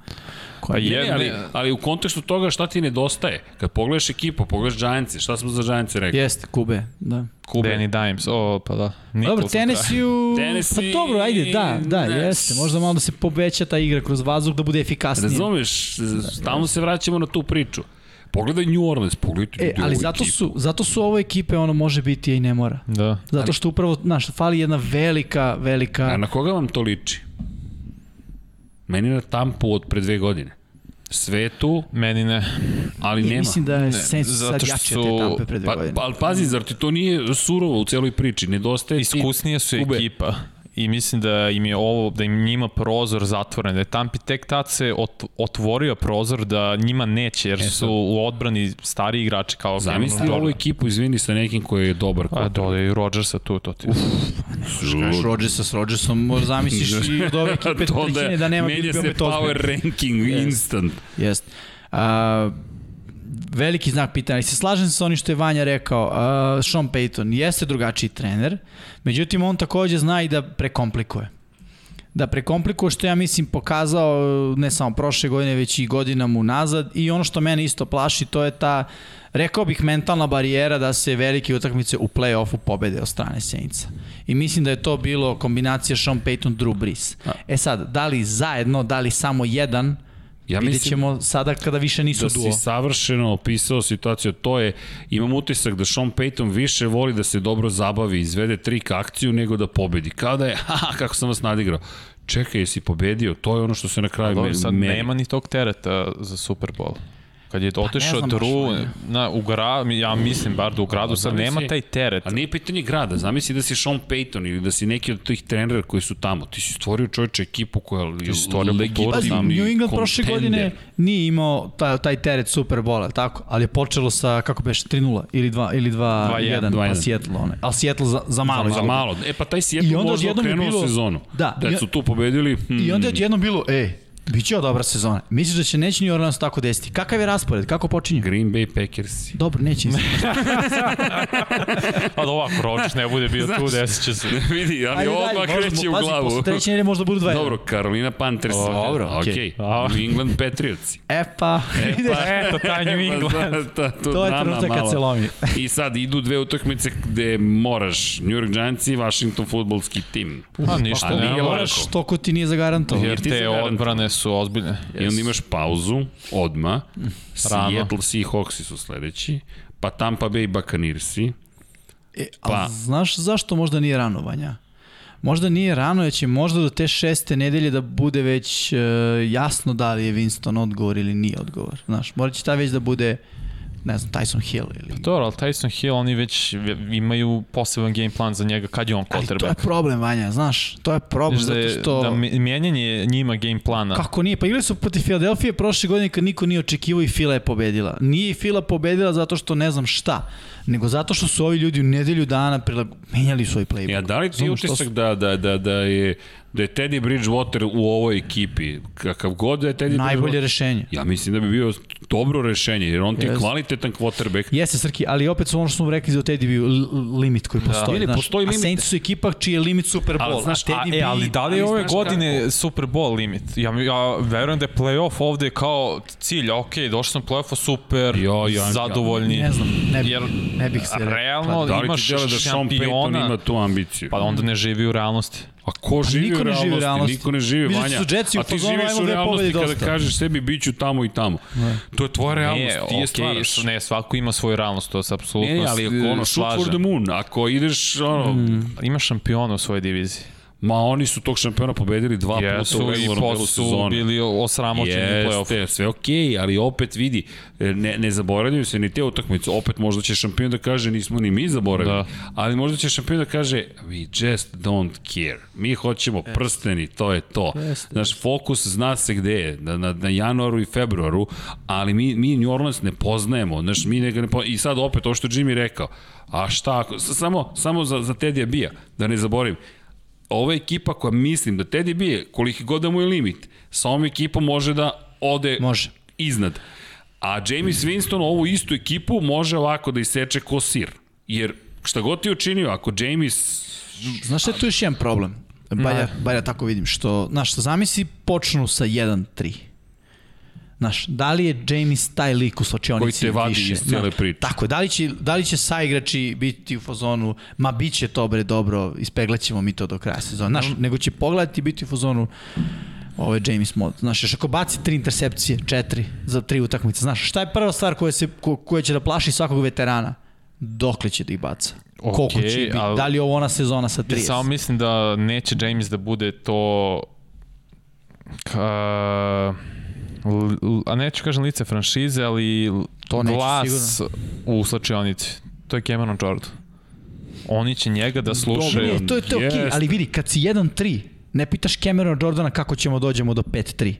Ko Pa je. Ne, je, ne, ali, ali u kontekstu toga šta ti nedostaje. Kad pogledaš ekipu, pogledaš Giants, šta smo za Giants rekli? Jeste, Kube, da. Kube. Danny Dimes, o, pa da. Nicholson Dobro, kraj. Tennessee-u... Tennessee- Pa dobro, ajde, da, da, ne. jeste. Možda malo da se poveća ta igra kroz vazduh, da bude efikasnije. Razumeš, stalno se vraćamo na tu priču. Pogledaj New Orleans, pogledajte E, ljudi ali zato ekipu. su, zato su ovo ekipe, ono može biti a i ne mora. Da. Zato što upravo, znaš, fali jedna velika, velika... A na koga vam to liči? Meni na Tampu od pre dve godine. Sve je tu, Meni ne. ali I nema. Mislim da je zato sad jače su- te tampe pre dve Pa, godine. pa, ali pazi, zar ti to nije surovo u celoj priči? Nedostaje ti... Iskusnije su Kube. ekipa i mislim da im je ovo, da im njima prozor zatvoren, da je Tampi tek tad se ot, otvorio prozor da njima neće, jer su u odbrani stari igrači kao Zamisli ovu ekipu, izvini, sa nekim koji je dobar. Pa dodaj i Rodgersa tu, to ti. Kažeš Rodgersa s Rodgersom, možda zamisliš i od ove ekipe trećine da nema menja bio se opet ozbiljan. power ranking Yes. instant. Jest. A, veliki znak pitanja. I se slažem sa onim što je Vanja rekao. A, Sean Payton jeste drugačiji trener, međutim on takođe zna i da prekomplikuje. Da prekomplikuje što ja mislim pokazao ne samo prošle godine, već i godinama unazad i ono što mene isto plaši to je ta rekao bih mentalna barijera da se velike utakmice u play-offu pobede od strane Saintsa. I mislim da je to bilo kombinacija Sean Payton, Drew Brees. E sad, da li zajedno, da li samo jedan, Ja Vidjet mislim ćemo sada kada više nisu da duo. si savršeno opisao situaciju. To je, imam utisak da Sean Payton više voli da se dobro zabavi, izvede trik akciju nego da pobedi. Kao da je, haha, kako sam vas nadigrao. Čekaj, jesi pobedio? To je ono što se na kraju Dobro, me, sad meri. nema ni tog tereta za Super Bowl. Kad je otišao Pa znam baš, Drew, na, u gra, ja mislim bar da u gradu sad nema taj teret. A nije pitanje grada, zamisli da si Sean Payton ili da si neki od tih trenera koji su tamo. Ti si stvorio čovječe ekipu koja je stvorio tamo. New England prošle godine nije imao taj, taj teret Super Bowl, tako? Ali je počelo sa, kako beš, 3-0 ili 2 ili 2-1, 2:1. pa Seattle onaj. Ali Seattle za, za malo. Za malo. E pa taj Seattle možda okrenuo bilo- sezonu. Da, Da su tu pobedili. Hmm. I onda je odjednom bilo, e, bit će ovo dobra sezona. Misliš da će neće New Orleans tako desiti? Kakav je raspored? Kako počinje? Green Bay Packers. Dobro, neće. Ali ovako, Rodgers ne bude bio tu, desit će se. Vidi, ali odmah kreće u pazi, glavu. Posle treće nedelje možda budu 2 Dobro, Carolina Panthers. Dobro, okej. okej. A. New England Patriots. E pa, ideš. Eto, taj New England. Ta, ta, To je trenutak kad se lomi. I sad idu dve utakmice gde moraš. New York Giants i Washington futbolski tim. Pa ništa, Ali ne moraš. Moraš, to ko ti nije zagarantovao. Jer ti te odbrane su ozbiljne. I onda imaš pauzu, odma. Rano. Seattle Seahawksi su sledeći. Pa Tampa Bay Buccaneersi. E, Pa- pa, znaš zašto možda nije rano, Vanja? Možda nije rano, jer će možda do te šeste nedelje da bude već e, jasno da li je Winston odgovor ili nije odgovor. Znaš, morat će ta već da bude, ne znam, Tyson Hill ili... Dobro, ali Tyson Hill, oni već imaju poseban game plan za njega kad je on Ali to je quarterback. problem, Vanja, znaš, to je problem, Znaš da, zato je, što... da mi- mijenjanje njima game plana. Kako nije? Pa igrali su protiv Filadelfije prošle godine kad niko nije očekivao i Fila je pobedila. Nije i Fila pobedila zato što ne znam šta, nego zato što su ovi ljudi u nedelju dana prilag... menjali svoj playbook. Ja, da li ti utisak su da, da, da, da je da je Teddy Bridgewater u ovoj ekipi, kakav god da je Teddy Najbolje rešenje. ja mislim da bi bio dobro rešenje, jer on ti je Jeste. kvalitetan quarterback. Jeste, Srki, ali opet su ono što smo rekli za Teddy bio limit koji postoji. Ili znaš, postoji A limit. Saints su ekipa čiji je limit Super Bowl. Ali, znaš, a Teddy A, e, ali da li je ove godine kako? Super Bowl limit? Ja, ja verujem da je playoff ovde kao cilj, ok, došli sam playoffa super, Jo, ja- zadovoljni. Ne znam, ne, bi, Jer ne bih se... realno Da li imaš da šampiona, ima tu ambiciju? pa onda ne živi u realnosti. A ko živi, niko u ne realnosti? živi u realnosti. Niko ne živi, Mislim da Vanja. su A ti živiš u realnosti kada dosta. kažeš sebi biću tamo i tamo. To je tvoja realnost, Nije, ti je okej, stvaraš. ne, svako ima svoju realnost, to se apsolutno Ne, ne, ali ako ono, shoot for the moon, ako ideš, ono, mm. Ima šampiona u svojoj diviziji. Ma oni su tog šampiona pobedili dva puta Jesu u regularnom delu posle su sezone. bili osramoćeni u play-offu. Jeste, sve okej, okay, ali opet vidi, ne, ne zaboravljaju se ni te utakmice, opet možda će šampion da kaže nismo ni mi zaboravili, da. ali možda će šampion da kaže we just don't care, mi hoćemo prsteni, to je to. Jeste. Znaš, fokus zna se gde je, na, na, na januaru i februaru, ali mi, mi New Orleans ne poznajemo, znaš, mi ne, ne poznajemo. i sad opet to što je Jimmy rekao, a šta ako, samo, samo za, za Tedija Bija, da ne zaboravim, ova ekipa koja mislim da Teddy bije, koliki god da mu je limit, sa ovom ekipom može da ode Može. iznad. A James Winston ovu istu ekipu može ovako da iseče ko sir. Jer šta god ti učinio, ako James... Znaš šta je tu još jedan problem? Balja, balja tako vidim, što, znaš, zamisli počnu sa 1-3. Znaš, da li je James taj lik u slačionici Koji te vadi više? iz cijele priče. Tako, je, da li će, da li će saigrači biti u fazonu, ma bit će to bre dobro, ispeglaćemo mi to do kraja sezona. Znaš, nego će pogledati i biti u fazonu, ovo je James Mod. Znaš, još ako baci tri intersepcije, četiri za tri utakmice, znaš, šta je prva stvar koja, se, ko, koja će da plaši svakog veterana? Dokle će da ih baca? Koliko Okej, će biti? ali- Da li je ovo ona sezona sa 30? Ja samo mislim da neće James da bude to l- a neću kažem lice franšize, ali To neće glas u slačionici. To je Cameron Jordan. Oni će njega da slušaju. Dobro, to je to okay, ali vidi, kad si 1-3, ne pitaš Cameron Jordana kako ćemo dođemo do 5-3,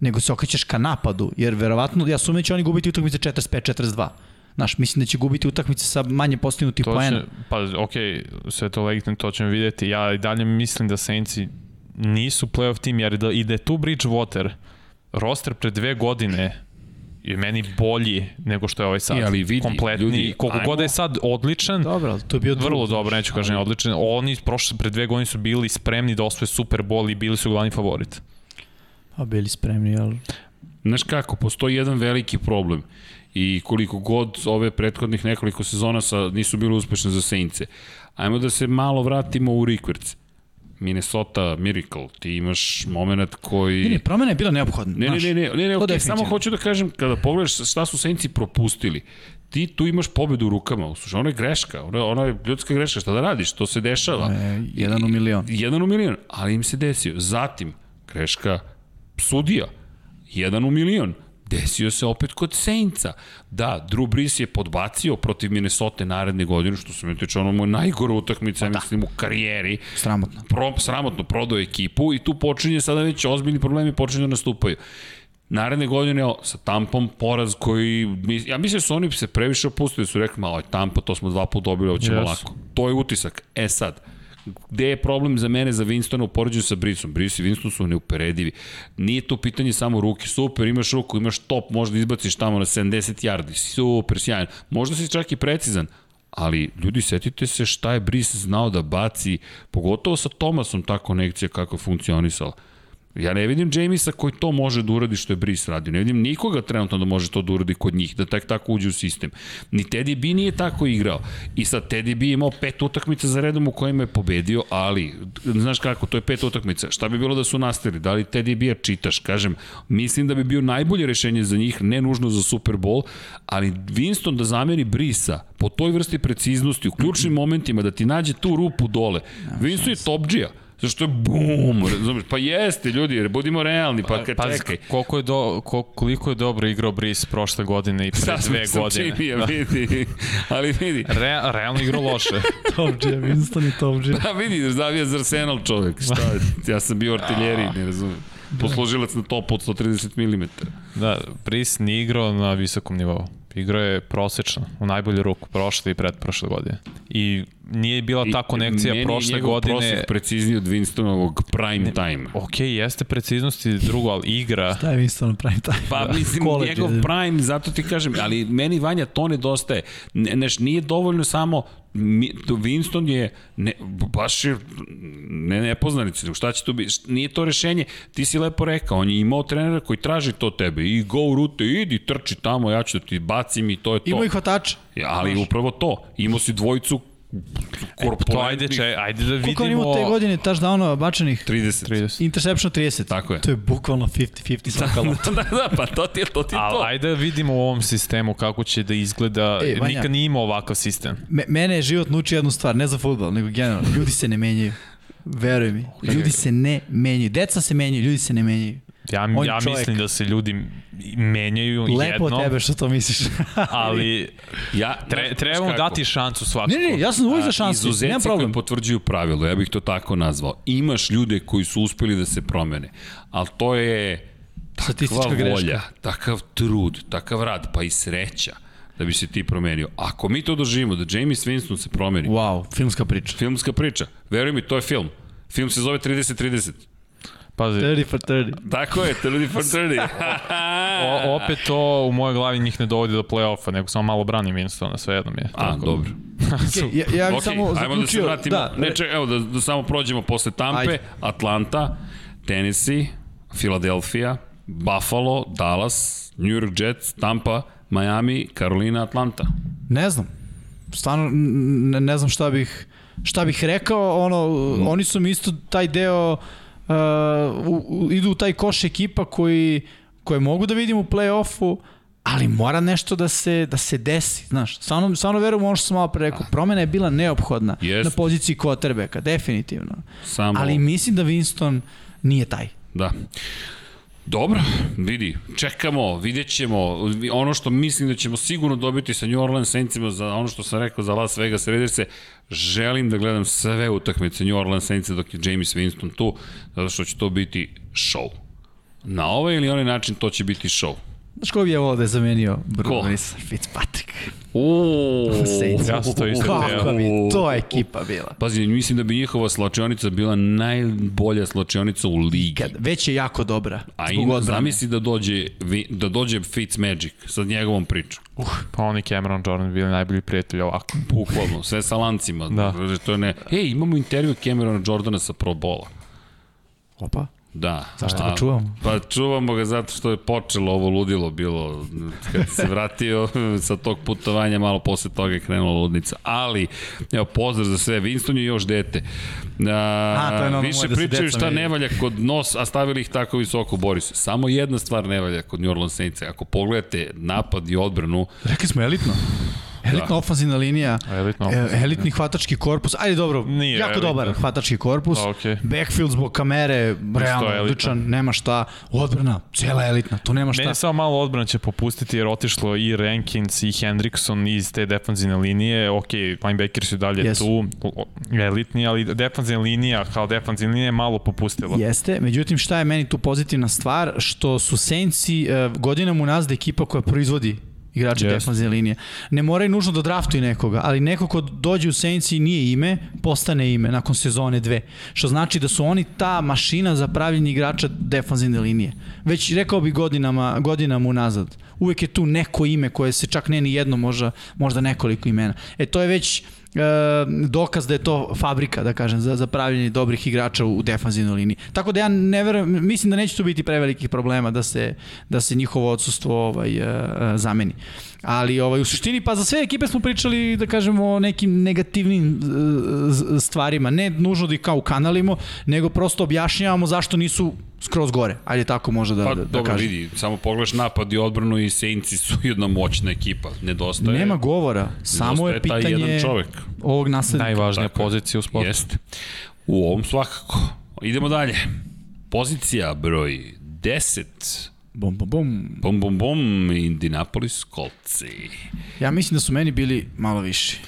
nego se okrećeš ka napadu, jer verovatno, ja sumnjam da će oni gubiti utakmice 45-42. Znaš, mislim da će gubiti utakmice sa manje postignutih To poena. pa okej, sve to legitimno, to ćemo vidjeti. Ja i dalje mislim da Saintsi nisu playoff tim, jer da, i je tu Bridgewater, roster pre dve godine je meni bolji nego što je ovaj sad. I, ali vidi, Kompletni. ljudi, Koliko ajmo- god je sad odličan, Dobro, to je bio vrlo dobro, neću kažem odličan. Oni prošle pre dve godine su bili spremni da osvoje Super Bowl i bili su glavni favorit. A bili spremni, ali... Znaš kako, postoji jedan veliki problem i koliko god ove prethodnih nekoliko sezona sa, nisu bile uspešne za Saintse. Ajmo da se malo vratimo u Rikverc. Minnesota Miracle, ti imaš moment koji... Ne, ne, promena je bila neophodna. Ne, ne, ne, ne, ne, ne okay, samo hoću da kažem, kada pogledaš šta su Saintsi propustili, ti tu imaš pobedu u rukama, u slučaju, ono je greška, ono, ono je ljudska greška, šta da radiš, to se dešava. E, jedan u milion. Jedan u milion, ali im se desio. Zatim, greška sudija, jedan u milion, desio se opet kod Saintsa. Da, Drew Brees je podbacio protiv Minnesota naredne godine, što se mi tiče ono moja najgora utakmica, ja mislim, u karijeri Sramotno. pro, sramotno prodao ekipu i tu počinje sada već ozbiljni problemi počinju da nastupaju. Naredne godine o, sa Tampom poraz koji, ja mislim da su oni se previše opustili, su rekli, malo je Tampa, to smo dva puta dobili, ovo ćemo Jesu. lako. To je utisak. E sad, gde je problem za mene za Winstona u poređenju sa Brisom? Bris i Winston su neuperedivi. Nije to pitanje samo ruke. Super, imaš ruku, imaš top, možda izbaciš tamo na 70 yardi. Super, sjajan. Možda si čak i precizan, ali ljudi setite se šta je Bris znao da baci, pogotovo sa Tomasom ta konekcija kako je funkcionisala. Ja ne vidim Jamisa koji to može da uradi što je Brice radio. Ne vidim nikoga trenutno da može to da uradi kod njih, da tak tako uđe u sistem. Ni Teddy B nije tako igrao. I sad Teddy B imao pet utakmica za redom u kojima je pobedio, ali znaš kako, to je pet utakmica. Šta bi bilo da su nastavili? Da li Teddy B čitaš? Kažem, mislim da bi bio najbolje rešenje za njih, ne nužno za Super Bowl, ali Winston da zameri Brisa po toj vrsti preciznosti u ključnim momentima da ti nađe tu rupu dole. Winston je topđija. Zašto je bum, razumeš? Pa jeste, ljudi, jer budimo realni, pa kad Pazi, čekaj. koliko je, do, ko, koliko je dobro igrao Brice prošle godine i pre Sad dve sam godine. činio, da. vidi. Ali vidi, Re, realno igrao loše. Top G, Winston je top G. da vidi, zavija za Arsenal čovek. Šta, ja sam bio artiljeri, ne razumem. Poslužilac na topu od 130 mm. Da, Brice nije igrao na visokom nivou. Igrao je prosečno, u najbolju ruku, prošle i pretprošle godine. I nije bila ta konekcija meni je prošle njegov godine. prosek precizniji od Winstonovog prime time. Ok, jeste preciznosti drugo, ali igra... Šta je Winston prime time? Pa mislim, College njegov je. prime, zato ti kažem, ali meni Vanja to nedostaje. Ne, neš, nije dovoljno samo mi, to Winston je ne, baš je ne nepoznanici, šta će to biti? Nije to rešenje. Ti si lepo rekao, on je imao trenera koji traži to tebe i go rute, idi, trči tamo, ja ću da ti bacim i to je to. Imao i hvatača. Ja, ali upravo to. Imao si dvojicu To ajde, če, ajde da Koliko on vidimo... imao te godine touchdownova bačenih? 30. 30. Interception 30. Tako je. To je bukvalno 50-50 svaka lopta. da, da, pa to ti je to. Ti je Ali to. ajde da vidimo u ovom sistemu kako će da izgleda. E, E, Vanja. Nikad nije imao ovakav sistem. Me, mene je život naučio jednu stvar, ne za futbol, nego generalno. Ljudi se ne menjaju. Veruj mi. Ljudi se ne menjaju. Deca se menjaju, ljudi se ne menjaju. Ja, On ja čovjek. mislim da se ljudi menjaju Lepo jedno, od tebe što to misliš. ali Ja, tre, trebamo kako? dati šansu svakako. ne, ne, ja sam uvijek za šansu, nemam problem. koji potvrđuju pravilo, ja bih to tako nazvao. Imaš ljude koji su uspeli da se promene, ali to je Statistička takva greška. volja, takav trud, takav rad, pa i sreća da bi se ti promenio. Ako mi to doživimo, da James Winston se promeni, Wow, filmska priča. filmska priča, veruj mi, to je film. Film se zove 30-30. Pazi, 30 for 30. Tako je, 30 for 30. o, opet to u mojoj glavi njih ne dovodi do play-offa, nego samo malo branim Winstona, sve jedno mi je. A, Tako. dobro. Okay, ja, ja bih Ok, samo ajmo da se zaključio. vratimo. da, ne, ček, evo da, da samo prođemo posle Tampe, Ajde. Atlanta, Tennessee, Philadelphia, Buffalo, Dallas, New York Jets, Tampa, Miami, Carolina, Atlanta. Ne znam. Stvarno ne, ne znam šta bih šta bih rekao, ono Mm. oni su mi isto taj deo uh, u, u, idu u taj koš ekipa koji koje mogu da vidim u plej-ofu, ali mora nešto da se da se desi, znaš. Stvarno stvarno verujem ono što sam malo pre rekao. Promena je bila neophodna Jest. na poziciji quarterbacka, definitivno. Samo, Ali mislim da Winston nije taj. da. Dobro, vidi, čekamo, vidjet ćemo, ono što mislim da ćemo sigurno dobiti sa New Orleans Saintsima za ono što sam rekao za Las Vegas Raiderse, želim da gledam sve utakmice New Orleans Saintsa dok je James Winston tu, zato što će to biti show. Na ovaj ili onaj način to će biti show. Znaš ko bi je ovo da je zamenio? Bruno Brisa? Fitzpatrick. Uuu. Ja sam to isto Kako bi to ekipa bila? Pazi, mislim da bi njihova slačionica bila najbolja slačionica u ligi. Kad, već je jako dobra. A odbrane. zamisli da dođe, da dođe Fitzmagic sa njegovom pričom. Pa oni Cameron Jordan bili najbolji prijatelji ovako. Bukvalno, sve sa lancima. Da. To je ne... Ej, imamo intervju Camerona Jordana sa Pro Bola. Opa. Da. Zašto ga čuvamo? Pa čuvamo ga zato što je počelo ovo ludilo bilo. Kad se vratio sa tog putovanja, malo posle toga je krenula ludnica. Ali, evo, pozdrav za sve. Winston je još dete. A, A, to je više da pričaju šta ne valja kod nos, a stavili ih tako visoko, Boris. Samo jedna stvar ne valja kod New Orleans Saints. Ako pogledate napad i odbranu, Rekli smo elitno. Elitna da. ofanzivna linija, Elitna e, ofanzivna. elitni hvatački korpus, ajde dobro, Nije jako elitna. dobar hvatački korpus, A, okej. backfield zbog kamere, realno odličan, nema šta, odbrana, cijela elitna, tu nema šta. Meni samo malo odbrana će popustiti jer otišlo i Rankins i Hendrickson iz te defanzivne linije. Ok, linebackers su dalje Jesu. tu, elitni, ali defanzivna linija kao defanzivna linija je malo popustila. Jeste, međutim šta je meni tu pozitivna stvar, što su Saintsi uh, godinama unazad ekipa koja proizvodi igrače Jeste. defanzivne linije. Ne moraju nužno da draftuju nekoga, ali neko ko dođe u Saints i nije ime, postane ime nakon sezone dve. Što znači da su oni ta mašina za pravljenje igrača defanzivne linije. Već rekao bi godinama, godinama unazad. Uvek je tu neko ime koje se čak ne ni jedno, možda, možda nekoliko imena. E to je već dokaz da je to fabrika, da kažem, za, za pravljenje dobrih igrača u, u defanzivnoj liniji. Tako da ja ne verujem, mislim da neće tu biti prevelikih problema da se, da se njihovo odsustvo ovaj, e, e, zameni. Ali ovaj, u suštini, pa za sve ekipe smo pričali, da kažemo, o nekim negativnim e, z- stvarima. Ne nužno da ih kao kanalimo, nego prosto objašnjavamo zašto nisu skroz gore. Ajde tako možda da, Pa da, da dobro, kažem. vidi, samo pogledaš napad i odbranu i Saintsi su jedna moćna ekipa. Nedostaje, Nema govora, samo je taj pitanje jedan čovek. ovog naslednika. Najvažnija Tako pozicija u sportu. Jeste. U ovom svakako. Idemo dalje. Pozicija broj 10. Bum, bum, bum. Bum, bum, bum, Indianapolis Coltsi. Ja mislim da su meni bili malo viši.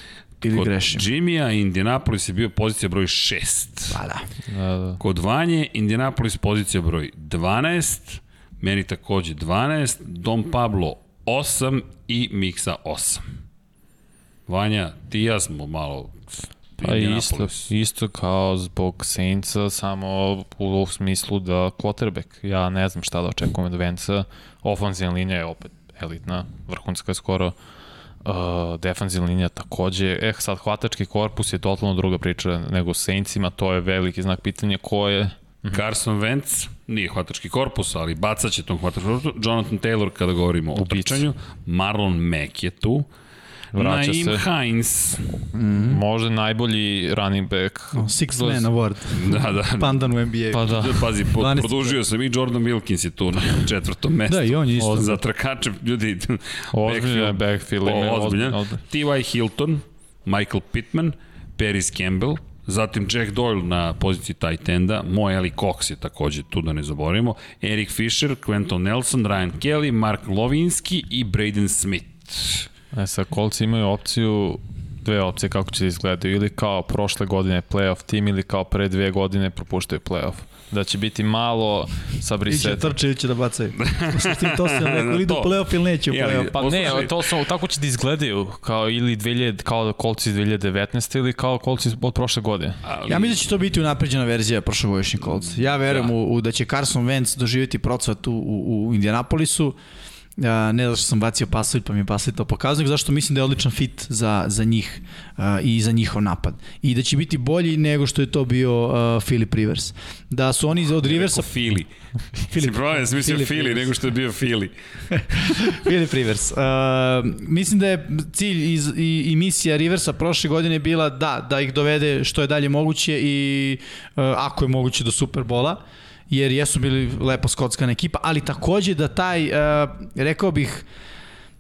Ili Kod grešim. Jimmya Indianapolis je bio pozicija broj 6. Pa da. Da, da. Kod Vanje Indianapolis pozicija broj 12, meni takođe 12, Dom Pablo 8 i Miksa 8. Vanja, ti i ja smo malo Pa isto, isto kao zbog Saintsa, samo u, smislu da quarterback, ja ne znam šta da očekujem od Venca, ofenzivna linija je opet elitna, vrhunska je skoro, uh, defanzivna linija takođe, eh sad hvatački korpus je totalno druga priča nego Saintsima, to je veliki znak pitanja ko je Carson Wentz, nije hvatački korpus, ali bacaće tom hvatački korpusu. Jonathan Taylor kada govorimo o trčanju. Marlon Mack je tu. Vraća Naim se. Hines. Možda najbolji running back. No, six Kroz- man award. Da, da. Pandan u NBA. Pa da. Pazi, po, 12. produžio sam i Jordan Wilkins je tu na četvrtom mestu. Da, i on je isto. Za trkače, ljudi, Ozbiljan je backfield. ozbiljan. ozbiljan. T.Y. Hilton, Michael Pittman, Paris Campbell, zatim Jack Doyle na poziciji tight enda, Mo Eli Cox je takođe tu da ne zaboravimo, Eric Fisher, Quentin Nelson, Ryan Kelly, Mark Lovinski i Braden Smith. E sad, kolci imaju opciju, dve opcije kako će da izgledaju, ili kao prošle godine playoff tim, ili kao pre dve godine propuštaju playoff. Da će biti malo sa Iće Brissetom. trče, iće da bacaju. Što ti to sam rekao, ili idu u playoff ili neće u playoff. Pa ne, to su, tako će da izgledaju, kao ili 2000, kao kolci iz 2019. ili kao kolci od prošle godine. Ali, Ja mislim da će to biti unapređena verzija prošlogodišnjih Colts. Ja verujem Da. u, u da će Carson Wentz doživjeti procvat u, u, u Indianapolisu. Ja, ne zato što sam bacio pasovi pa mi je pasovi to pokazao, nego zašto mislim da je odličan fit za, za njih uh, i za njihov napad. I da će biti bolji nego što je to bio uh, Philip Rivers. Da su oni od Riversa... Fili. Filip, Pravo, ja sam mislio Philip Fili, Rivers. nego što je bio Fili. Philip Rivers. Uh, mislim da je cilj iz, i, i misija Riversa prošle godine bila da, da ih dovede što je dalje moguće i uh, ako je moguće do Superbola jer jesu bili lepo skockana ekipa, ali takođe da taj, uh, rekao bih,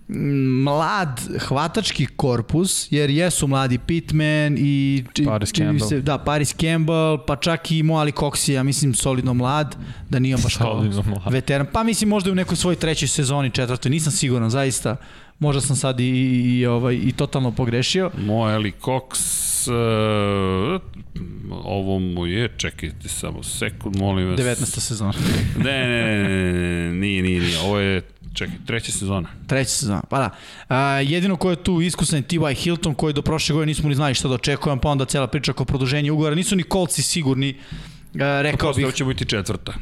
mlad hvatački korpus, jer jesu mladi Pittman i Paris Campbell. Se, da, Paris Campbell, pa čak i Moali Cox je, ja mislim, solidno mlad, da nije baš kao veteran. Pa mislim možda u nekoj svojoj trećoj sezoni, četvrtoj, nisam siguran, zaista. Možda sam sad i, i, i, ovaj, i totalno pogrešio. Mo Eli Cox, uh, ovo mu je, čekajte samo sekund, molim vas. 19. sezona. Ne, ne, ne, ne, ne, nije, nije, nije, ovo je, čekaj, treća sezona. Treća sezona, pa da. A, jedino ko je tu iskusan je T.Y. Hilton, koji do prošle godine nismo ni znali šta da očekujemo, pa onda cela priča oko produženja ugovora. Nisu ni kolci sigurni, a, rekao Prosto bih. ovo će biti četvrta.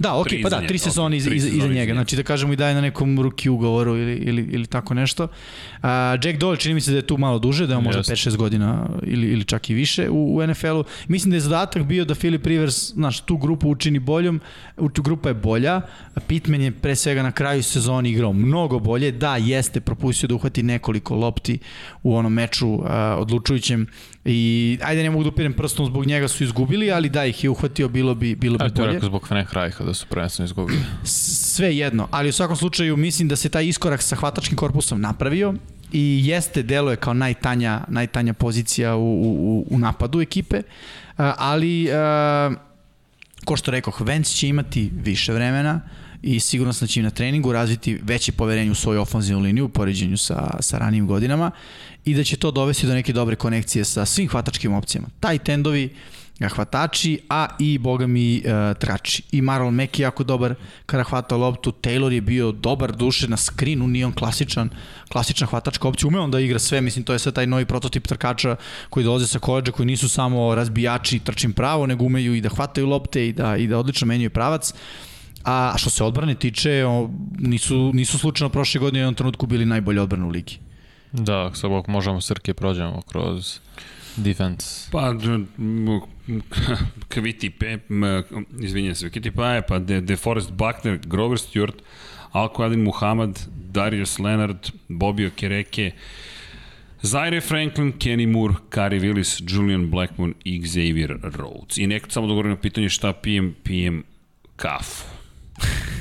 Da, ok, pa da, tri sezone iz, tri iza, sezone iza iza njega. Znači da kažemo i daje na nekom ruki ugovoru ili, ili, ili tako nešto. Uh, Jack Doyle čini mi se da je tu malo duže, da je možda Jeste. 5-6 godina ili, ili čak i više u, u NFL-u. Mislim da je zadatak bio da Philip Rivers, znaš, tu grupu učini boljom, tu grupa je bolja. Pittman je pre svega na kraju sezoni igrao mnogo bolje. Da, jeste propustio da uhvati nekoliko lopti u onom meču uh, odlučujućem i ajde ne mogu da upirem prstom zbog njega su izgubili, ali da ih je uhvatio bilo bi bilo bi Evo to je bolje rekao zbog Frank Reicha da su prvenstveno izgubili. sve jedno, ali u svakom slučaju mislim da se taj iskorak sa hvatačkim korpusom napravio i jeste deluje kao najtanja, najtanja pozicija u, u, u napadu ekipe, ali ko što rekoh, Vance će imati više vremena i sigurno sam da će im na treningu razviti veće poverenje u svoju ofenzivnu liniju u poređenju sa, sa ranijim godinama i da će to dovesti do neke dobre konekcije sa svim hvatačkim opcijama. Taj tendovi, hvatači, a i, boga mi, uh, trači. I Marlon Mack je jako dobar kada hvata loptu, Taylor je bio dobar duše na skrinu, nije on klasičan, klasična hvatačka opcija, ume on da igra sve, mislim, to je sve taj novi prototip trkača koji dolaze sa koleđa, koji nisu samo razbijači trčim pravo, nego umeju i da hvataju lopte i da, i da odlično menjaju pravac. A što se odbrane tiče, nisu, nisu slučajno prošle godine u jednom trenutku bili najbolji odbrane u ligi. Da, sad ako možemo Srke prođemo kroz defense. Pa, Kviti Pe, izvinjam se, Kviti Paje, pa De, DeForest Buckner, Grover Stewart, Alko Adin Muhammad, Darius Leonard, Bobio Kereke, Zaire Franklin, Kenny Moore, Kari Willis, Julian Blackmon i Xavier Rhodes. I nekad samo da govorim na pitanje šta pijem, pijem kafu.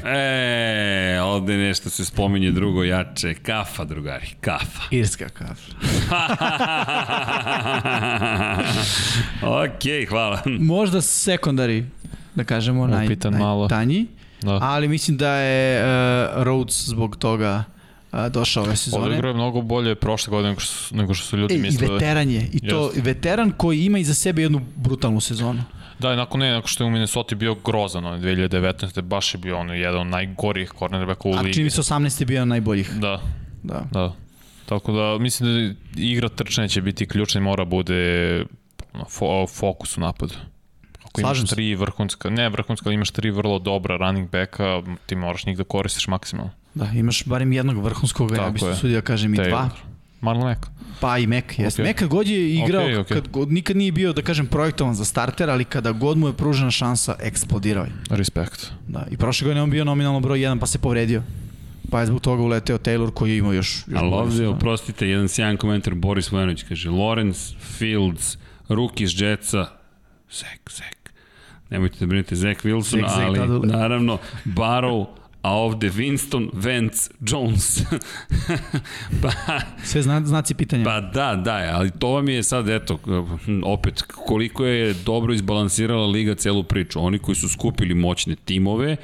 E, ovde nešto se spominje drugo jače. Kafa, drugari, kafa. Irska kafa. ok, hvala. Možda sekundari, da kažemo, naj, Upitan malo. najtanji, Da. ali mislim da je uh, Rhodes zbog toga uh, došao ove sezone. Odigrao je mnogo bolje prošle godine nego što su, nego što su ljudi E, I mislili. veteran je. I to veteran koji ima iza sebe jednu brutalnu sezonu. Da, i nakon ne, nakon što je u Minnesota bio grozan, on 2019. baš je bio ono jedan od najgorijih cornerbacka u A ligi. čini mi se 18 je bio najboljih. Da, Da. da. Tako da mislim da igra trčanja će biti ključna i mora bude fo, fokus u napadu. Ako Slažem imaš tri vrhunska, ne vrhunska, ali imaš tri vrlo dobra running backa, ti moraš njih da koristiš maksimalno. Da, imaš barem jednog vrhunskog, ja Tako bih se sudio da kažem i Taylor. Marlon Mack. Pa i Mek, jes. Mek kad god je igrao, Okej, okej. kad god, nikad nije bio, da kažem, projektovan za starter, ali kada god mu je pružena šansa, eksplodirao je. Respekt. Da, i prošle godine on bio nominalno broj 1, pa se povredio. pa je zbog toga uleteo Taylor koji je imao još... još Ali ovde, oprostite, jedan sjajan komentar Boris Vojanović kaže Lawrence, Fields, Rookie iz Jetsa, Zek, Zek. Nemojte da brinete Zek Wilson, Zek, Zek, ali da, da, da. naravno Barrow, a ovde Winston, Vance, Jones. pa, Sve zna, znaci pitanja. Pa da, da, ali to vam je sad, eto, opet, koliko je dobro izbalansirala Liga celu priču. Oni koji su skupili moćne timove,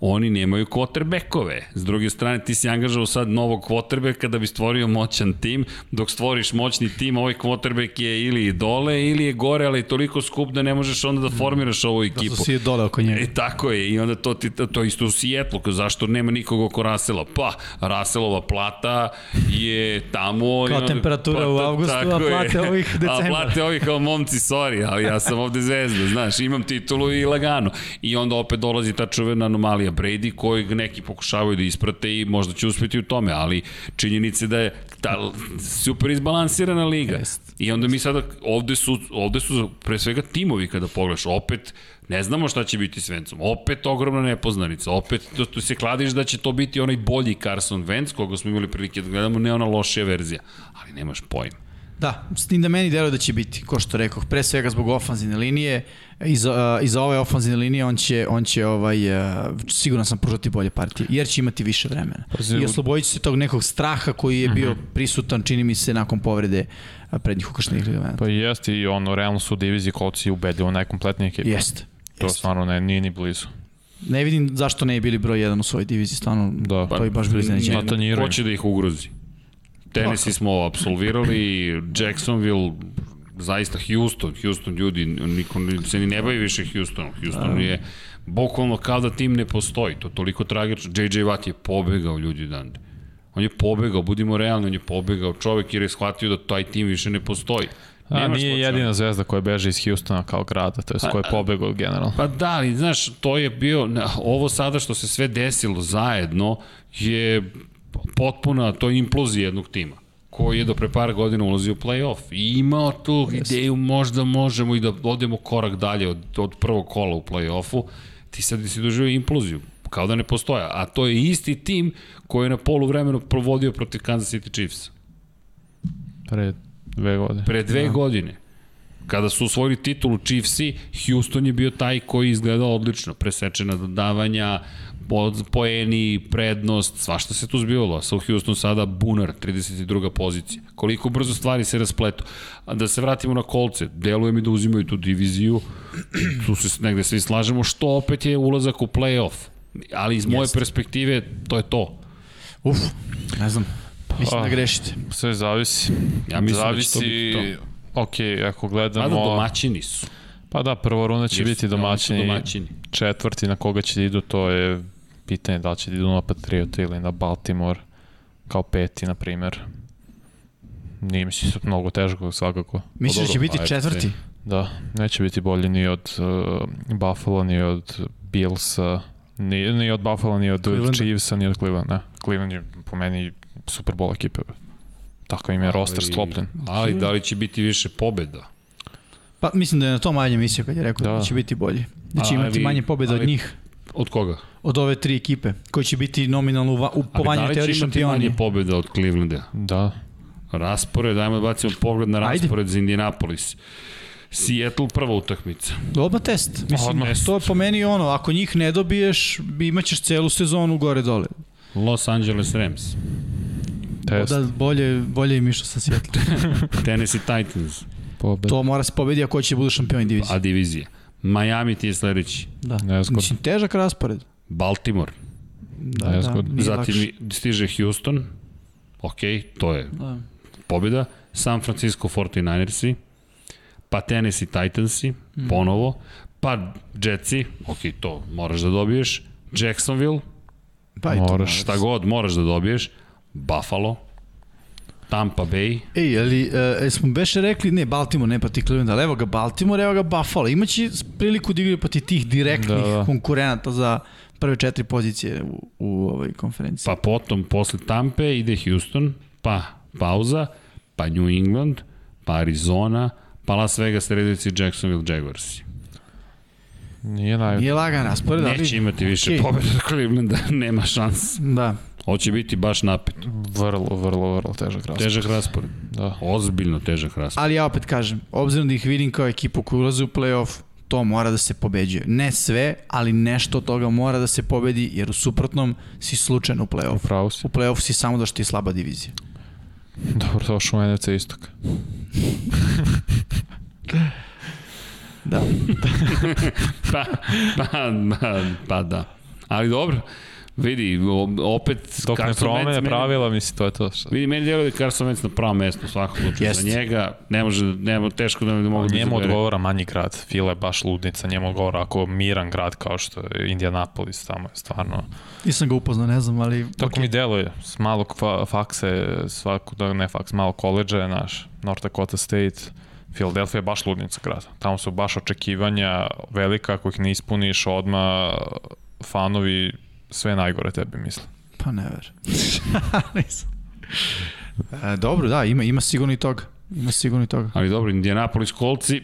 oni nemaju quarterbackove. S druge strane, ti si angažao sad novog quarterbacka da bi stvorio moćan tim, dok stvoriš moćni tim, ovaj quarterback je ili dole ili je gore, ali je toliko skup da ne možeš onda da formiraš ovu da ekipu. su svi dole oko njega. E, tako je, i onda to, ti, to isto u Sijetlu, zašto nema nikog oko Rasela? Pa, Raselova plata je tamo... Kao temperatura u ta- avgustu, a je. plate ovih decembra. A plate ovih kao momci, sorry, ali ja sam ovde zvezda, znaš, imam titulu i lagano. I onda opet dolazi ta čuvena anomalija Brady, kojeg neki pokušavaju da isprate i možda će uspeti u tome, ali činjenica je da je ta super izbalansirana liga. Jest. I onda mi sada, ovde su, ovde su pre svega timovi kada pogledaš, opet ne znamo šta će biti s Vencom, opet ogromna nepoznanica, opet to, to se kladiš da će to biti onaj bolji Carson Wentz, koga smo imali prilike da gledamo, ne ona lošija verzija, ali nemaš pojma. Da, s tim da meni deluje da će biti, ko što rekoh, pre svega zbog ofanzivne linije, iza, uh, iza ove ofanzivne linije on će, on će ovaj, uh, siguran sam pružati bolje partije, jer će imati više vremena. Pazi, I oslobodit će se tog nekog straha koji je bio prisutan, čini mi se, nakon povrede prednjih ukašnih ligamenta. Pa jeste i ono, realno su u diviziji kolci ubedljivo najkompletnije ekipe. Jeste. To Jeste. stvarno ne, nije ni blizu. Ne vidim zašto ne bi bili broj 1 u svojoj diviziji, stvarno Da. to bi baš bilo iznenađenje. Ko će da ih ugrozi? Tennessee smo apsolvirali, Jacksonville, zaista Houston, Houston ljudi, niko ni- se ni ne bavi više Houstonom. Houston je bukvalno kao da tim ne postoji, to je toliko tragično. JJ Watt je pobegao ljudi dan. On je pobegao, budimo realni, on je pobegao čovek jer je shvatio da taj tim više ne postoji. A, nije jedina zvezda koja beže iz Houstona kao grada, to je koja je pobegao generalno. Pa da, ali znaš, to je bio, ovo sada što se sve desilo zajedno je potpuna, to je implozija jednog tima koji je do pre par godina ulazio u play-off i imao tu ideju možda možemo i da odemo korak dalje od, od prvog kola u play-offu, ti sad si doživio imploziju, kao da ne postoja, a to je isti tim koji je na polu vremenu provodio protiv Kansas City Chiefs. Pre dve godine. pre dve da. godine. Kada su osvojili titulu Chiefsi, Houston je bio taj koji izgledao odlično. Presečena dodavanja, pod poeni, prednost, svašta se tu zbivalo. Sa u Houston sada bunar, 32. pozicija. Koliko brzo stvari se raspletu. A da se vratimo na kolce, deluje mi da uzimaju tu diviziju, tu se negde svi slažemo, što opet je ulazak u play-off. Ali iz moje Jeste. perspektive, to je to. Uf, ne znam. Mislim Pa, da grešite. Sve zavisi. Ja mislim da će zavisi, to biti to. Ok, ako gledamo... Mada domaćini su. Pa da, prva runda će Jer biti domaćini. domaćini. Četvrti na koga će da idu, to je pitanje da li će da idu na Patriota ili na Baltimore kao peti, na primer. Nije mi se mnogo teško svakako. Misliš da će biti pa, četvrti? Da, neće biti bolji ni od uh, Buffalo, ni od Billsa, ni, ni od Buffalo, ni od Clevelanda. Chiefsa, ni od Clevelanda. Cleveland je po meni Super Bowl ekipa. Tako im je roster sklopljen. Ali da li će biti više pobeda? Pa mislim da je na to manje mislio kad je rekao da, Da. da će biti bolji. Da će Ali- imati manje pobjeda od ali- njih, Od koga? od ove tri ekipe, koji će biti nominalno u, u po Ali vanju da li će imati šampioni. manje pobjeda od Clevelanda? Da, Raspored, dajmo da bacimo pogled na Ajde. raspored za Indianapolis. Seattle prva utakmica. Odmah test. Mislim, Odmah. to je po meni ono, ako njih ne dobiješ, imaćeš celu sezonu gore-dole. Los Angeles Rams. Test, Da, bolje, bolje im išlo sa Seattle. Tennessee Titans. pobed. to mora se pobedi ako će budu šampioni divizije. A divizija. Miami ti je sledeći. Da. Nezgodno. Mislim, težak raspored. Baltimore. Da, Nezgodno. da, Zatim lakše. stiže Houston. Ok, to je Da. pobjeda. San Francisco 49ersi. Pa Tennessee Titansi, Mm. ponovo. Pa Jetsi, ok, to moraš da dobiješ. Jacksonville, Pa i to Moraš. šta god moraš da dobiješ. Buffalo, Tampa Bay, Ej, ali uh, smo beše rekli, ne, Baltimore, ne pati Cleveland, ali evo ga Baltimore, evo ga Buffalo. Imaće priliku da igraju pati tih direktnih Da, da. konkurenata za prve četiri pozicije u, u ovoj konferenciji. pa potom posle Tampe ide Houston, pa pauza, pa New England, pa Arizona, pa Las Vegas Raiders i Jacksonville Jaguarsi. Nije naj... Nije lagan raspored, ali... Neće imati više okej. pobjeda Clevelanda, nema šans. Da. Hoće biti baš napet. Vrlo, vrlo, vrlo težak raspored. Težak raspored. Da. Ozbiljno težak raspored. Ali ja opet kažem, obzirom da ih vidim kao ekipu koja ulaze u play-off, to mora da se pobeđuje. Ne sve, ali nešto od toga mora da se pobedi, jer u suprotnom si slučajno u play-off. Upravo si. U play-off si samo da što je slaba divizija. Dobro došao u NFC Istok. Da. pa, pa, pa, pa da. Ali dobro, vidi, opet... Dok ne promene meni- pravila, misli, to je to. Šta. Vidi, meni djeluje da je Carson Wentz na pravom mestu u svakom slučaju. Za njega ne može, nema, teško da ne mogu da Njemu odgovara manji grad. Fila je baš ludnica, njemu odgovara ako miran grad kao što je Indianapolis, tamo je stvarno... Nisam ga upoznao, ne znam, ali... Tako okej. mi deluje, s malog fa fakse, svako, da ne faks, malo koleđa je naš, North Dakota State, Philadelphia je baš ludnica grada. Tamo su baš očekivanja velika, ako ih ne ispuniš, odma fanovi sve najgore tebi misle. Pa ne ver. E, dobro, da, ima, ima sigurno i toga. Ima sigurno i toga. Ali dobro, Indianapolis kolci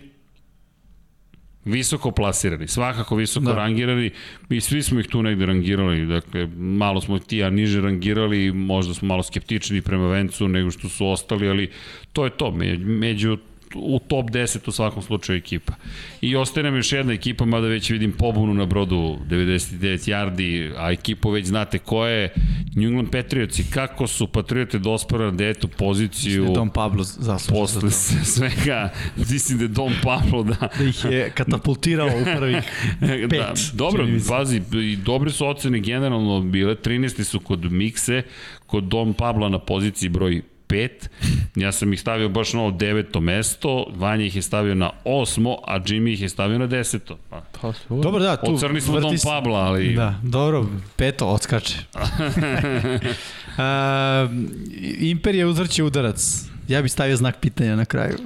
visoko plasirani, svakako visoko Da. rangirani i svi smo ih tu negde rangirali, dakle malo smo ti ja niže rangirali, možda smo malo skeptični prema Vencu nego što su ostali, ali to je to, Me- među u top 10 u svakom slučaju ekipa. I ostaje nam još jedna ekipa, mada već vidim pobunu na brodu 99 yardi, a ekipu već znate ko je, New England Patriotsi, kako su Patriote dospora na devetu poziciju Da je Don Pablo zaslužen za posle se- svega, mislim da je Dom Pablo da... Da ih je katapultirao u prvih pet. da, dobro, pazi, i dobre su ocene generalno bile, 13. su kod Mikse, kod Dom Pabla na poziciji broj 5, ja sam ih stavio baš na ovo deveto mesto, Vanja ih je stavio na osmo, a Jimmy ih je stavio na deseto. Pa, Pa, Dobro, da, tu Ocrni smo Dom Pabla, ali... Da, dobro, peto odskače. uh, Imperija uzvrće udarac. Ja bih stavio znak pitanja na kraju.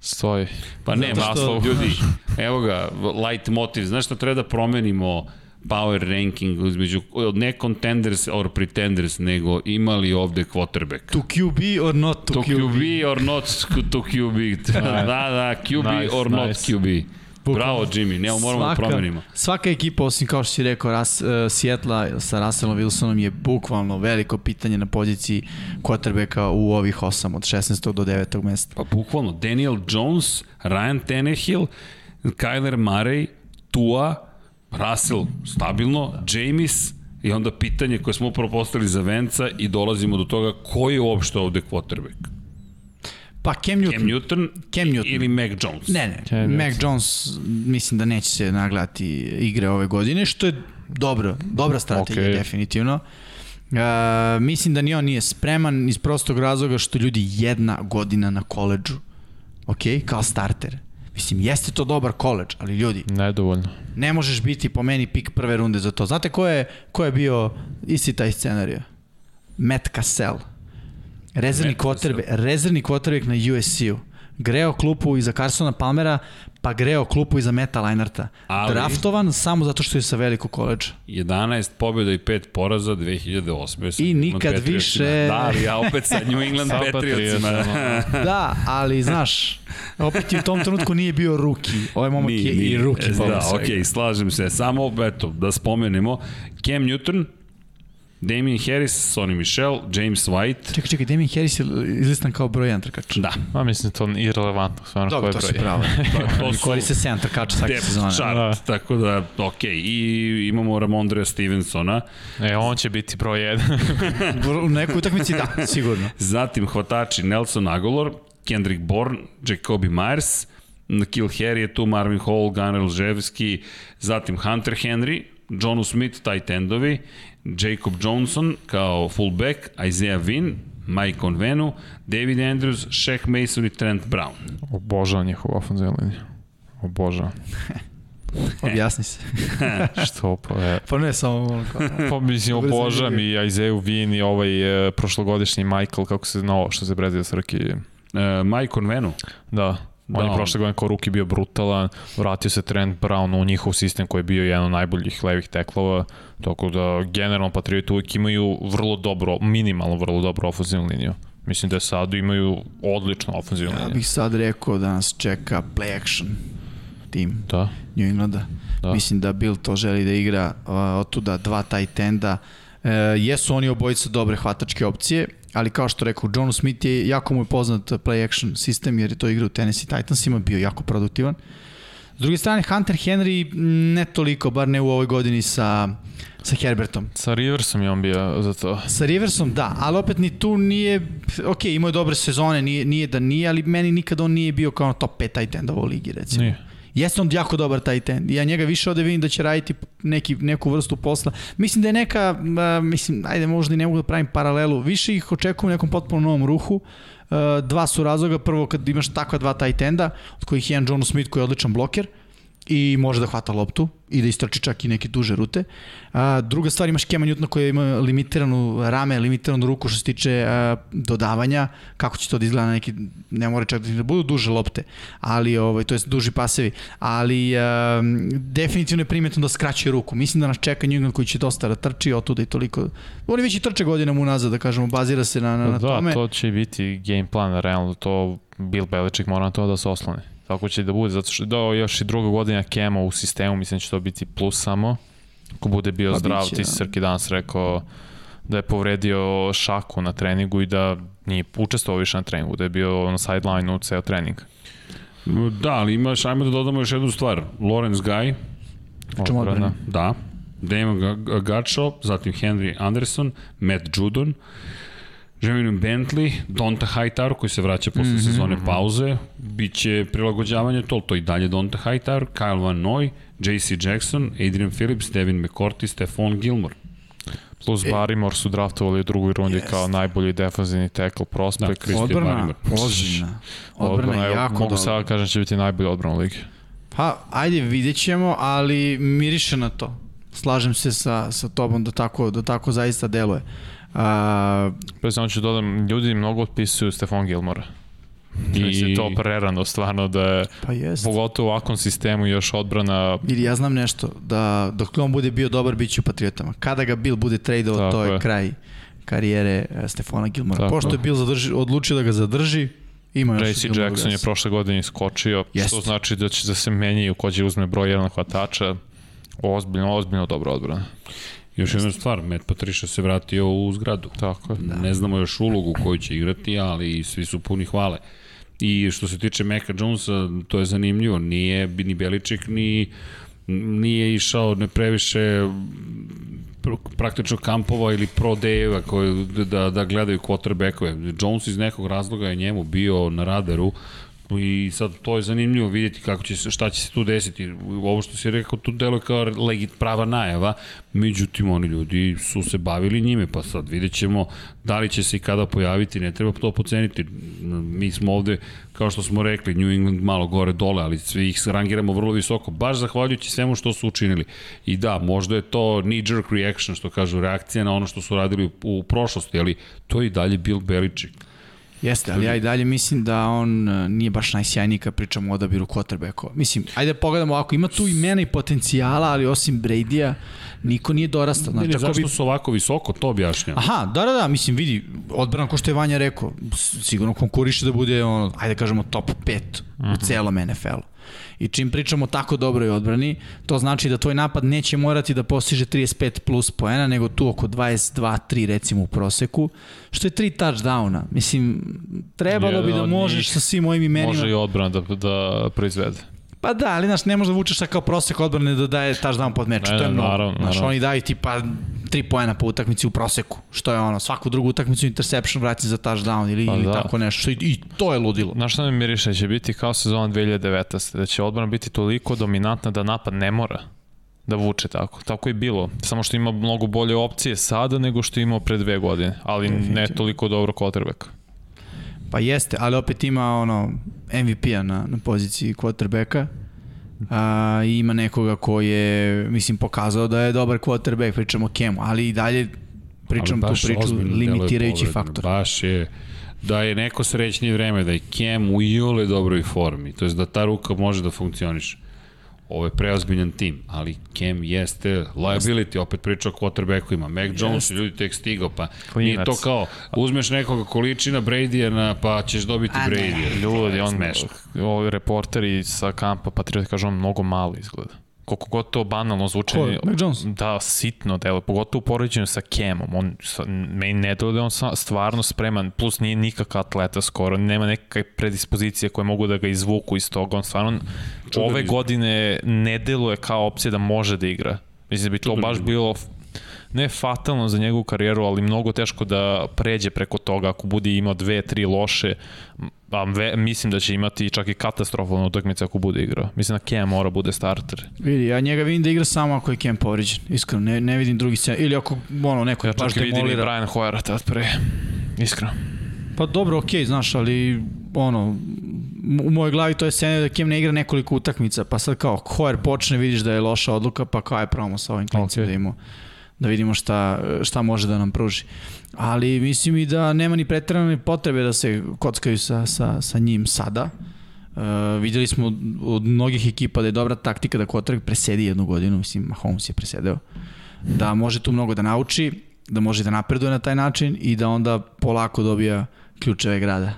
Stoji. Pa ne, Zato što- naslov, ljudi, evo ga, light motiv, znaš šta treba da promenimo power ranking između, ne contenders or pretenders, nego imali ovde quarterback. To QB or not to, To QB. QB or not to QB. da, da, QB Nice, or not nice. QB. Bravo, Jimmy, ne, moramo da promenimo. Svaka ekipa, osim kao što si rekao, Ras, uh, Seattle sa Russellom Wilsonom je bukvalno veliko pitanje na poziciji quarterbacka u ovih osam, od 16. do 9. mesta. Pa bukvalno, Daniel Jones, Ryan Tannehill, Kyler Murray, Tua, Russell stabilno, James i onda pitanje koje smo upravo postavili za Venca i dolazimo do toga ko je uopšte ovde quarterback? Pa Cam Newton. Cam Newton, Cam Newton. ili Mac Jones? Ne, ne, Cam Newton. Mac Jones mislim da neće se nagledati igre ove godine, što je dobro, dobra strategija Okej. definitivno. Uh, mislim da ni on nije spreman iz prostog razloga što ljudi jedna godina na koleđu, ok, kao starter. Mislim, jeste to dobar koleđ, ali ljudi, Nedovoljno. ne možeš biti po meni pik prve runde za to. Znate ko je, ko je bio isti taj scenarij? Matt Cassell. Rezervni quarterback, rezervni quarterback na USC-u. Greo klupu iza Carsona Palmera, pa greo klupu iza Meta Leinarta. Ali- Draftovan samo zato što je sa velikog koleđa. 11 pobjeda i 5 poraza 2008. sa I nikad više. Da, ali ja opet sa New England Patriotsima. Da, ali znaš, opet i u tom trenutku nije bio ruki. Ovaj momak je i ruki. Da, okej, okay, slažem se. Samo, eto, da spomenemo. Cam Newton, Damien Harris, Sonny Michel, James White. Čekaj, čekaj, Damien Harris je izlistan kao broj 1 trkač. Da, A mislim to irelevantno, stvarno Dobro, koje to si broj. pravo. to Oni su koriste 7 trkača svake sezone. chart, Da. tako da, okej. I imamo Ramondrea Stevensona, E, on će biti broj 1. U nekoj utakmici da, sigurno. zatim hvatači Nelson Agolor, Kendrick Bourne, Jacoby Myers, Nakil Harry je tu, Marvin Hall, Gunnar Lževski, zatim Hunter Henry, Jonu Smith, tight endovi, Jacob Johnson kao fullback, Isaiah Wynn, Mike Convenu, David Andrews, Shaq Mason i Trent Brown. Obožavam njihovu ofenzivnu liniju. Obožavam. Objasni se. Što pa je. Pa ne samo ono kao... Pa mislim, obožavam i Isaiah Win i ovaj e, prošlogodišnji Michael, kako se no, što se prezio Srki. Uh, Mike Convenu, Da, on Da, je prošle godine kao ruki bio brutalan, vratio se Trent Brown u njihov sistem koji je bio jedan od najboljih levih teklova, tako da generalno Patrioti uvijek imaju vrlo dobro, minimalno vrlo dobro ofenzivnu liniju. Mislim da sad imaju odličnu ofenzivnu Ja liniju. bih sad rekao da nas čeka play action tim Da, New Englanda. Da. Mislim da Bill to želi da igra uh, od tuda dva tight enda. E, jesu oni obojica dobre hvatačke opcije, ali kao što rekao, John Smith je, jako mu je poznat play action sistem, jer je to igra u Tennessee Titansima, bio jako produktivan. S druge strane, Hunter Henry ne toliko, bar ne u ovoj godini sa, sa Herbertom. Sa Riversom je on bio za to. Sa Riversom, da, ali opet ni tu nije, ok, imao je dobre sezone, nije, nije da nije, ali meni nikad on nije bio kao top 5 tight endova u ligi, recimo. Nije. Jeste on jako dobar tight end. Ja njega više ovde vidim da će raditi neki, neku vrstu posla. Mislim da je neka, uh, mislim, ajde možda i ne mogu da pravim paralelu, više ih očekujem u nekom potpuno novom ruhu. Uh, dva su razloga. Prvo kad imaš takva dva tight enda, od kojih je jedan John Smith koji je odličan bloker, i može da hvata loptu i da istrači čak i neke duže rute. A, druga stvar, imaš Kema Newtona koji ima limitiranu rame, limitiranu ruku što se tiče a, dodavanja, kako će to da izgleda na neki, ne mora čak da budu duže lopte, ali ovaj, to je duži pasevi, ali a, definitivno je primetno da skraćuje ruku. Mislim da nas čeka New England koji će dosta da trči, od tuda i toliko, oni već i trče godinama unazad, da kažemo, bazira se na, na, na da, tome. Da, to će biti game plan, realno to Bill Belichick mora na to da se osloni. Tako će da bude, zato što da još i druga godina Kema u sistemu, mislim da će to biti plus samo. Ako bude bio Pa zdrav, biće, ti da. si Srki danas rekao da je povredio šaku na treningu i da nije učestvovao više na treningu, da je bio na sideline u ceo trening. Da, ali imaš, ajmo da dodamo još jednu stvar. Lawrence Guy, Čemu Odbrana. odbrana? da, Damon Gacho, zatim Henry Anderson, Matt Judon, Jeremy Bentley, Donta Hightower koji se vraća posle mm -hmm. sezone pauze, biće prilagođavanje to, to i dalje Donta Hightower, Kyle Van Noy, JC Jackson, Adrian Phillips, Devin McCourty, Stefan Gilmore. Plus Barrymore su draftovali u drugoj rundi Jest. kao najbolji defensivni tackle Da, prospekt. Christian Odbrana, Barrymore. ozbiljna. Odbrana je jako Mogu dobra. sada kažem da će biti najbolji odbrana u ligi. Pa, ajde, vidjet ćemo, ali miriše na to. Slažem se sa, sa tobom da tako, da tako zaista deluje. A, Pre samo ću dodam, ljudi mnogo otpisuju Stefan Gilmora. I, Mislim, to prerano stvarno da je, pa jest. pogotovo u ovakvom sistemu još odbrana Ili ja znam nešto, da dok on bude bio dobar, bit će u Patriotama. Kada ga Bill bude tradeo, Tako to je, je. kraj karijere e, Stefana Gilmora. Tako Pošto je. Bill zadrži, odlučio da ga zadrži, ima još JC Gilmora Jackson je prošle godine iskočio, Jest. što znači da će da se menjaju ko će uzme broj jedan hvatača. Ozbiljno, ozbiljno dobra odbrana. Još jedna stvar, Matt Patricia se vratio u zgradu. Tako je. Da. Ne znamo još ulogu koju će igrati, ali svi su puni hvale. I što se tiče Meka Jonesa, to je zanimljivo. Nije ni Beličik, ni nije išao ne previše pr- praktično kampova ili pro dejeva koji da, da gledaju quarterbackove. Jones iz nekog razloga je njemu bio na radaru i sad to je zanimljivo vidjeti kako će se, šta će se tu desiti. Ovo što si rekao, tu deluje kao legit prava najava, međutim oni ljudi su se bavili njime, pa sad vidjet ćemo da li će se i kada pojaviti, ne treba to poceniti. Mi smo ovde, kao što smo rekli, New England malo gore dole, ali svi ih rangiramo vrlo visoko, baš zahvaljujući svemu što su učinili. I da, možda je to knee jerk reaction, što kažu, reakcija na ono što su radili u, u prošlosti, ali to je i dalje Bill Belichick. Jeste, ali ja i dalje mislim da on e, nije baš najsjajniji kad pričamo o odabiru quarterbackova. Mislim, ajde da pogledamo ovako, ima tu imena i potencijala, ali osim Brady-a, niko nije dorastao. Znači, ne, ako zašto bi... su ovako visoko, to objašnjam. Aha, da, da, da, mislim, vidi, odbrana, ko što je Vanja rekao, sigurno konkuriše da bude, ono, ajde da kažemo, top 5 u celom NFL-u. I čim pričamo tako dobroj odbrani, to znači da tvoj napad neće morati da postiže 35 plus poena, nego tu oko 22-3 recimo u proseku, što je 3 touchdowna. Mislim, trebalo bi da možeš sa svim ovim imenima. Može i odbrana da, da proizvede. Pa da, ali znaš, ne možeš da vučeš kao prosek odbrane da daje touchdown pod meč. Ne, to je mnogo. naravno, znaš, naravno. oni daju tipa 3 poena po utakmici u proseku. Što je ono, svaku drugu utakmicu interception vrati za touchdown ili, Pa ili da. tako nešto. Što i, I to je ludilo. Znaš šta mi miriše? Će biti kao sezona 2019. Da će odbrana biti toliko dominantna da napad ne mora da vuče tako. Tako je bilo. Samo što ima mnogo bolje opcije sada nego što je imao pre dve godine. Ali ne toliko dobro quarterback. Pa jeste, ali opet ima ono MVP-a na, na poziciji quarterbacka. A, ima nekoga ko je, mislim, pokazao da je dobar quarterback, pričamo o Kemu, ali i dalje pričam tu priču limitirajući faktor. Baš je da je neko srećnije vreme, da je Kem u iole dobroj formi, to je da ta ruka može da funkcioniše. Ovo je preozbiljan tim, ali Kem jeste liability, opet priča o quarterbackovima. Mac Jones, ljudi tek stigao, pa nije Klinac. to kao uzmeš nekoga količina Brady-a na, pa ćeš dobiti A ne, Brady. Ljudi, on, smešno. ovi reporteri sa kampa Patriota kažu on mnogo malo izgleda. Koliko god to banalno zvuči. Ko, Mac Jones? Da, sitno delo, pogotovo u poređenju sa Kemom. On, sa, meni ne delo da je on sa- stvarno spreman, plus nije nikakav atleta skoro, nema neke predispozicije koje mogu da ga izvuku iz toga. On stvarno ove izvuku. godine ne deluje kao opcija da može da igra. Mislim da bi to Čudan baš izbor. bilo ne fatalno za njegovu karijeru, ali mnogo teško da pređe preko toga ako bude imao dve, tri loše. A ve, mislim da će imati čak i katastrofalne utakmice ako bude igrao. Mislim da Cam mora bude starter. Vidi, ja njega vidim da igra samo ako je Cam povređen. Iskreno, ne, ne vidim drugi scen. Ili ako, ono, neko Ja ja baš čak i vidim i demolira. Brian Hoyera tad pre. Iskreno. Pa dobro, okej, znaš, ali ono, u mojoj glavi to je scena da Cam ne igra nekoliko utakmica, pa sad kao Hoyer počne, vidiš da je loša odluka, pa kao je promo sa ovim klincima Okej. da imamo da vidimo šta, šta može da nam pruži. Ali mislim i da nema ni pretrane potrebe da se kockaju sa, sa, sa njim sada. Uh, videli smo od, od mnogih ekipa da je dobra taktika da quarterback presedi jednu godinu, mislim Mahomes je presedeo, da može tu mnogo da nauči, da može da napreduje na taj način i da onda polako dobija ključeve grada.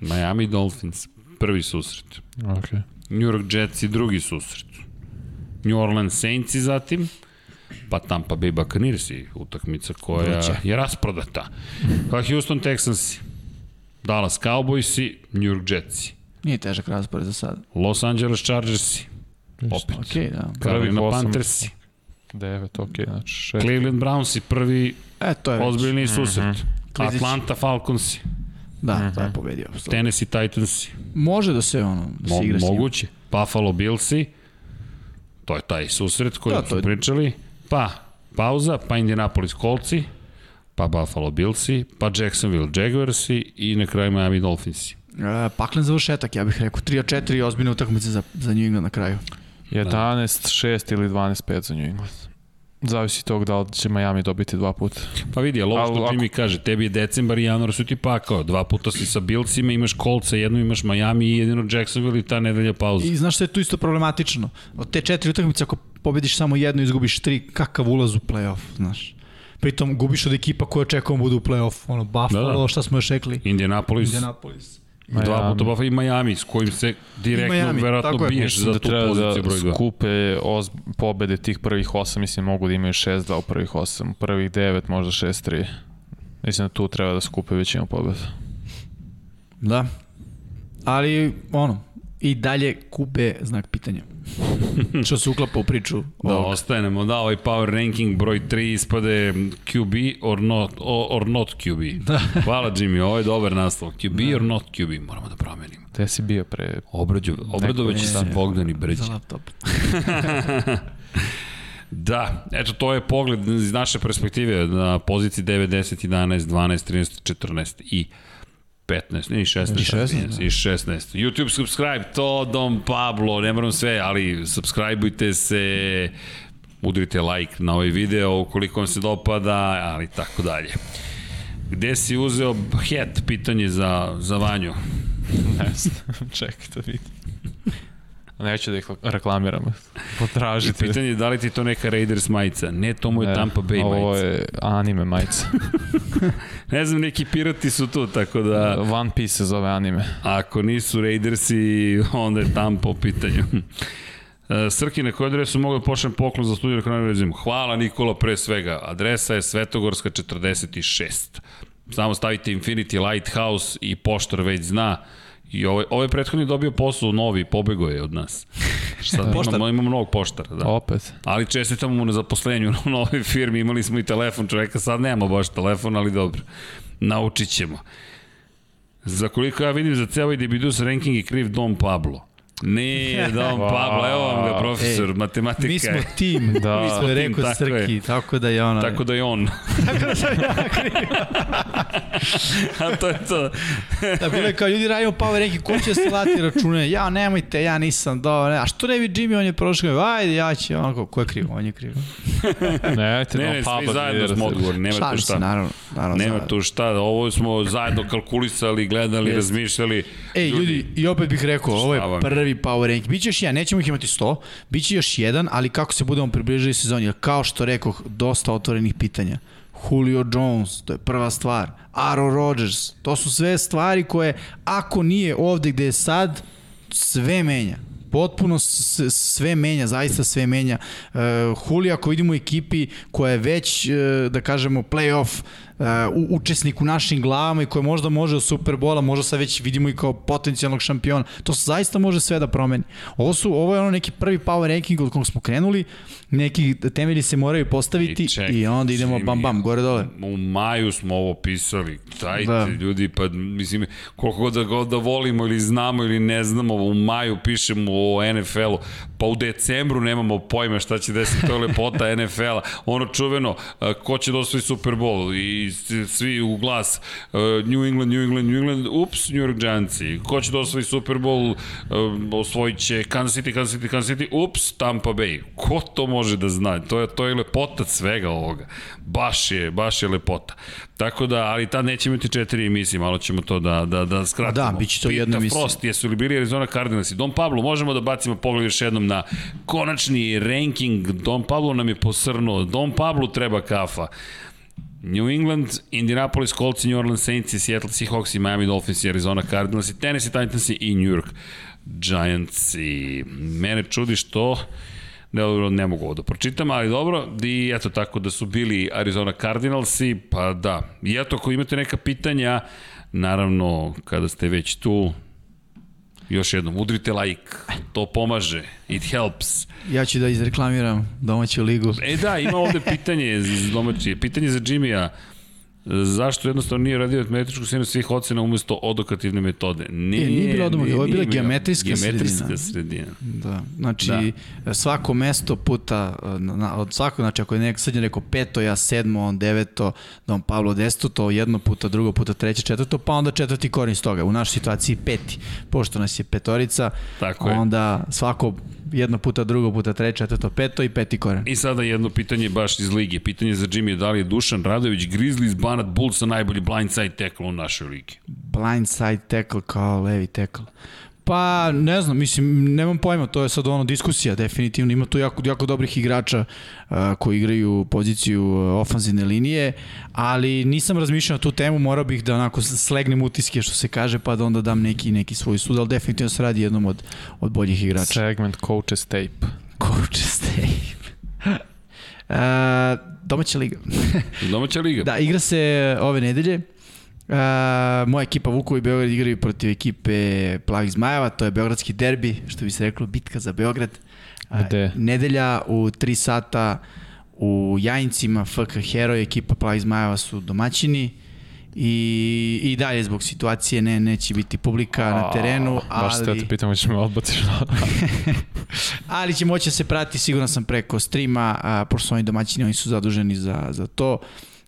Miami Dolphins, prvi susret. Okay. New York Jets i drugi susret. New Orleans Saints i zatim, pa Tampa Bay Buccaneers i utakmica koja Vruća. je rasprodata. Pa Houston Texans, Dallas Cowboys New York Jets, Nije težak raspored za sad. Los Angeles Chargers, opet, Okej, da. Carolina. Panthers, 9, ok, znači 6. Cleveland Browns i prvi E, to je već. ozbiljni susret. Klizić. Atlanta Falcons, Da, to je pobedio. Tennessee Titans, Može da se ono, da se Mo igra s njim. moguće. Buffalo Billsi, to je taj susret koji Da, smo je- pričali. Pa, pauza, pa Indianapolis Coltsi, pa Buffalo Billsi, pa Jacksonville Jaguarsi i na kraju Miami Dolphinsi. E, paklen završetak, ja bih rekao. 3 od 4 ozbiljne utakmice za, za New England na kraju. 11, 6 ili 12, 5 za New England. Zavisi tog da li će Miami dobiti dva puta. Pa vidi, ali ovo što ako- Jimmy kaže, tebi je decembar i januar su ti pakao. Dva puta si sa Billsima, imaš Coltsa, jedno imaš Miami i jedino Jacksonville i ta nedelja pauza. I znaš što je tu isto problematično? Od te četiri utakmice, ako pobediš samo jednu i izgubiš tri, kakav ulaz u play-off, znaš. Pritom gubiš od ekipa koje očekujemo budu u play-off. Ono, Buffalo, Da, da. šta smo još rekli? Indianapolis, Indianapolis. Dva Miami. puta Buffalo i Miami, s kojim se direktno Miami, verovatno biješ za da tu treba poziciju broj da 2. skupe oz, pobede tih prvih 8, mislim mogu da imaju 6-2 u prvih 8, u prvih 9 možda 6-3. Mislim da tu treba da skupe većinu pobeda. Da. Ali, ono, i dalje kupe znak pitanja. što se uklapa u priču. Da, ovog. ostanemo, da, ovaj power ranking broj 3 ispade QB or not, or, not QB. Da. Hvala Jimmy, ovo je dobar naslov. QB da. or not QB, moramo da promenimo. Te si bio pre... Obrađu, obradovaće je- se Bogdan i Bređe. Za laptop. Da, eto to je pogled iz naše perspektive na poziciji 9, 10, 11, 12, 13, 14 i 15, ne, i 16, I 16, da. i 16. YouTube subscribe, to Dom Pablo, ne moram sve, ali subscribeujte se, udrite like na ovaj video ukoliko vam se dopada, ali tako dalje. Gde si uzeo het, pitanje za, za Vanju? Ne znam, čekaj da vidim. Neću da ih reklamiram. Potražite. Pitanje je da li ti to neka Raiders majica? Ne, to mu je Ne, Tampa Bay Ovo majica. je anime majica. Ne znam, neki pirati su tu, tako da... One Piece se zove anime. Ako nisu Raidersi, onda je Tampa u pitanju. E, Srki, na koju adresu mogu da pošlem poklon za studiju na? Hvala Nikola pre svega. Adresa je Svetogorska 46. Samo stavite Infinity Lighthouse i poštar već zna. I ovaj, ovaj prethodni dobio posao novi, pobego je od nas. Sad Poštar? imamo, imamo novog poštara, da. Opet. Ali čestitamo mu na zaposlenju u novoj firmi, imali smo i telefon čoveka, sad nemamo baš telefon, ali dobro, naučit ćemo. Za koliko ja vidim za ceo ovaj debidus ranking je kriv Dom Pablo. Ne, Dom Pablo, evo vam ga profesor, Ej, matematika. Mi smo tim, Da. mi smo tim, rekao tako Srki, je. tako da je ona... Tako da je on. tako da sam ja kriv. A to je to. Da bilo je kao ljudi radimo power ranking, ko će slati račune? Ja, nemojte, ja nisam dobro. Ne. A što ne bi Jimmy, on je prošao, ajde, ja ću, onako, ko je kriv? On je kriv. Ne, ajte, Ne, ne, svi Pablo zajedno da smo odgovorni, nema tu Šalim se, šta. naravno. naravno Nema zajedno. tu šta, ovo smo zajedno kalkulisali, gledali, razmišljali. Ej, ljudi, i opet bih rekao, ovo je je? Prvi power ranking. Biće još jedan, nećemo ih imati 100, biće još jedan, ali kako se budemo približili sezoni, kao što rekoh, dosta otvorenih pitanja. Julio Jones, to je prva stvar. Aaron Rodgers, to su sve stvari koje, ako nije ovde gde je sad, sve menja. potpuno sve menja, zaista sve menja. Uh, Huli ako vidimo u ekipi koja je već, uh, da kažemo, playoff uh, učesnik u našim glavama i koja možda može u Superbola, možda sad već vidimo i kao potencijalnog šampiona. To zaista može sve da promeni. Ovo su ovo je ono neki prvi power ranking od kog smo krenuli, neki temelji se moraju postaviti i, ček, i onda idemo bam bam gore dole. U maju smo ovo pisali. Dajte da. ljudi, pa mislim koliko god da, god da volimo ili znamo ili ne znamo, u maju pišemo o NFL-u, pa u decembru nemamo pojma šta će desiti, to je lepota NFL-a. Ono čuveno, ko će da osvoji Super Bowl i svi u glas New England, New England, New England, ups, New York Giantsi. Ko će da osvoji Super Bowl, osvojit će Kansas City, Kansas City, Kansas City, ups, Tampa Bay. Ko to može da zna? To je, to je lepota svega ovoga. Baš je, baš je lepota. Tako da, ali tad neće imati četiri emisije, malo ćemo to da, da, da skratimo. Da, bit će to jedna emisija. Frost, jesu li bili Arizona Cardinals i Don Pablo, možemo da bacimo pogled još jednom na konačni ranking. Don Pablo nam je posrnuo, Don Pablo treba kafa. New England, Indianapolis Colts, New Orleans Saints, Seattle Seahawks i Miami Dolphins i Arizona Cardinals i Tennessee Titans i New York Giants i mene čudi što ne, ne mogu ovo da pročitam, ali dobro, i eto tako da su bili Arizona Cardinalsi, pa da. I eto, ako imate neka pitanja, naravno, kada ste već tu, još jednom, udrite like, to pomaže, it helps. Ja ću da izreklamiram domaću ligu. E da, ima ovde pitanje za domaće, pitanje za Jimmy-a. Zašto jednostavno nije radio metričku sredinu svih ocena umesto odokativne metode? Nije, e, nije bilo odokativne, ovo je bila geometrijska, geometrijska sredina. sredina. Da, znači da. svako mesto puta, na, od svako, znači ako je nek, sad je neko peto, ja sedmo, on deveto, Don Pablo deseto, to jedno puta, drugo puta, treće, četvrto, pa onda četvrti korin toga. U našoj situaciji peti, pošto nas je petorica, Tako je. onda svako jedno puta, drugo puta, treće, četvrto, peto i peti koren. I sada jedno pitanje baš iz lige. Pitanje za Jimmy je da li je Dušan Radović Grizzlies Banat Bullsa najbolji blindside tackle u našoj ligi? Blindside tackle kao levi tackle. Pa, ne znam, mislim, nemam pojma, to je sad ono diskusija, definitivno. Ima tu jako, jako dobrih igrača uh, koji igraju poziciju uh, ofanzivne linije, ali nisam razmišljao na tu temu, morao bih da onako slegnem utiske, što se kaže, pa da onda dam neki, neki svoj sud, ali definitivno se radi jednom od, od boljih igrača. Segment coaches tape. Coaches tape. uh, domaća liga. domaća liga. Da, igra se ove nedelje. Uh, moja ekipa Vukovi i Beograd igraju protiv ekipe Plavih Zmajeva, to je Beogradski derbi, što bi se reklo, bitka za Beograd. Gde? nedelja u 3 sata u Jajincima, FK Heroj, ekipa Plavih Zmajeva su domaćini i, i dalje zbog situacije ne, neće biti publika na terenu, ali... Baš te te pitam, ćeš me odbatiš ali će moći da se prati, siguran sam, preko streama, a, pošto su oni domaćini, oni su zaduženi za, za to.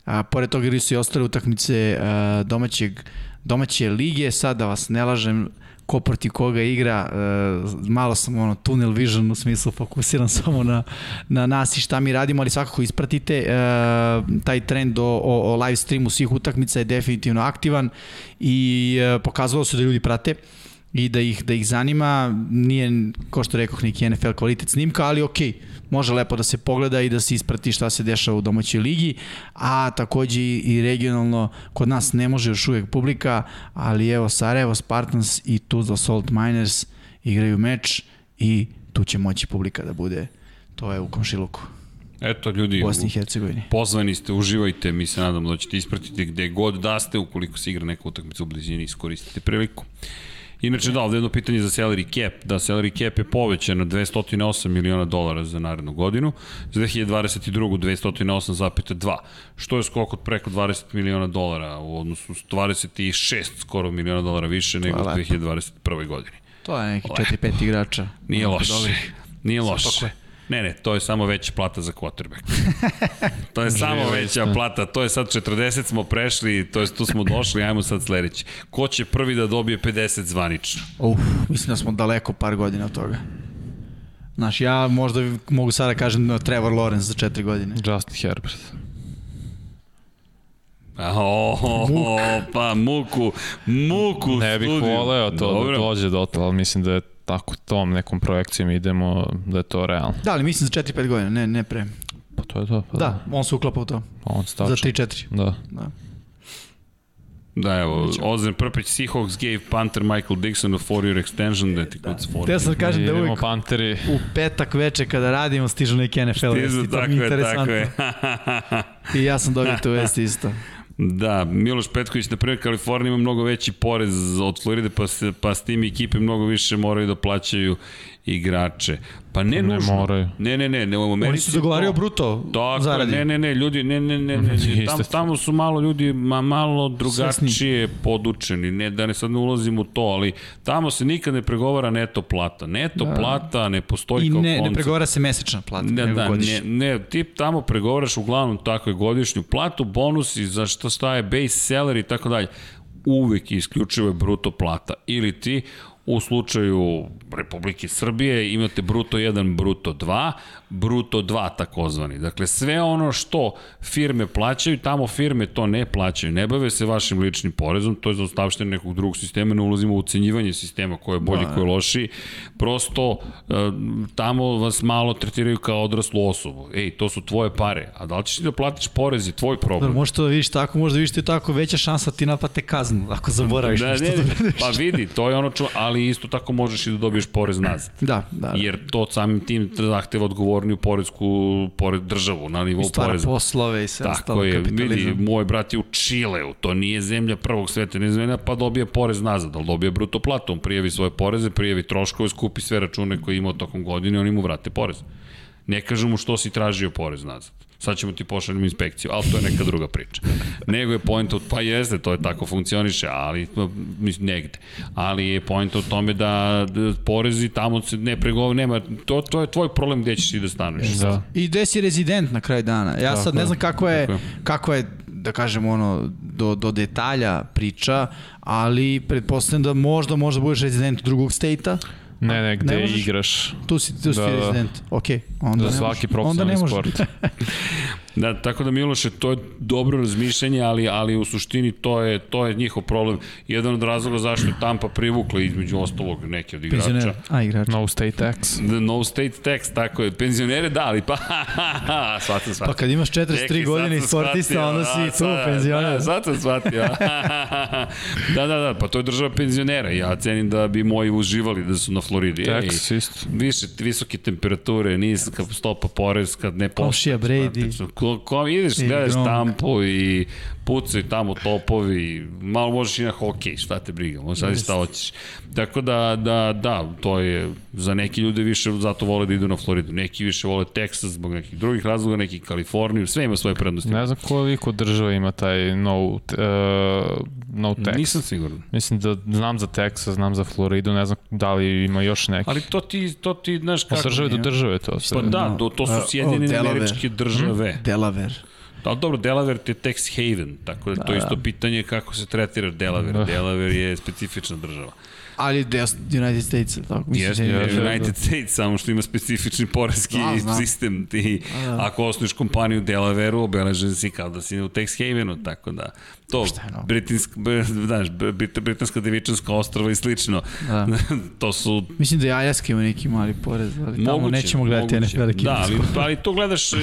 A, pored toga igraju su i ostale utakmice a, domaćeg, domaće lige, sad da vas ne lažem, ko protiv koga igra, uh, malo sam ono tunnel vision u smislu fokusiran samo na, na nas i šta mi radimo, ali svakako ispratite uh, taj trend o, o, o live streamu svih utakmica je definitivno aktivan i uh, pokazalo se da ljudi prate i da ih, da ih zanima, nije, ko što rekoh, neki NFL kvalitet snimka, ali okej, okay može lepo da se pogleda i da se isprati šta se dešava u domaćoj ligi, a takođe i regionalno kod nas ne može još uvijek publika, ali evo Sarajevo Spartans i Tuzla Salt Miners igraju meč i tu će moći publika da bude. To je u komšiluku. Eto ljudi, Bosni i Hercegovini. pozvani ste, uživajte, mi se nadam da ćete ispratiti gde god da ste, ukoliko se igra neka utakmica u blizini, iskoristite priliku. Inače, da, ovde jedno pitanje za salary cap. Da, salary cap je povećan na 208 miliona dolara za narednu godinu, za 2022. 208,2, što je skok od preko 20 miliona dolara u odnosu 26 skoro miliona dolara više nego u 2021. godini. To je neki 4-5 igrača. Nije loše. Nije loše. Ne, ne, to je samo veća plata za quarterback. to je samo veća plata, to je sad 40 smo prešli, to je tu smo došli, ajmo sad sledeći. Ko će prvi da dobije 50 zvanično? Uf, mislim da smo daleko par godina od toga. Znaš, ja možda mogu sada da kažem Trevor Lawrence za 4 godine. Justin Herbert. Oh, pa muku, muku Ne bih voleo to Dobro. da dođe do to, ali mislim da je tako tom nekom projekcijom idemo da je to realno. Da, ali mislim za 4-5 godina, ne, ne pre. Pa to je to. Pa da, da, on se uklapa u to. Pa on stačno. Za 3-4. Da. da. Da, evo, Ozren Prpić, Seahawks gave Panther Michael Dixon a four-year extension that he could afford. Teo sam da kažem da uvijek Panteri. u petak veče kada radimo stižu neki NFL Stižu, vesti. To tako mi je interesantno. je. I ja sam dobio tu vesti isto. Da, Miloš Petković, na primjer, Kalifornija ima mnogo veći porez od Floride, pa, se, pa s tim ekipe mnogo više moraju da plaćaju igrače. Pa ne, Ne nužno. moraju. Ne, ne, ne, ne, u Americi Oni su dogovaraju to- bruto Tako, zaradi. ne, ne, ne, ljudi, ne, ne, ne, ne, ne tamo, ste. tamo su malo ljudi ma, malo drugačije podučeni, ne, da ne sad ne ulazim u to, ali tamo se nikad ne pregovara neto plata. Neto da. plata ne postoji I kao ne, ne koncept. pregovara se mesečna plata, Ne, nego da, godišnja. ne, ne, ti tamo pregovaraš uglavnom tako je godišnju platu, bonusi, za što staje base salary i tako dalje. Uvek i isključivo je bruto plata. Ili ti u slučaju Republike Srbije imate bruto 1, bruto 2, bruto 2 takozvani. Dakle, sve ono što firme plaćaju, tamo firme to ne plaćaju. Ne bave se vašim ličnim porezom, to je za ostavštene nekog drugog sistema, ne ulazimo u ucenjivanje sistema ko je bolji, Da, ko je lošiji. Prosto, e, tamo vas malo tretiraju kao odraslu osobu. Ej, to su tvoje pare. A da li ćeš ti da platiš porez je tvoj problem. Da vidiš tako, možda vidiš to tako, veća šansa da ti naplate kaznu, ako zaboraviš Da, nešto ne, da ne, uradeš. pa vidi, to je ono čo, ali isto tako možeš i da dobiješ porez nazad. Da, da. da. Jer to samim tim zahteva odgovorniju poredsku pored državu na nivou stvara poreza. poslove i sve Tako ostalo je, vidi, kapitalizam. moj brat je u Čileu, to nije zemlja prvog sveta, nije zemlja, pa dobije porez nazad, ali dobije bruto platu, on prijavi svoje poreze, prijavi troškove, skupi sve račune koje je imao tokom godine, oni mu vrate porez. Ne kažu mu što si tražio porez nazad. Sad ćemo ti pošaljemo inspekciju, ali to je neka druga priča. Nego je point od, pa jeste, to je tako funkcioniše, ali mislim, negde. Ali je point od tome da, da porezi tamo se ne pregovara, nema, to, to je tvoj problem gde ćeš ti da stanuješ. Da. I gde si rezident na kraju dana. Ja Tako sad ne znam kako je, tako kako je da kažem ono, do, do detalja priča, ali pretpostavljam da možda, možda budeš rezident drugog stejta. Ne, ne, gde Ne možeš? igraš. Tu si, tu si Da, da. rezident. Ok, onda Za ne svaki može. Onda ne profesionalni može. sport. Da, tako da Miloše, to je dobro razmišljanje, ali, ali u suštini to je, to je njihov problem. Jedan od razloga zašto je Tampa privukla između ostalog neke od igrača. Penzioner. A, igrač. No state tax. The no state tax, tako je. Penzionere da, ali pa, shvatam, shvatam. Pa kad imaš 43 Čekaj, godine i sportista, shvatio, onda da, si tu sad- penzioner. Da, sad sam shvatio. da, da, da, pa to je država penzionera. Ja cenim da bi moji uživali da su na Floridi. Tax isto. više visoke temperature, niska stopa poreska, ne Komšija Brady. Ko, ko, ideš, I gledaš tampu i pucaju tamo topovi, malo možeš i na hokej, šta te briga, možeš sad i šta hoćeš. Tako da, da, da, to je, za neki ljude više zato vole da idu na Floridu, neki više vole Texas zbog nekih drugih razloga, neki Kaliforniju, sve ima svoje prednosti. Ne znam koliko država ima taj no, uh, no tax. Nisam siguran. Mislim da znam za Texas, znam za Floridu, ne znam da li ima još neki. Ali to ti, to ti, znaš Od kako... države do države to sve. Pa da, to, to su Uh, Sjedinjene oh, Delaware. američke države. Delaware. Da, dobro, Delaware je tax haven, tako da, to je isto pitanje kako se tretira Delaware. Da. Delaware je specifična država. Ali deo United States, tako mislim. Jeste, da je-. United States, samo što ima specifični poreski Da, znam. sistem. Ti, ako osnuješ kompaniju u Delawareu, obeležen si kao da si u tax havenu, tako da to, je ono? britinsk, znaš, brit, britanska devičanska ostrava i slično, Da. to su Mislim da je Aljaska ima neki mali porez, ali tamo Moguće, nećemo gledati moguće. NFL ekipu. Da, ali, ali to gledaš e,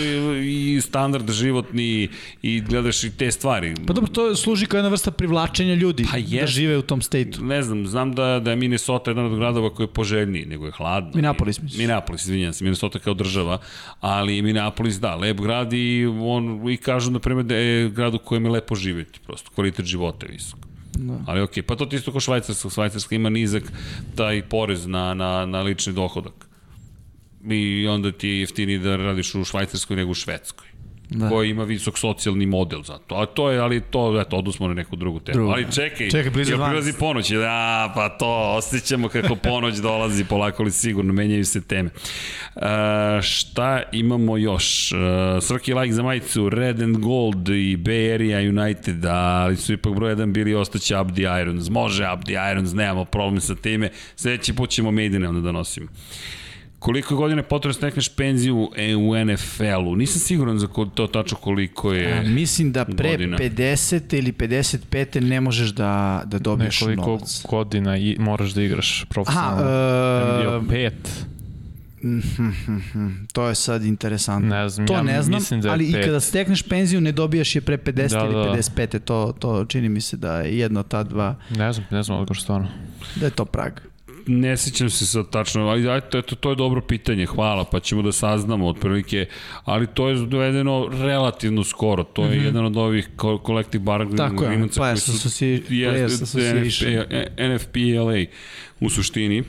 i standard životni i gledaš i te stvari. Pa dobro, to služi kao jedna vrsta privlačenja ljudi Pa da žive u tom stejtu. Ne znam, znam da, da je Minnesota jedan od gradova koji je poželjniji, nego je hladno. Minneapolis, misliš? Minneapolis, izvinjam se, Minnesota kao država, ali Minneapolis, da, lep grad i, on, i kažu, na primjer, da je grad u kojem je lepo živjeti, prosto, kvalitet života je visok. Da. Ali okej, pa to ti isto kao Švajcarska, Švajcarska ima nizak taj porez na, na, na lični dohodak. I onda ti je jeftiniji da radiš u Švajcarskoj nego u Švedskoj Da. koji ima visok socijalni model za to. A to je, ali to, eto, odusmo na neku drugu temu. Ali čekaj, Čekaj, jel 12. prilazi ponoć? Da, pa to, osjećamo kako ponoć dolazi polako ali sigurno, menjaju se teme. Uh, šta imamo još? Uh, Srki like za majicu Red and Gold i Bay Area United, ali su ipak broj jedan bili ostaće Abdi Irons. Može Abdi Irons, nemamo problem sa time. Sledeći put ćemo Maidene onda da nosimo. Koliko godine je potrebno da stekneš penziju e, u NFL-u? Nisam siguran za to tačno koliko je... A, mislim da pre godina. 50 ili 55 ne možeš da, da dobiješ Nekoliko novac. godina i moraš da igraš profesionalno. e, Bio pet. To je sad interesantno. Ne znam, to ja ne znam, mislim da je ali pet. i kada stekneš penziju ne dobijaš je pre 50 Da, ili da. 55. To, to čini mi se da je jedno ta dva, Ne znam, ne znam odgovor stvarno. da je to prag. Ne sjećam se sad tačno, ali ajte, eto, to je dobro pitanje, hvala, pa ćemo da saznamo otprilike, ali to je dovedeno relativno skoro, to je mm -hmm. jedan od ovih collective bargaining Tako je, koji Players su Players jeste, Association. NFP, NFPLA u suštini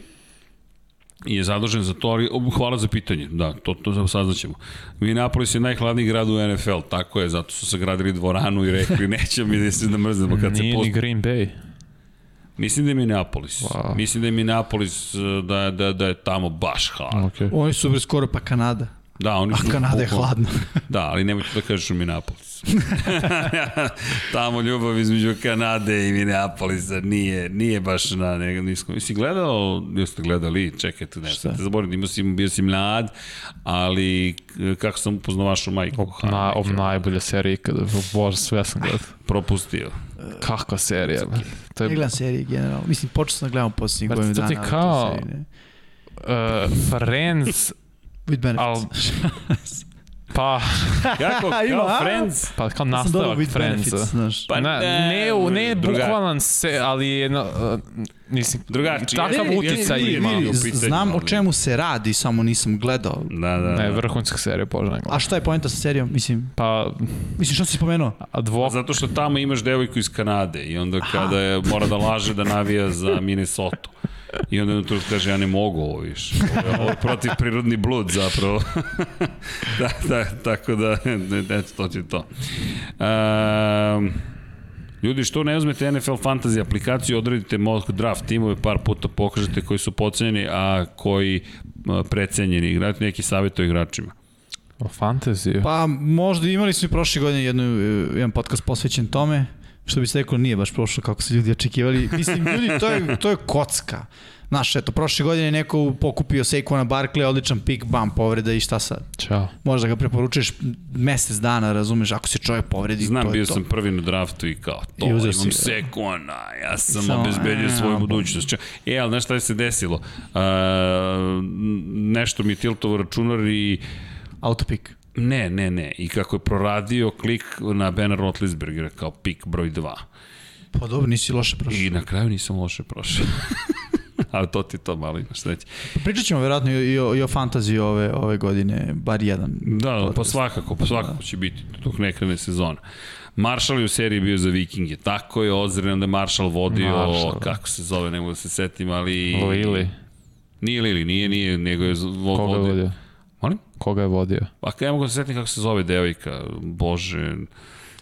je zadužen za to, ali hvala za pitanje, da, to, to saznaćemo. Minneapolis je najhladniji grad u NFL, tako je, zato su sagradili dvoranu i rekli nećemo mi da se da kad se Nije post... ni Green Bay. Mislim da je Minneapolis. Wow. Mislim da je Minneapolis, uh, da, da, da je tamo baš hladno. Okay. Oni su bre skoro pa Kanada. Da, oni A su... Kanada je hladna. Da, ali nemojte da kažeš u Minneapolis. Tamo ljubav između Kanade i Minneapolisa nije, nije baš na nego niskom. Jesi gledao, jeste gledali, čekajte, ne Šta? te zaboravim, imao si, bio si mlad, ali k- kako sam upoznao vašu majku? Ha, Na, neka- najbolja serija ikada. Bože, sve sam gledao. propustio. Kakva serija. To Ne je gledam serije generalno. Mislim, počeo sam da gledam posljednjih Brate, godinu to ti dana. kao- serije ne. uh, Friends, With benefits. Al- pa, Kako, Ima, kao a? Friends? pa kao nastavak with Friendsa. benefits, znaš. Pa ne, ne, ne, ne bukvalan se, ali je, no, uh, mislim, Drugačije. takav uticaj ima. znam o čemu se radi, samo nisam gledao. Da, da, Ne, da. vrhunska serija, poželjna. A šta je poenta sa serijom? Mislim, Pa, mislim što si spomenuo? advok, Zato što tamo imaš devojku iz Kanade i onda kada je, mora da laže da navija za Minnesota. I onda to kaže, ja ne mogu ovo više. Ovo je, ovo je protiv prirodni blud zapravo. da, da, tako da, ne, eto, to je to. Um, Ljudi, što ne uzmete NFL Fantasy aplikaciju, odredite mock draft timove, par puta pokažete koji su pocenjeni, a koji a, precenjeni. Igrate neki savjet o igračima. o fantaziju. Pa možda imali smo i prošle godine jednu, eh, jedan podcast posvećen tome, što bi se rekao nije baš prošlo kako su ljudi očekivali. Mislim, ljudi, to je, to je kocka. Znaš, eto, prošle godine je neko pokupio Saquona Barkley, odličan pik, bam, povreda i šta sad? Ćao. Možda ga preporučuješ mesec dana, razumeš, ako se čovjek povredi, Znam, to je bio to. sam prvi na draftu i kao to, I imam si ga. sekona, ja sam Samo, obezbedio e, svoju a, budućnost. Ča- E, ali znaš šta je se desilo? Uh, nešto mi je tiltovo računar i Autopik. ne, ne, ne. I kako je proradio klik na Bena Rotlisbergera kao pik broj 2. Pa dobro, nisi loše prošao. I na kraju nisam loše prošao. ali to ti to malo imaš sreće. Pričat ćemo verovatno i, o, i o fantaziji ove, ove godine, bar jedan. Da, da, pa svakako, pa svakako će biti dok ne krene sezona. Marshall je u seriji bio za Vikinge, tako je ozren, onda je Marshall vodio, Marshall, da. kako se zove, ne mogu da se setim, ali... Lili. Nije Lili, nije, nije, nego je vo, Koga je vodio. vodio? Molim? Koga je vodio? Pa ne mogu da se setim kako se zove devojka, bože,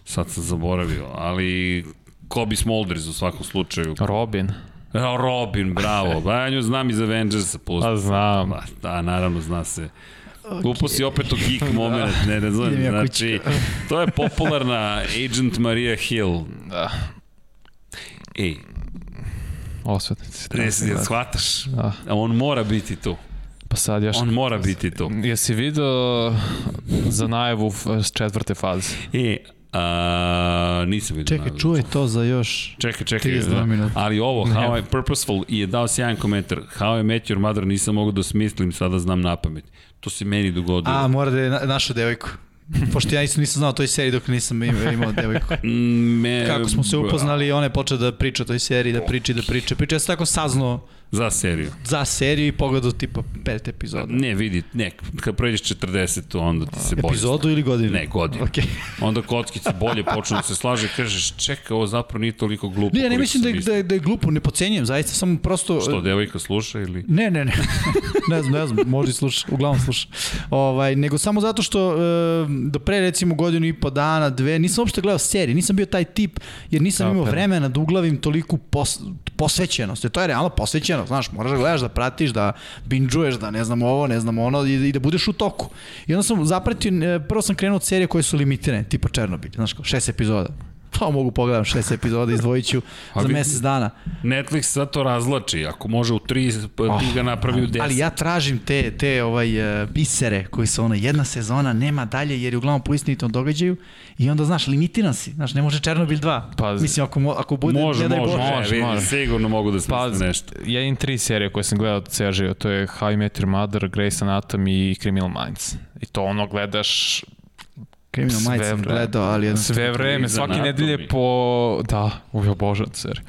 sad sam zaboravio, ali Kobe Smulders u svakom slučaju. Robin. Robin, bravo, ba ja nju znam iz Avengersa, pusti. Pa znam. Pa, da, naravno, zna se. Okay. Lupo si opet u geek moment, ne razumem. Idem ja Znači, to je popularna Agent Maria Hill. Da. Ej, Osvetnici. ne se shvataš. Da. On mora biti tu. Pa sad još... On mora biti tu. Jesi video za najavu četvrte faze? E, a, nisam vidio. Čekaj, čuvaj to za još... Čekaj, čekaj. 32 Da. minuta. Ali ovo. How I Purposeful, je dao sjajan komentar. How I Met Your Mother nisam mogao da smislim, sada znam na pamet. To se meni dogodilo. A, mora da je na, našao devojku. Pošto ja nisam, nisam znao o toj seriji dok nisam imao, devojku. Mm, Me, Kako smo se upoznali, ona je počela da priča o toj seriji, da priča i da priča. Priča, ja sam tako saznao Za seriju. za seriju i pogledao tipa pet epizoda. Ne, vidi, ne, kad pređeš 40, onda ti se bolje... Epizodu ili godinu? Ne, godinu. Okay. Onda kockice bolje počnu da se slaže, kažeš, čeka, ovo zapravo nije toliko glupo. Ne, ja ne mislim da sam je, da je, da je glupo, ne pocenjujem, zaista samo prosto... Što, devojka sluša ili... Ne, ne, ne. ne znam, ne znam, možda i sluša, uglavnom sluša. Ovaj, nego samo zato što e, do pre recimo godinu i po dana, dve, nisam uopšte gledao serije, nisam bio taj tip, jer nisam Kapem. imao vremena da uglavim toliku pos, posvećenost. Jer to je realno posvećenost, znaš, moraš da gledaš, da pratiš, da binđuješ, da ne znam ovo, ne znam ono, i, i da budeš u toku. I onda sam zapratio, e, prvo sam krenuo od serije koje su limitirane, tipa Černobilj, znaš, kao šest epizoda. To mogu pogledam šest epizoda, izdvojit ću za mesec dana. Netflix sad to razlači, ako može u tri, pa ti ga napravi u deset. Ali ja tražim te, te ovaj, uh, bisere koji su ono, jedna sezona, nema dalje jer je uglavnom po istinitom događaju i onda, znaš, limitiran si. Znaš, ne može Černobil 2. Pa, Mislim, ako, mo- ako bude, Može, ne daj može, Bože. može, može, vidi, može. sigurno mogu da Pa, smisle nešto. ja imam tri serije koje sam gledao ceo život, to je How I Met Your Mother, Grey's Anatomy i Criminal Minds. I to ono gledaš Criminal Minds sam gledao, ali jedno... sve vreme, svake nedelje po... Da, uj, obožavam seriju.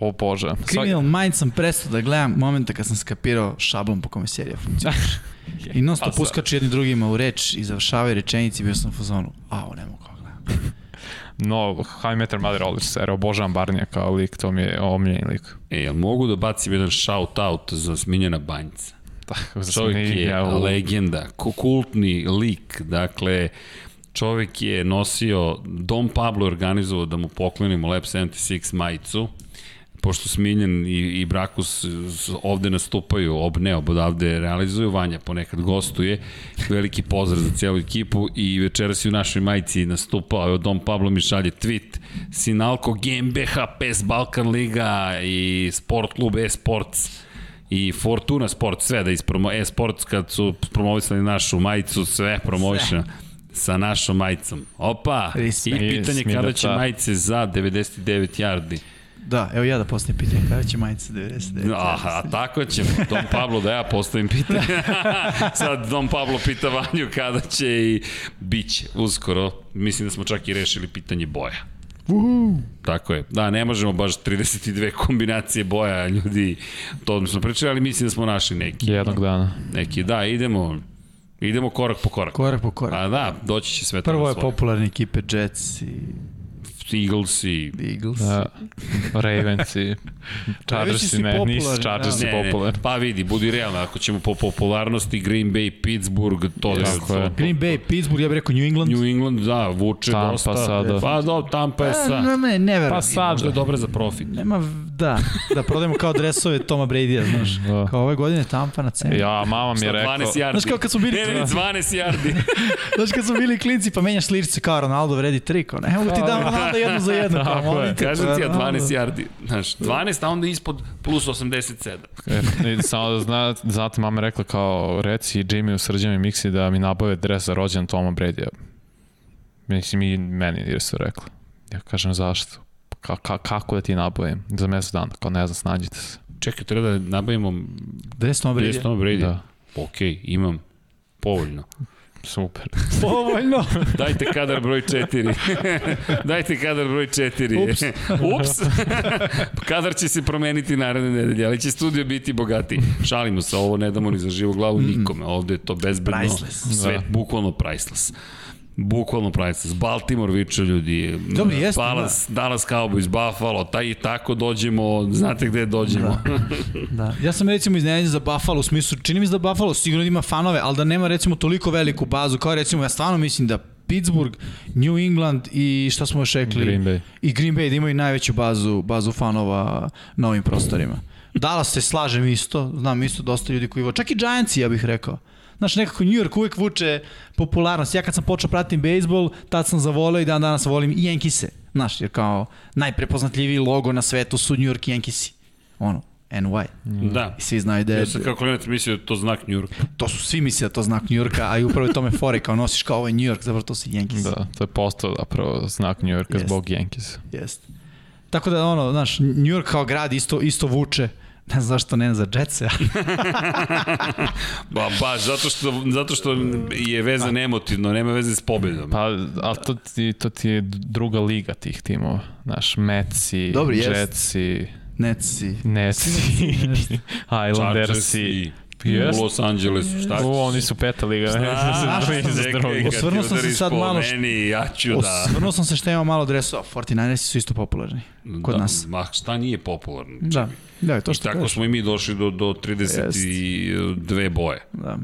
Obožavam. Svaki- Criminal Minds sam prestao da gledam momenta kad sam skapirao šablon po kome serija funkcioniše. I non stop Pa uskaču jedni drugima u reč i završavaju rečenici, bio sam u fazonu, a ovo ne mogu kako gledam. No, How I Met Your Mother odlična serija, obožavam Barnija kao lik, to mi je omiljeni lik. E, jel mogu da bacim jedan shout out za Smiljana Banjca? Tako, za Čovjek je u- legenda, ku- kultni lik, dakle, čovjek je nosio, Dom Pablo je organizovao da mu poklonimo Lab 76 majicu, pošto Smiljan i, i Brakus ovde nastupaju, ob ne, ob odavde realizuju, Vanja ponekad gostuje, veliki pozdrav za cijelu ekipu i večeras je u našoj majici nastupao, evo Dom Pablo mi šalje tweet, Sinalko GmbH, PES Balkan Liga i Sport Klub e-sports, i Fortuna Sport, sve da ispromo, e-sports kad su promovisali našu majicu, sve promovišeno sa našom majicom. Opa! Respekt. I pitanje kada će da. majice za 99 yardi. Da, evo ja da postavim pitanje, kada će majica 99? Aha, tako ćemo. Dom Pablo da ja postavim pitanje. Sad Dom Pablo pita Vanju kada će i bit će uskoro. Mislim da smo čak i rešili pitanje boja. Uhu. Tako je. Da, ne možemo baš 32 kombinacije boja, ljudi, to smo pričali, ali mislim da smo našli neki. Jednog dana. Neki, da, idemo, idemo korak po korak. Korak po korak. A da, doći će sve to Prvo je svoje. popularne ekipe Jets i Eagles i... Eagles. Da, Ravensi, Chargersi, ne, nisu Chargersi ne, popularni. pa vidi, budi realno, ako ćemo po popularnosti Green Bay, Pittsburgh, to je... Tako je. Green Bay, Pittsburgh, ja bih rekao New England. New England, da, vuče Tampa dosta. sada. Pa do, Tampa je Pa, sa... ne, ne, ne verujem. Pa sad. Možda je dobra za profit. Nema, da, da prodajemo kao dresove Toma Brady-a, znaš. Da. Kao ove godine Tampa na cenu. Ja, mama mi je rekao... 12 yardi. Znaš kao kad su bili- Ne, ne, 12 yardi. Znaš kad su bili klinci pa menjaš lirice kao Ronaldo vredi tri, kao ne mogu ti dam Ronaldo jednu za jednu. Kao, Tako molim je. Kažem ti Ronaldo. 12 yardi. Znaš, 12, a onda ispod plus 87. E, samo da zna, znate, mama rekla kao, reci Jimmy u srđan i Mixi da mi nabave dres za rođen Toma Brady-a. Mislim, i meni je su rekla. Ja kažem, zašto? Ka, ka, kako da ti nabavim? Za mesec dana, kao ne znam, snađite se. Čekaj, treba da nabavimo Dres Toma Brady. 10 Tom Brady. Da, Ok, imam. Povoljno. Super. Povoljno. Dajte kadar broj 4. Dajte kadar broj 4. Ups. Ups. kadar će se promeniti naredne nedelje, ali će studio biti bogati. Šalimo se, ovo ne damo ni za živu glavu nikome. Ovde je to bezbedno. Priceless. Sve, Da. bukvalno priceless. Bukvalno priceless. Baltimore viču ljudi. Dobro, jeste, Dallas, Dallas Cowboys, Buffalo, taj i tako dođemo, znate gde dođemo. Da. Ja sam recimo iznenađen za Buffalo u smislu, čini mi se da Buffalo sigurno ima fanove, ali da nema recimo toliko veliku bazu, kao recimo ja stvarno mislim da Pittsburgh, New England i šta smo još rekli? Green Bay. I Green Bay da imaju najveću bazu, bazu fanova na ovim prostorima. Dallas se slažem isto, znam isto dosta ljudi koji vo... Čak i Giantsi, ja bih rekao. Znaš, nekako New York uvek vuče popularnost. Ja kad sam počeo pratim bejsbol, tad sam zavoleo i dan danas volim i Yankise. Znaš, jer kao najprepoznatljiviji logo na svetu su New York Yankisi. Ono, NY. da. I svi znaju da je, Ja sam kao klinac mislio da to znak New Yorka. to su svi misle da to znak New Yorka, a i upravo je tome fore, kao nosiš kao ovaj New York, zapravo to su Yankees. Da, to je postao zapravo znak New Yorka Jest. zbog Yankees. Jeste. Tako da, ono, znaš, New York kao grad isto, isto vuče. Ne znam zašto ne za Jetse. Ba, baš, zato što, zato što je vezan emotivno, nema veze s pobedom. Pa, ali to ti, to ti je druga liga tih timova. Znaš, Metsi, jest. Jetsi, Netsi. Netsi, Islandersi. Jest. U Los Angelesu, šta ćeš? U, oni su peta liga. Osvrnuo sam se sad malo Meni, ja ću da... Osvrnuo sam se što ima malo dresova. 49ersi su isto popularni. Kod da, nas. Ma šta nije popularno? Da. Da, je to I što tako kažeš. smo i mi došli do, do 32 boje. Da.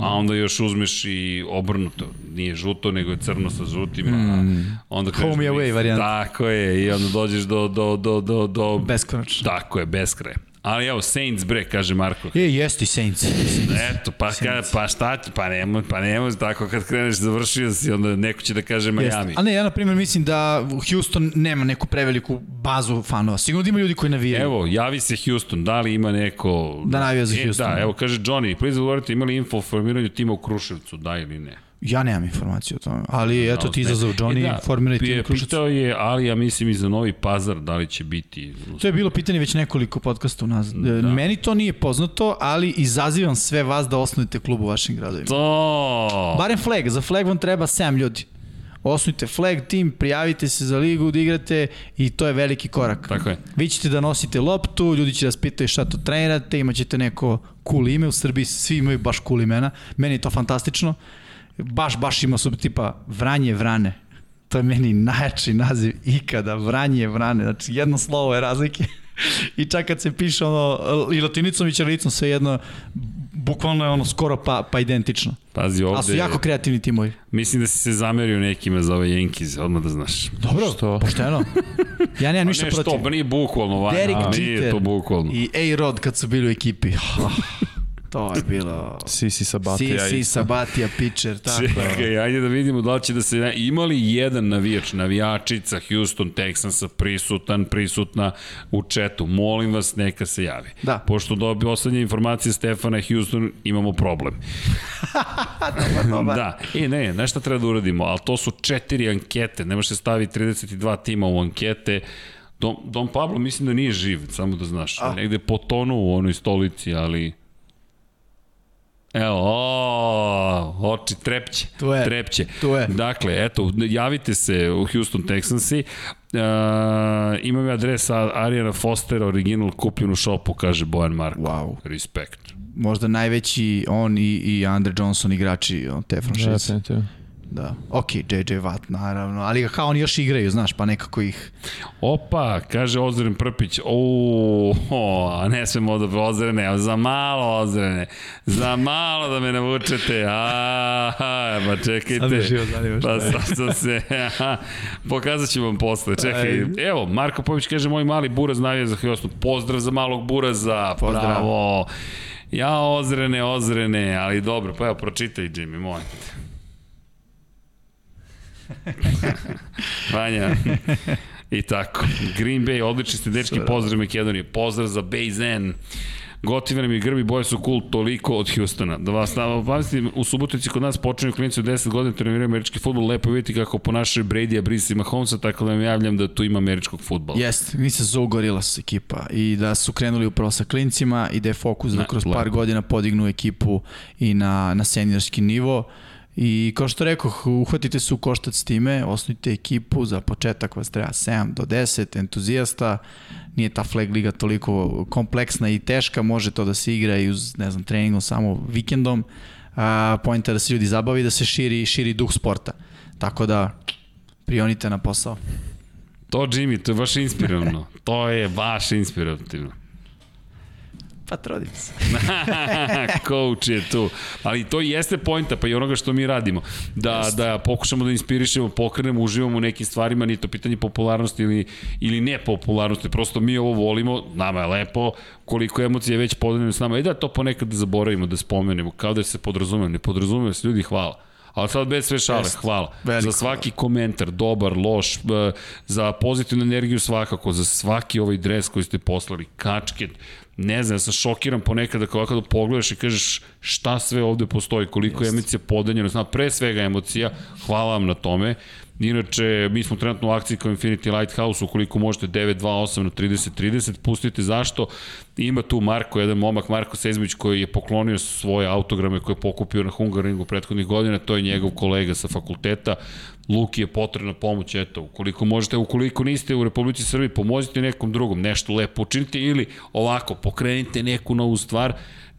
A onda još uzmeš i obrnuto. Nije žuto, nego je crno sa žutim. Mm. Onda kažeš Home away varijanta. Tako je, i onda dođeš do, do, do, do, do Beskonačno. Tako je, beskraje. Ali evo, Saints bre, kaže Marko. E, jeste Saints. Eto, pa, ka, pa šta, pa nemoj, pa nemoj, tako kad kreneš završio si, onda neko će da kaže Miami. Jeste. A ne, ja na primjer mislim da Houston nema neku preveliku bazu fanova. Sigurno da ima ljudi koji navijaju. Evo, javi se Houston, da li ima neko... Da navija za E, Houston. Da, evo, kaže Johnny, please odgovorite, ima li info o formiranju tima u Kruševcu, da ili ne? Ja nemam informaciju o tome, ali eto ti Ne. izazov Johnny, E, da, formiraj tim je, u Kruševcu. Pitao je, ali ja mislim i za Novi Pazar, da li će biti... To je bilo pitanje već nekoliko podcasta unazad. Da. Meni to nije poznato, ali izazivam sve vas da osnovite klub u vašim gradovima. To! Barem flag, za flag vam treba 7 ljudi. Osnujte flag tim, prijavite se za ligu da igrate i to je veliki korak. Tako je. Vi ćete da nosite loptu, ljudi će da vas pitaju šta to trenirate, imaćete neko cool ime, u Srbiji svi imaju baš cool imena, meni je to fantastično. Baš, baš ima sub tipa Vranje Vrane. To je meni najjači naziv ikada, Vranje Vrane, znači jedno slovo je razlike. I čak kad se piše ono, i latinicom i ćirilicom sve jedno, bukvalno je ono skoro pa, pa identično. Pazi ovde, Ali su jako kreativni timovi. mislim da si se zamerio nekima za ove Yankees, odmah da znaš. Dobro, Što? pošteno. Ja nemam ništa ne, protiv. što, pa nije bukvalno, Vanja, Derek a, nije Jeter to bukvalno. i A-Rod kad su bili u ekipi. to je bilo... Sisi Sabatija Si, si, isto. Sabatija, pitcher, tako. Čekaj, ajde da vidimo da li će da se... Ima li jedan navijač, navijačica Houston Texansa prisutan, prisutna u četu? Molim vas, neka se javi. Da. Pošto dobi oslednje informacije Stefana Houston, imamo problem. dobar. Da, i ne, nešto treba da uradimo, ali to su četiri ankete, ne može se stavi 32 tima u ankete, Dom, Dom Pablo mislim da nije živ, samo da znaš. A. Negde potonuo u onoj stolici, ali... Evo, o, oči trepće. Tu je, Trepće. tu je. Dakle, eto, javite se u Houston Texansi. Uh, imam ja adres Ariana Fostera, original kupljen u šopu, kaže Bojan Marko. Wow. Respekt. Možda najveći on i, i Andre Johnson igrači on, te franšize. Definitivno. Da. Ok, JJ Watt, naravno. Ali kao oni još igraju, znaš, pa nekako ih... Opa, kaže Ozren Prpić, o, o, a ne smemo da Ozrene, za malo Ozrene, za malo da me navučete, a, pa čekajte, Sad živo zanima šta pa sad sam se, aha, pokazat ću vam posle, čekaj, evo, Marko Pović kaže, moj mali buraz navija za Hrvatsko, pozdrav za malog buraza, Pozdrav. bravo, ja Ozrene, Ozrene, ali dobro, pa evo, pročitaj Jimmy, molim te. Vanja. I tako. Green Bay, odlični ste dečki, pozdrav Makedonije. Pozdrav za Bayzen. Gotivan mi grbi boje su cool toliko od Houstona. Da vas pazite, u Subotici kod nas počinju klinici od 10 godina treniraju američki futbol, lepo je vidjeti kako ponašaju Brady-a, Brisa i Mahomesa, tako da vam javljam da tu ima američkog futbola. Jest, mi se zove Gorillas ekipa i da su krenuli upravo sa klincima i da je fokus da kroz lepo. par godina podignu ekipu i na, na seniorski nivo. I kao što rekoh, uhvatite se u koštac s time, osnujte ekipu, za početak vas treba 7 do 10 entuzijasta, nije ta flag liga toliko kompleksna i teška, može to da se igra i uz, ne znam, treningom samo vikendom, a, pojenta je da se ljudi zabavi da se širi, širi duh sporta. Tako da, prionite na posao. To, Jimmy, to je baš inspirativno. to je baš inspirativno. Pa trudim se. Coach je tu. Ali to jeste pojnta, pa i onoga što mi radimo. Da, da pokušamo da inspirišemo, pokrenemo, uživamo u nekim stvarima, nije to pitanje popularnosti ili, ili nepopularnosti. Prosto mi ovo volimo, nama je lepo, koliko emocije već podeljeno s nama. I da to ponekad da zaboravimo, da spomenemo, kao da se podrazumemo. Ne podrazumemo se, ljudi, hvala. Ali sad bez sve šale, Jest. hvala. Veliko za svaki komentar, dobar, loš, b- za pozitivnu energiju svakako, za svaki ovaj dres koji ste poslali, kačket, ne znam, ja sam šokiran ponekad da kao kada pogledaš i kažeš šta sve ovde postoji, koliko je emocija podeljeno, znam, pre svega emocija, hvala vam na tome. Inače, mi smo trenutno u akciji kao Infinity Lighthouse, ukoliko možete 928 na 3030, pustite zašto. Ima tu Marko, jedan momak, Marko Sezmić, koji je poklonio svoje autograme koje je pokupio na Hungaringu prethodnih godina, to je njegov kolega sa fakulteta. Luki je potrebna pomoć, eto, ukoliko možete, ukoliko niste u Republici Srbiji, pomozite nekom drugom, nešto lepo učinite ili ovako, pokrenite neku novu stvar,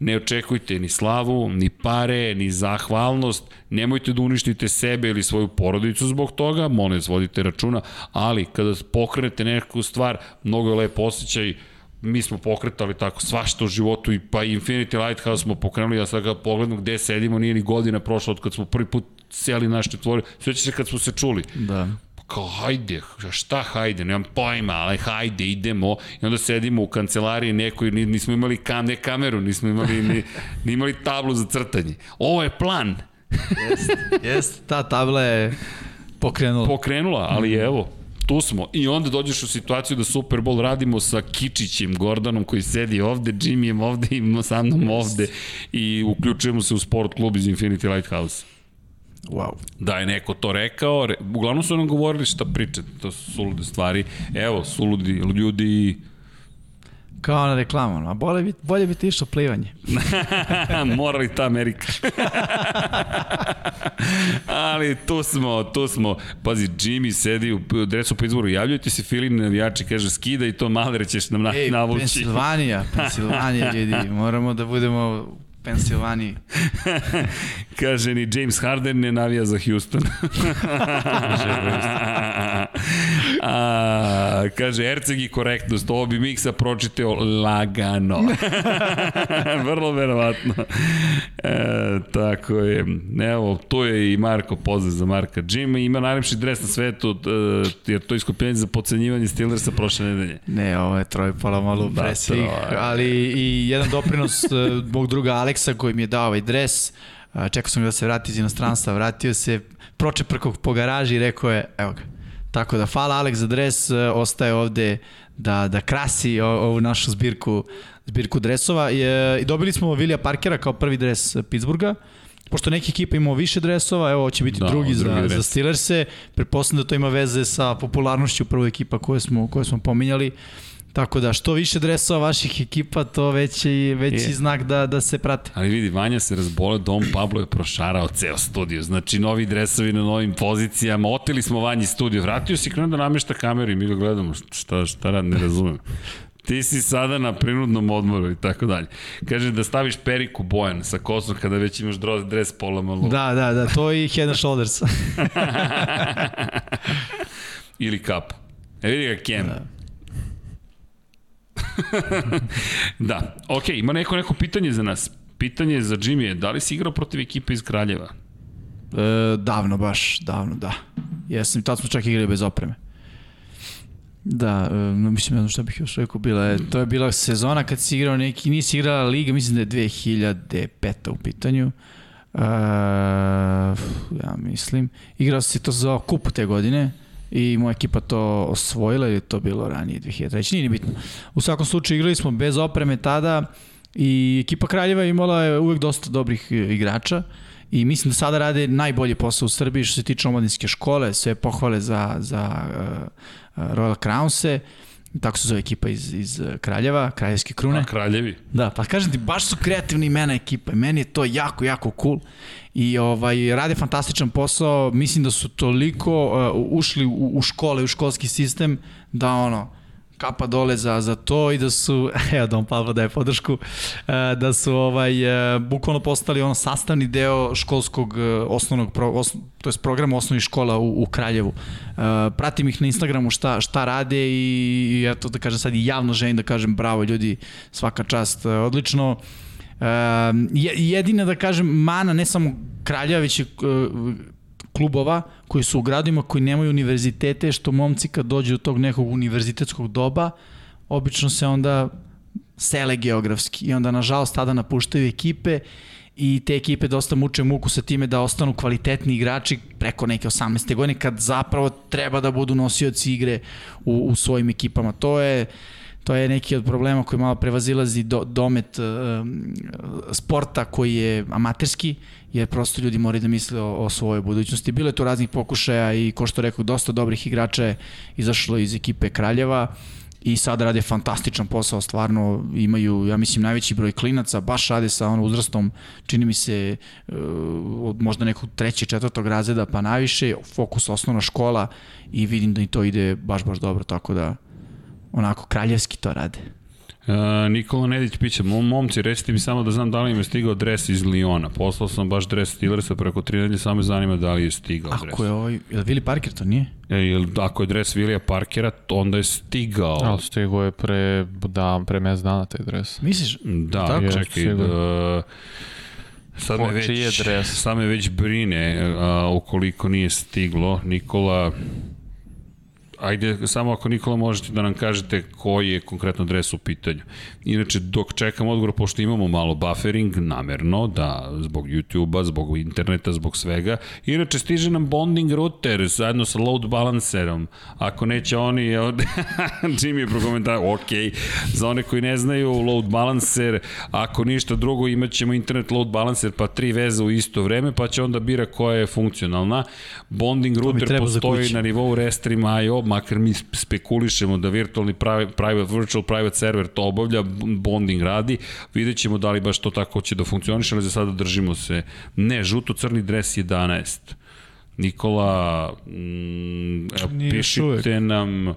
ne očekujte ni slavu, ni pare, ni zahvalnost, nemojte da uništite sebe ili svoju porodicu zbog toga, molim vas, vodite računa, ali kada pokrenete neku stvar, mnogo je lep osjećaj, mi smo pokretali tako svašta u životu i pa Infinity Lighthouse smo pokrenuli, ja sad ga pogledam gde sedimo, nije ni godina prošla od kad smo prvi put seli naš četvori, sveća se kad smo se čuli. Da. Kao hajde, šta hajde, nemam pojma, ali hajde, idemo. I onda sedimo u kancelariji nekoj, nismo imali kam, ne kameru, nismo imali ni, ni imali tablu za crtanje. Ovo je plan. Jeste, jest, ta tabla je pokrenula. Pokrenula, ali evo, tu smo. I onda dođeš u situaciju da Super Bowl radimo sa Kičićem, Gordanom koji sedi ovde, Jimmyjem ovde i sa mnom ovde i uključujemo se u sport klub iz Infinity Lighthouse. Wow. Da je neko to rekao, uglavnom su nam govorili šta pričate, to su sulude stvari. Evo, suludi ljudi Kao na reklamu, a bolje bi, bolje bi ti išlo plivanje. Morali ta Amerika. Ali tu smo, tu smo. Pazi, Jimmy sedi u dresu po izboru, javljujte se Filin navijači, kaže skida i to malere ćeš nam Ej, navući. Pensilvanija, Pensilvanija, ljudi, moramo da budemo Pensilvaniji. kaže ni James Harden ne navija za Houston. A, kaže Erceg i korektnost, ovo bi Miksa pročiteo lagano. Vrlo verovatno. E, tako je. Evo, tu je i Marko, pozdrav za Marka. Jim ima najlepši dres na svetu, e, jer to je iskupljenje za pocenjivanje Steelersa prošle nedelje. Ne, ovo je troj pola malo da, pre svih, ali i jedan doprinos e, mog druga Aleksa koji mi je dao ovaj dres. Čekao sam ga da se vrati iz inostranstva, vratio se, proče preko po garaži i rekao je, evo ga, Tako da hvala Alex za dres, e, ostaje ovde da, da krasi ovu našu zbirku, zbirku dresova. I, I dobili smo Vilija Parkera kao prvi dres Pittsburgha. Pošto neki ekipa imao više dresova, evo će biti da, drugi, drugi za, dres. za Steelers-e. Pretpostavljam da to ima veze sa popularnošću prve ekipa koje smo, koje smo pominjali. Tako da što više dresova vaših ekipa, to veći, veći je. znak da, da se prate. Ali vidi, Vanja se razbole, Dom Pablo je prošarao ceo studio. Znači, novi dresovi na novim pozicijama. Oteli smo Vanji studio. Vratio se i krenuo da namešta kameru i mi ga gledamo. Šta, šta rad, ne razumem. Ti si sada na prinudnom odmoru i tako dalje. Kaže da staviš periku bojan sa kosom kada već imaš dres pola malo. Da, da, da, to i head and shoulders. Ili kap. E vidi ga Kem. Da. da, ok, ima neko neko pitanje za nas. Pitanje za Jimmy je, da li si igrao protiv ekipe iz Kraljeva? E, davno baš, davno, da. Jesam, tad smo čak igrali bez opreme. Da, e, no, mislim, znam šta bih još rekao, bila je, to je bila sezona kad si igrao neki, nisi igrala liga, mislim da je 2005. u pitanju. Uh, ja mislim. Igrao si to za kupu te godine i moja ekipa to osvojila ili to bilo ranije 2003. Nije ni bitno. U svakom slučaju igrali smo bez opreme tada i ekipa Kraljeva imala je uvek dosta dobrih igrača i mislim da sada rade najbolji posao u Srbiji što se tiče omladinske škole, sve pohvale za, za uh, Royal Crownse. Tako se zove ekipa iz, iz Kraljeva, Kraljevske krune. A, Kraljevi. Da, pa kažem ti, baš su kreativni imena ekipa i meni je to jako, jako cool i ovaj, rade fantastičan posao, mislim da su toliko uh, ušli u, u škole, u školski sistem, da ono, kapa dole za, za to i da su, evo Don Pablo daje podršku, uh, da su ovaj, uh, bukvalno postali ono sastavni deo školskog uh, osnovnog, to je programa osnovnih škola u, u Kraljevu. Pratim ih na Instagramu šta, šta rade i, i eto da kažem sad i javno želim da kažem bravo ljudi, svaka čast, odlično. Jedina, da kažem, mana ne samo Kraljeva, već i klubova koji su u gradima koji nemaju univerzitete, što momci kad dođu do tog nekog univerzitetskog doba, obično se onda sele geografski i onda nažalost tada napuštaju ekipe i te ekipe dosta muče muku sa time da ostanu kvalitetni igrači preko neke 18. godine kad zapravo treba da budu nosioci igre u, u svojim ekipama. To je to je neki od problema koji malo prevazilazi do, domet uh, sporta koji je amaterski, jer prosto ljudi moraju da misle o, o svojoj budućnosti. Bilo je tu raznih pokušaja i, ko što rekao, dosta dobrih igrača je izašlo iz ekipe Kraljeva i sad rade fantastičan posao, stvarno imaju, ja mislim, najveći broj klinaca, baš rade sa ono uzrastom, čini mi se, uh, od možda nekog trećeg, četvrtog razreda pa najviše, fokus osnovna škola i vidim da i to ide baš, baš dobro, tako da onako kraljevski to rade. Uh, Nikola Nedić piće, mom momci, recite mi samo da znam da li im je stigao dres iz Liona. Poslao sam baš dres Steelersa preko tri nedelje, samo me zanima da li je stigao ako dres. Ako je ovaj, je li Willi Parker to nije? E, jel, ako je dres Willija Parkera, onda je stigao. Ali stigao je pre, da, pre mes dana taj dres. Misliš? Da, Tako? čekaj, da, Sad me, već, sad me već brine, a, ukoliko nije stiglo. Nikola, ajde, samo ako Nikola možete da nam kažete koji je konkretno dres u pitanju. Inače, dok čekam odgovor, pošto imamo malo buffering, namerno, da, zbog YouTube-a, zbog interneta, zbog svega. Inače, stiže nam bonding router zajedno sa load balancerom. Ako neće oni, Jimmy je prokomentar, ok, za one koji ne znaju, load balancer, ako ništa drugo, imat ćemo internet load balancer, pa tri veze u isto vreme, pa će onda bira koja je funkcionalna. Bonding router postoji na nivou Restream.io, makar mi spekulišemo da virtualni private, private, virtual private server to obavlja, bonding radi, vidjet ćemo da li baš to tako će da funkcioniše, ali za sada držimo se. Ne, žuto-crni dres 11. Nikola, mm, pišite nam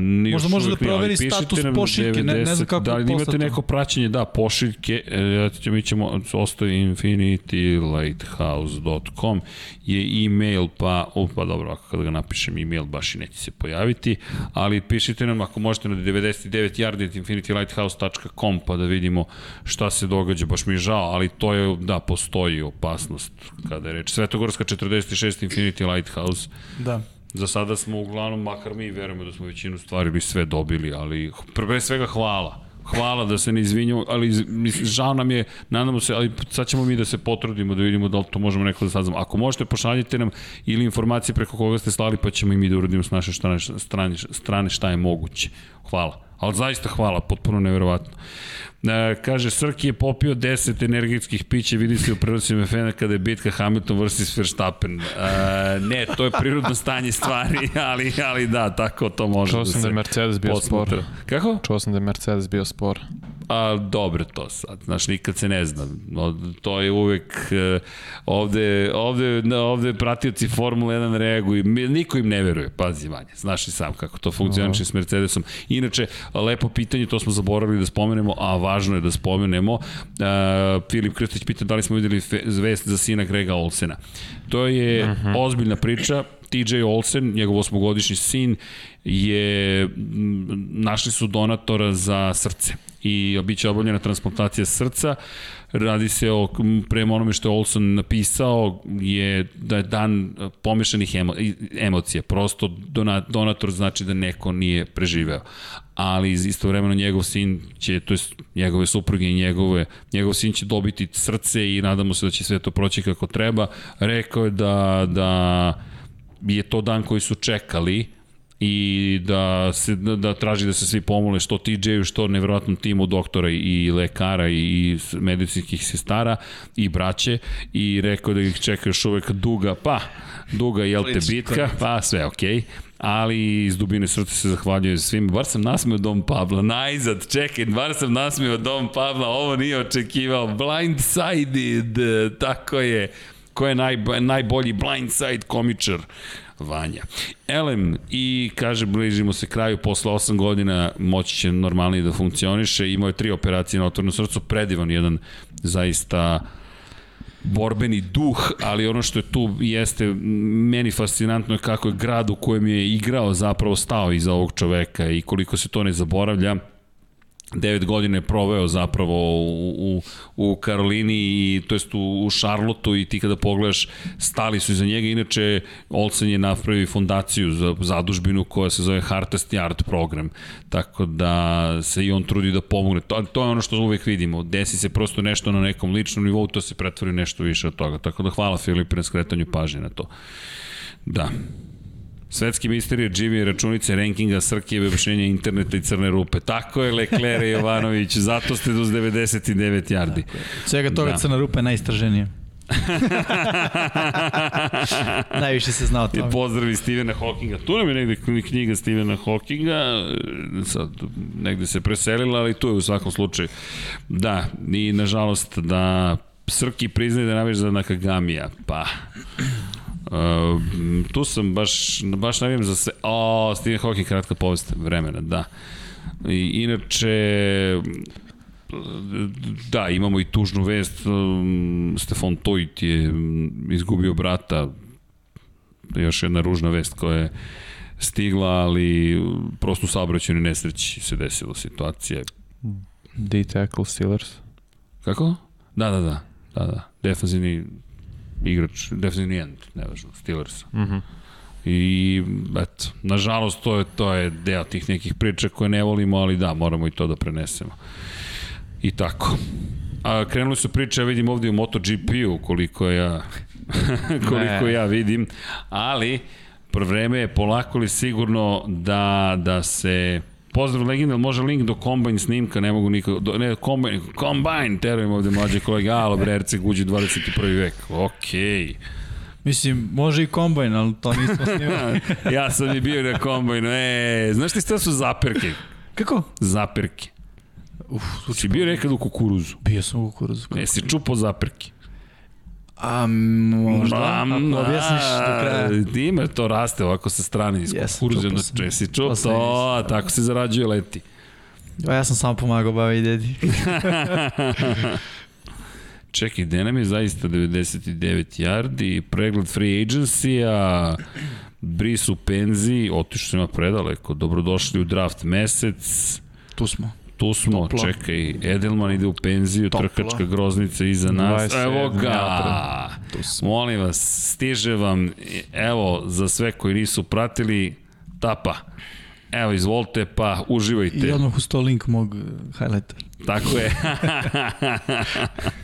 Ni Možda može da proveri status pošiljke, ne, ne znam kako Da li imate neko praćenje, da, pošiljke, e, mi ćemo, ostavi infinitylighthouse.com je e-mail, pa, o, pa dobro, ako kada ga napišem e-mail, baš i neće se pojaviti, ali pišite nam ako možete na 99 yardi.infinitylighthouse.com pa da vidimo šta se događa, baš mi je žao, ali to je, da, postoji opasnost kada je reč. Svetogorska 46 Infinity Lighthouse. Da. Za sada smo uglavnom, makar mi verujemo da smo većinu stvari bi sve dobili, ali pre svega hvala. Hvala da se ne izvinjamo, ali žao nam je, nadamo se, ali sad ćemo mi da se potrudimo da vidimo da li to možemo neko da saznamo. Ako možete, pošaljite nam ili informacije preko koga ste slali, pa ćemo i mi da uradimo s naše strane, strane, strane šta je moguće. Hvala. Ali zaista hvala, potpuno neverovatno. E, kaže, Srki je popio 10 energetskih pića, vidi se u prenosima FN kada je bitka Hamilton vs. Verstappen. E, ne, to je prirodno stanje stvari, ali, ali da, tako to može Čuo da se sam da je Mercedes bio posmatra. spor. Kako? Čuo sam da je Mercedes bio spor. A, dobro to sad, znaš, nikad se ne zna. To je uvek, e, ovde, ovde, ovde pratioci Formula 1 reaguju, niko im ne veruje, pazi Vanja, znaš i sam kako to funkcioniše s Mercedesom. Inače, lepo pitanje, to smo zaboravili da spomenemo, a važno je da spomenemo. Uh, Filip Krstić pita da li smo videli zvest za sina Grega Olsena. To je uh mhm. -huh. ozbiljna priča, TJ Olsen, njegov osmogodišnji sin, je, našli su donatora za srce i biće obavljena transplantacija srca. Radi se o, prema onome što je Olson napisao, je da je dan pomešanih emo, emocija. Prosto donator znači da neko nije preživeo. Ali istovremeno njegov sin će, to je njegove supruge i njegove, njegov sin će dobiti srce i nadamo se da će sve to proći kako treba. Rekao je da, da je to dan koji su čekali, i da, se, da, da traži da se svi pomole što TJ-u, što nevjerojatnom timu doktora i lekara i medicinskih sestara i braće i rekao da ih čeka još uvek duga, pa duga jel te bitka, pa sve okej. Okay ali iz dubine srca se zahvaljujem svim. Bar sam nasmeo Dom Pabla, najzad, čekaj, bar sam nasmeo Dom Pabla, ovo nije očekivao, blindsided, tako je, ko je naj, najbolji blindside komičar? Vanja. Elem, i kaže, bližimo se kraju, posle 8 godina moći će normalnije da funkcioniše, imao je tri operacije na otvornom srcu, predivan jedan zaista borbeni duh, ali ono što je tu jeste meni fascinantno je kako je grad u kojem je igrao zapravo stao iza ovog čoveka i koliko se to ne zaboravlja 9 godina je proveo zapravo u, u, u Karolini i to jest u, u Šarlotu i ti kada pogledaš stali su iza njega. Inače Olsen je napravio fondaciju za zadužbinu koja se zove Hardest Yard program. Tako da se i on trudi da pomogne. To, to je ono što uvek vidimo. Desi se prosto nešto na nekom ličnom nivou to se pretvori nešto više od toga. Tako da hvala Filipe na skretanju pažnje na to. Da Svetski misterije, Jimmy, računice, rankinga, Srkijeve, objašnjenja interneta i crne rupe. Tako je Leklere Jovanović, zato ste do 99 yardi. Svega toga da. crna rupa je najistraženija. Najviše se zna o tome. Pozdravi Stevena Hawkinga. Tu nam je negde knjiga Stevena Hawkinga, sad negde se preselila, ali tu je u svakom slučaju. Da, i nažalost da Srki priznaje da je za Nakagamija, pa Uh, tu sam baš, baš navijam za sve. O, Stephen Hawking, kratka povest vremena, da. I, inače, da, imamo i tužnu vest. Stefan Tojt je izgubio brata. Još jedna ružna vest koja je stigla, ali prosto u saobraćenoj nesreći se desila situacija. D-tackle Steelers. Kako? Da, da, da. Da, da. Defensivni igrač, defensivni end, nevažno, Steelers. Mm -hmm. I, eto, nažalost, to je, to je deo tih nekih priča koje ne volimo, ali da, moramo i to da prenesemo. I tako. A krenuli su priče, ja vidim ovde u MotoGP-u, koliko ja, koliko Ne. ja vidim, ali vreme je polako li sigurno da, da se Pozdrav legenda, može link do kombajn snimka, ne mogu nikako, do, ne, kombajn, kombajn, terujem ovde mlađe kolege, alo bre, Erce guđi 21. vek, okej. Mislim, može i kombajn, ali to nismo snimali. ja sam i bio na kombajnu, e, znaš ti šta su zaperke? Kako? Zaperke. Uf, Si bio nekad u kukuruzu? bio sam u kukuruzu. Ne, si čupao zaperke. A možda, Mam, ako objasniš do kraja. Ima, to raste ovako sa strane iz Jesam, kukuruza. čupao Jedno, sam. če, si čupao, To tako se zarađuje leti. A ja sam samo pomagao bavi i dedi. Čekaj, gde nam je zaista 99 yardi, pregled free agency-a, bris u penziji, sam ja predaleko, dobrodošli u draft mesec, Tu smo. Tu smo, Toplo. čekaj, Edelman ide u penziju, Toplo. trkačka groznica iza nas, 27 evo ga, molim vas, stiže vam, evo, za sve koji nisu pratili, tapa, evo, izvolite, pa uživajte, I odmah uz to link mog highlighta. tako je,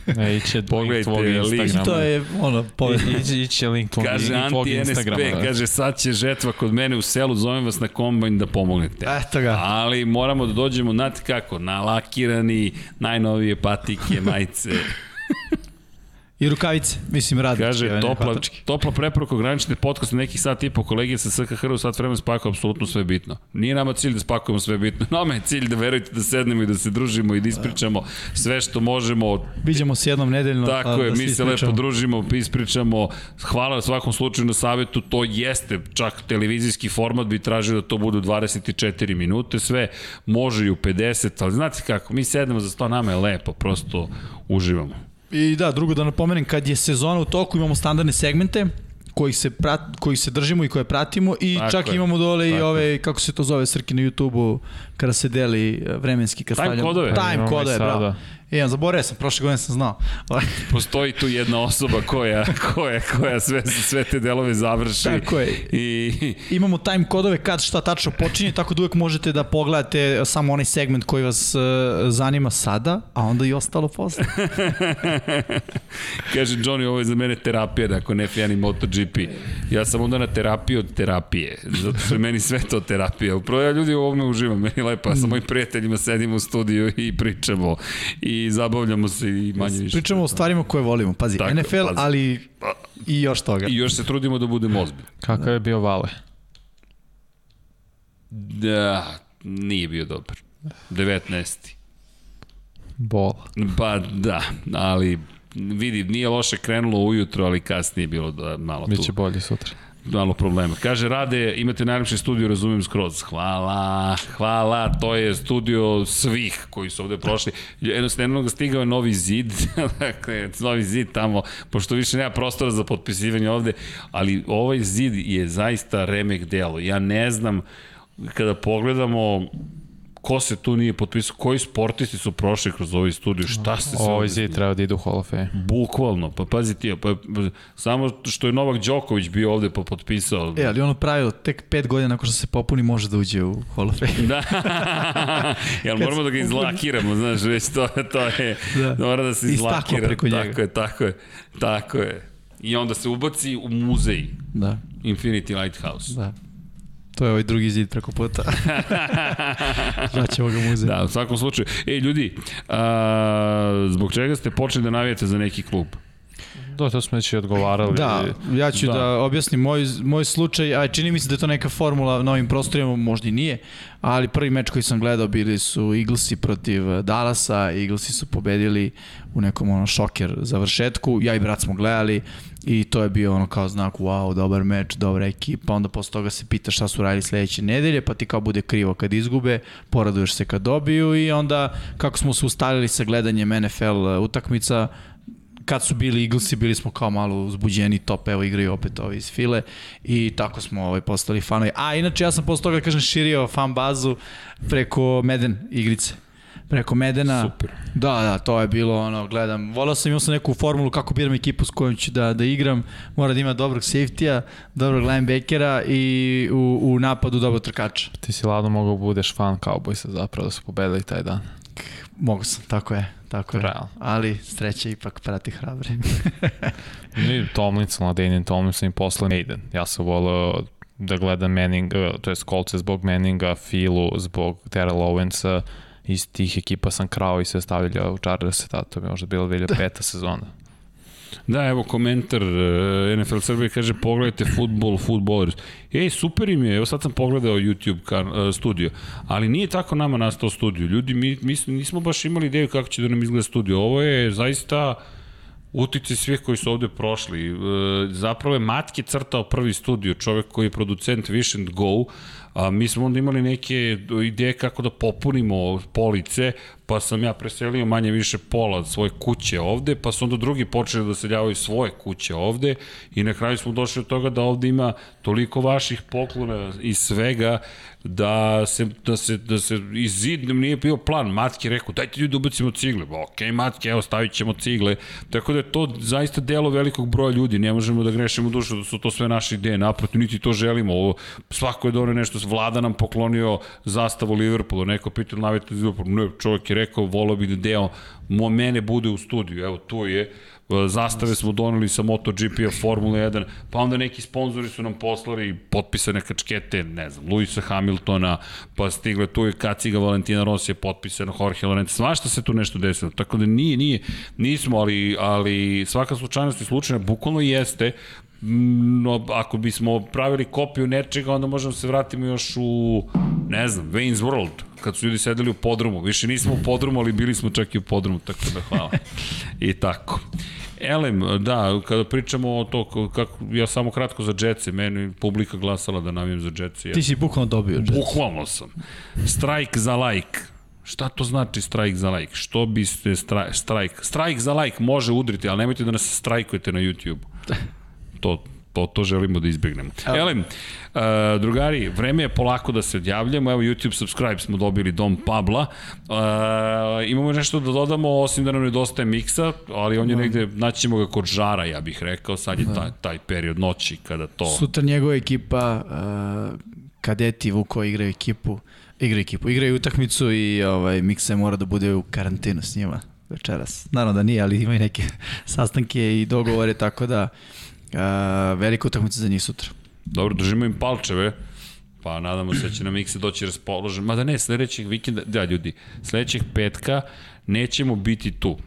Ne, iće link Pogledajte tvog link. Instagrama. To je ono, povezano. I, iće, iće link tvog, Kaže i tvog Instagrama. da. kaže sad će žetva kod mene u selu, zovem vas na kombajn da pomognete. Eto ga. Ali moramo da dođemo, znate kako, nalakirani, najnovije patike, majice. I rukavice, mislim radi. Kaže, topla, topla preporuka ograničite podcast na nekih sat i po kolege sa SKH u sat vremena spakuje apsolutno sve bitno. Nije nama cilj da spakujemo sve bitno, nama je cilj da verujete da sednemo i da se družimo i da ispričamo sve što možemo Viđamo se jednom nedeljno. Tako a je, da mi se lepo družimo, ispričamo. Hvala na svakom slučaju na savjetu, to jeste čak televizijski format bi tražio da to budu 24 minute, sve može i u 50, ali znate kako, mi sedemo za sto, nama je lepo, prosto uživamo. I da, drugo da napomenem, kad je sezona u toku imamo standardne segmente kojih se, prat, kojih se držimo i koje pratimo i Tako čak je. imamo dole i Tako ove, kako se to zove, Srki na YouTube-u, kada se deli e, vremenski, kad Time stavljamo. kodove. Time i kodove, bravo. E, ja, zaboravio sam, prošle godine sam znao. Postoji tu jedna osoba koja, koja, koja sve, sve te delove završi. Tako je. I, Imamo time kodove kad šta tačno počinje, tako da uvek možete da pogledate samo onaj segment koji vas uh, zanima sada, a onda i ostalo posle. Kaže Johnny, ovo je za mene terapija, ako ne fijani MotoGP. Ja sam onda na terapiji od terapije, zato što je meni sve to terapija. Upravo ja ljudi u ovome uživam, meni lepo, ja sa mojim prijateljima sedimo u studiju i pričamo i zabavljamo se i manje više. Pričamo o stvarima koje volimo. Pazi, Tako, NFL, pazi. ali i još toga. I još se trudimo da budemo ozbiljni. Kakav je bio Vale? Da, nije bio dobar. 19. Bol. Pa da, ali vidi, nije loše krenulo ujutro, ali kasnije je bilo da malo tu. Biće bolje sutra. Malo problema. Kaže, Rade, imate najlepši studio, razumem skroz. Hvala, hvala, to je studio svih koji su ovde prošli. Jednostavno ga stigao je novi zid, dakle, novi zid tamo, pošto više nema prostora za potpisivanje ovde, ali ovaj zid je zaista remek delo. Ja ne znam, kada pogledamo ko se tu nije potpisao, koji sportisti su prošli kroz ovaj studio, šta se sve ovde zid treba da ide u Hall of Fame. Bukvalno, pa pazi ti, pa, pa, samo što je Novak Đoković bio ovde pa potpisao. E, ali ono pravilo, tek pet godina nakon što se popuni može da uđe u Hall of Fame. Da, jel moramo da ga izlakiramo, znaš, već to, to je, Da. mora da se izlakira. preko njega. Tako je, tako je, tako je. I onda se ubaci u muzej, Da, Infinity Lighthouse. da. To je ovaj drugi zid preko puta. Vraćamo ga muzej. Da, u svakom slučaju. Ej, ljudi, a, zbog čega ste počeli da navijate za neki klub? Da, to smo već i odgovarali. Da, ja ću da, Da. objasnim moj, moj slučaj, a čini mi se da je to neka formula na ovim prostorima, možda i nije, ali prvi meč koji sam gledao bili su Eaglesi protiv Dallasa, Eaglesi su pobedili u nekom ono šoker završetku, ja i brat smo gledali i to je bio ono kao znak wow, dobar meč, dobra ekipa, onda posle toga se pita šta su radili sledeće nedelje, pa ti kao bude krivo kad izgube, poraduješ se kad dobiju i onda kako smo se ustalili sa gledanjem NFL utakmica, kad su bili Eaglesi, bili smo kao malo uzbuđeni, top, evo igraju opet ovi iz file i tako smo ovaj, postali fanovi. A inače ja sam posle toga, da kažem, širio fan bazu preko Meden igrice. Preko Medena. Super. Da, da, to je bilo ono, gledam. Volao sam, imao sam neku formulu kako biram ekipu s kojom ću da, da igram. Mora da ima dobrog safety-a, dobrog linebackera i u, u napadu dobrog trkača. Ti si ladno mogao da budeš fan Cowboysa zapravo da su pobedili taj dan. Mogu sam, tako je. Tako je. Realno. Ali sreća ipak prati hrabre. I Tomlinson, Ladanian Tomlinson i posle Maiden. Ja sam volao da gledam Manning, to je Colce zbog Manninga, Filu zbog Terrell Owensa, iz tih ekipa sam krao i sve stavljao u Chargers, tada to bi možda bila 2005. sezona. Da, evo komentar uh, NFL Srbije kaže pogledajte futbol, futbolers. Ej, super im je, evo sad sam pogledao YouTube kar, uh, studio, ali nije tako nama nastao studio. Ljudi, mi, mi nismo baš imali ideju kako će da nam izgleda studio. Ovo je zaista utice svih koji su ovde prošli. E, zapravo je Matke crtao prvi studio, čovek koji je producent and Go, a mi smo onda imali neke ideje kako da popunimo police, pa sam ja preselio manje više pola svoje kuće ovde, pa su onda drugi počeli da seljavaju svoje kuće ovde i na kraju smo došli od toga da ovde ima toliko vaših poklona i svega da se, da se, da se iz zid nije bio plan. Matke rekao, dajte ljudi da ubacimo cigle. Ba, ok, Matke, evo, stavit ćemo cigle. Tako da je to zaista delo velikog broja ljudi. Ne možemo da grešimo dušu da su to sve naše ideje. Naprotiv, niti to želimo. Ovo, svako je donio nešto. Vlada nam poklonio zastavu Liverpoolu. Neko pitao navete Liverpoolu. Ne, čovjek je rekao, volao bi da deo mo mene bude u studiju. Evo, tu je zastave smo doneli sa MotoGP-a Formula 1, pa onda neki sponzori su nam poslali potpisane kačkete, ne znam, Luisa Hamiltona, pa stigle tu je kaciga Valentina Rossi je potpisana, Jorge Lorenzo, svašta se tu nešto desilo, tako da nije, nije, nismo, ali, ali svaka slučajnost i slučajna bukvalno jeste, no, ako bismo pravili kopiju nečega, onda možemo se vratimo još u, ne znam, Wayne's World, kad su ljudi sedeli u podrumu. Više nismo u podrumu, ali bili smo čak i u podrumu, tako da hvala. I tako. Elem, da, kada pričamo o to, kako, ja samo kratko za džetce, meni publika glasala da navijem za džetce. Ti si bukvalno dobio džetce. Bukvalno sam. Strike za like. Šta to znači strike za like? Što biste strike? Strike, strike za like može udriti, ali nemojte da nas strajkujete na YouTube. To, to, to želimo da izbjegnemo. Elem, uh, drugari, vreme je polako da se odjavljamo. Evo, YouTube subscribe smo dobili Dom Pabla. Uh, imamo nešto da dodamo, osim da nam nedostaje miksa, ali on je da. negde, naći ćemo ga kod žara, ja bih rekao. Sad je da. taj, taj period noći kada to... Sutra njegova ekipa, uh, kadeti Vuko igraju ekipu, igraju ekipu, igraju utakmicu i ovaj, miksa mora da bude u karantinu s njima večeras. Naravno da nije, ali imaju neke sastanke i dogovore, tako da velika utakmica za njih sutra. Dobro, držimo im palčeve. Pa nadamo se da će nam Mikse doći raspoložen. Mada ne, sledećeg vikenda, da ljudi, sledećeg petka nećemo biti tu.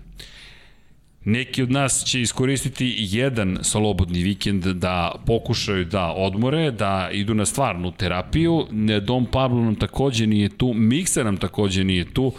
Neki od nas će iskoristiti jedan slobodni vikend da pokušaju da odmore, da idu na stvarnu terapiju. Dom Pablo nam takođe nije tu, Miksa nam takođe nije tu,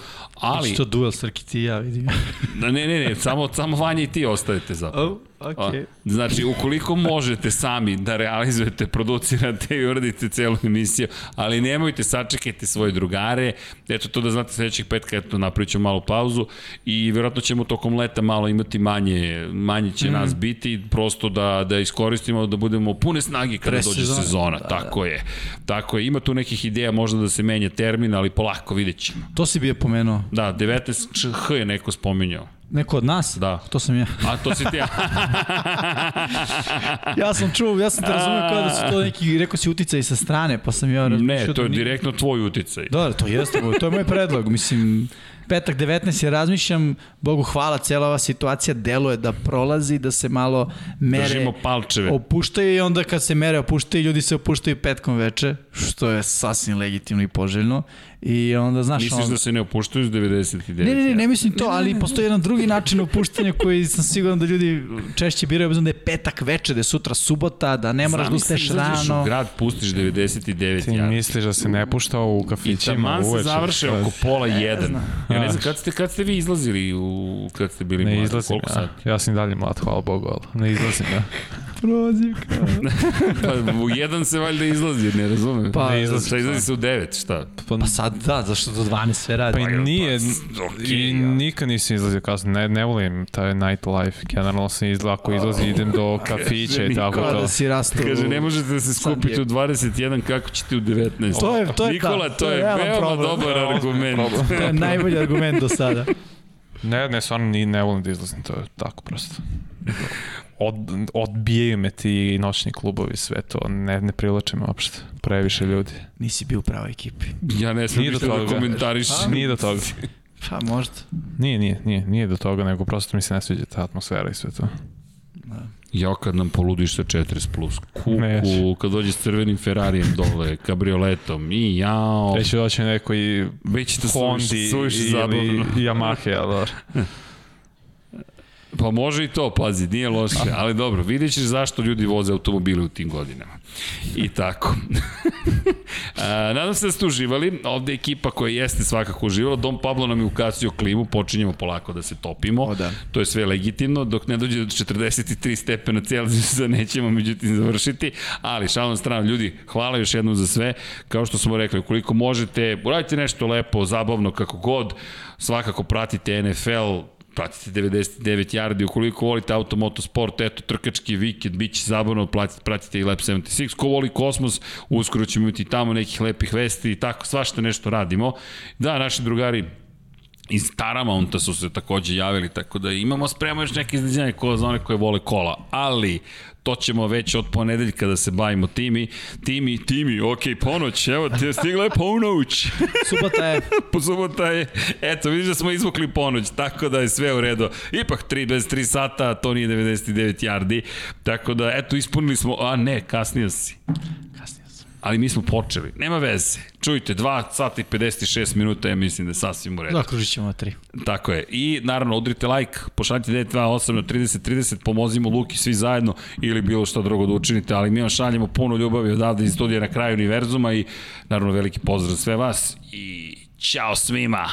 ali... Što duel Srki ti ja vidim. ne, ne, ne, samo, samo Vanja i ti ostajete zapravo. Oh. Okay. Znači, ukoliko možete sami da realizujete, producirate i uradite celu emisiju, ali nemojte, sačekajte svoje drugare, eto to da znate sledećeg petka, eto napravit ćemo malu pauzu i vjerojatno ćemo tokom leta malo imati manje, manje će mm. nas biti, prosto da, da iskoristimo, da budemo pune snage kada Pre dođe sezona, sezona. Da, tako da. je. Tako je, ima tu nekih ideja možda da se menja termin, ali polako vidjet ćemo. To si bi je pomenuo. Da, 19 H je neko spominjao. Neko od nas? Da. To sam ja. A, to si ti ja. ja sam čuo, ja sam te razumio kao da su to neki, rekao si uticaj sa strane, pa sam ja razmišljao. Ne, to je da direktno tvoj uticaj. Da, to jeste, to je moj predlog. Mislim, petak 19 je razmišljam, Bogu hvala, cijela ova situacija deluje da prolazi, da se malo mere Držimo palčeve. opuštaju i onda kad se mere opuštaju, ljudi se opuštaju petkom veče, što je sasvim legitimno i poželjno. I onda, znaš... Misliš onda... da se ne opuštaju s 99? Ne, ne, ne, ne mislim to, ali postoji jedan drugi način opuštanja koji sam siguran da ljudi češće biraju, obzirom da je petak veče, da je sutra subota, da ne moraš da ustaješ rano. u grad, pustiš 99 Ti misliš da se ne pušta u kafićima uveče? I taman se završe oko pola jedan. Ja ne znam, kad ste, kad ste vi izlazili, u, kad ste bili ne mladi? Koliko ja. Ja sam dalje mlad, hvala Bogu, ali ne izlazim ja. Prozivka. Pa u jedan se valjda izlazi, ne razumem. Pa, ne izlazi, Šta izlazi se u devet, šta? Pa, Pa sad da, zašto do 12 sve radi? pa i nije, pa, okej, i ja. nikad nisam izlazio kasno, ne, ne volim taj nightlife, generalno sam izla, ako izlazi idem do kafića i tako to. da si rastu. Kaže, ne možete da se skupiti u 21, kako ćete u 19? To je- to je Nikola, ta- to je realan veoma problem. dobar argument. To je najbolji argument do sada. Ne, ne, stvarno ni, ne volim da izlazim, to je tako prosto. Od, odbijaju me ti noćni klubovi, sve to, ne, ne privlače me uopšte, previše ljudi. Nisi bio u pravoj ekipi. Ja ne smijem do ništa da komentariš. Nije do toga. Pa možda. Nije, nije, nije, nije do toga, nego prosto mi se ne sviđa ta atmosfera i sve to. Ja kad nam poludiš sa 40 plus, kuku, Neće. kad dođe s crvenim Ferrarijem dole, kabrioletom, i jao, Već će doći neko i već Hondi suviše, suviše ili. Yamaha, ali dobro. Pa može i to, pazi, nije loše, ali dobro, vidjet ćeš zašto ljudi voze automobile u tim godinama. I tako. A, nadam se da ste uživali, ovde je ekipa koja jeste svakako uživala, Dom Pablo nam je ukasio klimu, počinjemo polako da se topimo, O, da. to je sve legitimno, dok ne dođe do 43 stepena Celzijusa nećemo međutim završiti, ali šalom stranu, ljudi, hvala još jednom za sve, kao što smo rekli, ukoliko možete, uradite nešto lepo, zabavno, kako god, svakako pratite NFL, pratite 99 yardi, ukoliko volite auto, motosport, eto, trkački vikend, bit će zabavno, pratite, pratite i Lab 76, ko voli kosmos, uskoro ćemo imati tamo nekih lepih vesti i tako, svašta nešto radimo. Da, naši drugari iz Taramounta su se takođe javili, tako da imamo spremno još neke izneđenje ko za one koje vole kola, ali to ćemo već od ponedeljka da se bavimo timi, timi, timi, ok, ponoć, evo te stigla je ponoć. Subota je po subota je, eto, vidiš da smo izvukli ponoć, tako da je sve u redu. Ipak 3 bez 3 sata, to nije 99 yardi, tako da, eto, ispunili smo, a ne, kasnije si ali mi smo počeli. Nema veze. Čujte, 2 sata i 56 minuta, ja mislim da je sasvim u redu. Zakružit ćemo 3. Tako je. I naravno, udrite like, pošaljite 928 na 30 30, pomozimo Luki svi zajedno ili bilo šta drugo da učinite, ali mi vam šaljemo puno ljubavi odavde iz studija na kraju univerzuma i naravno veliki pozdrav sve vas i ćao svima!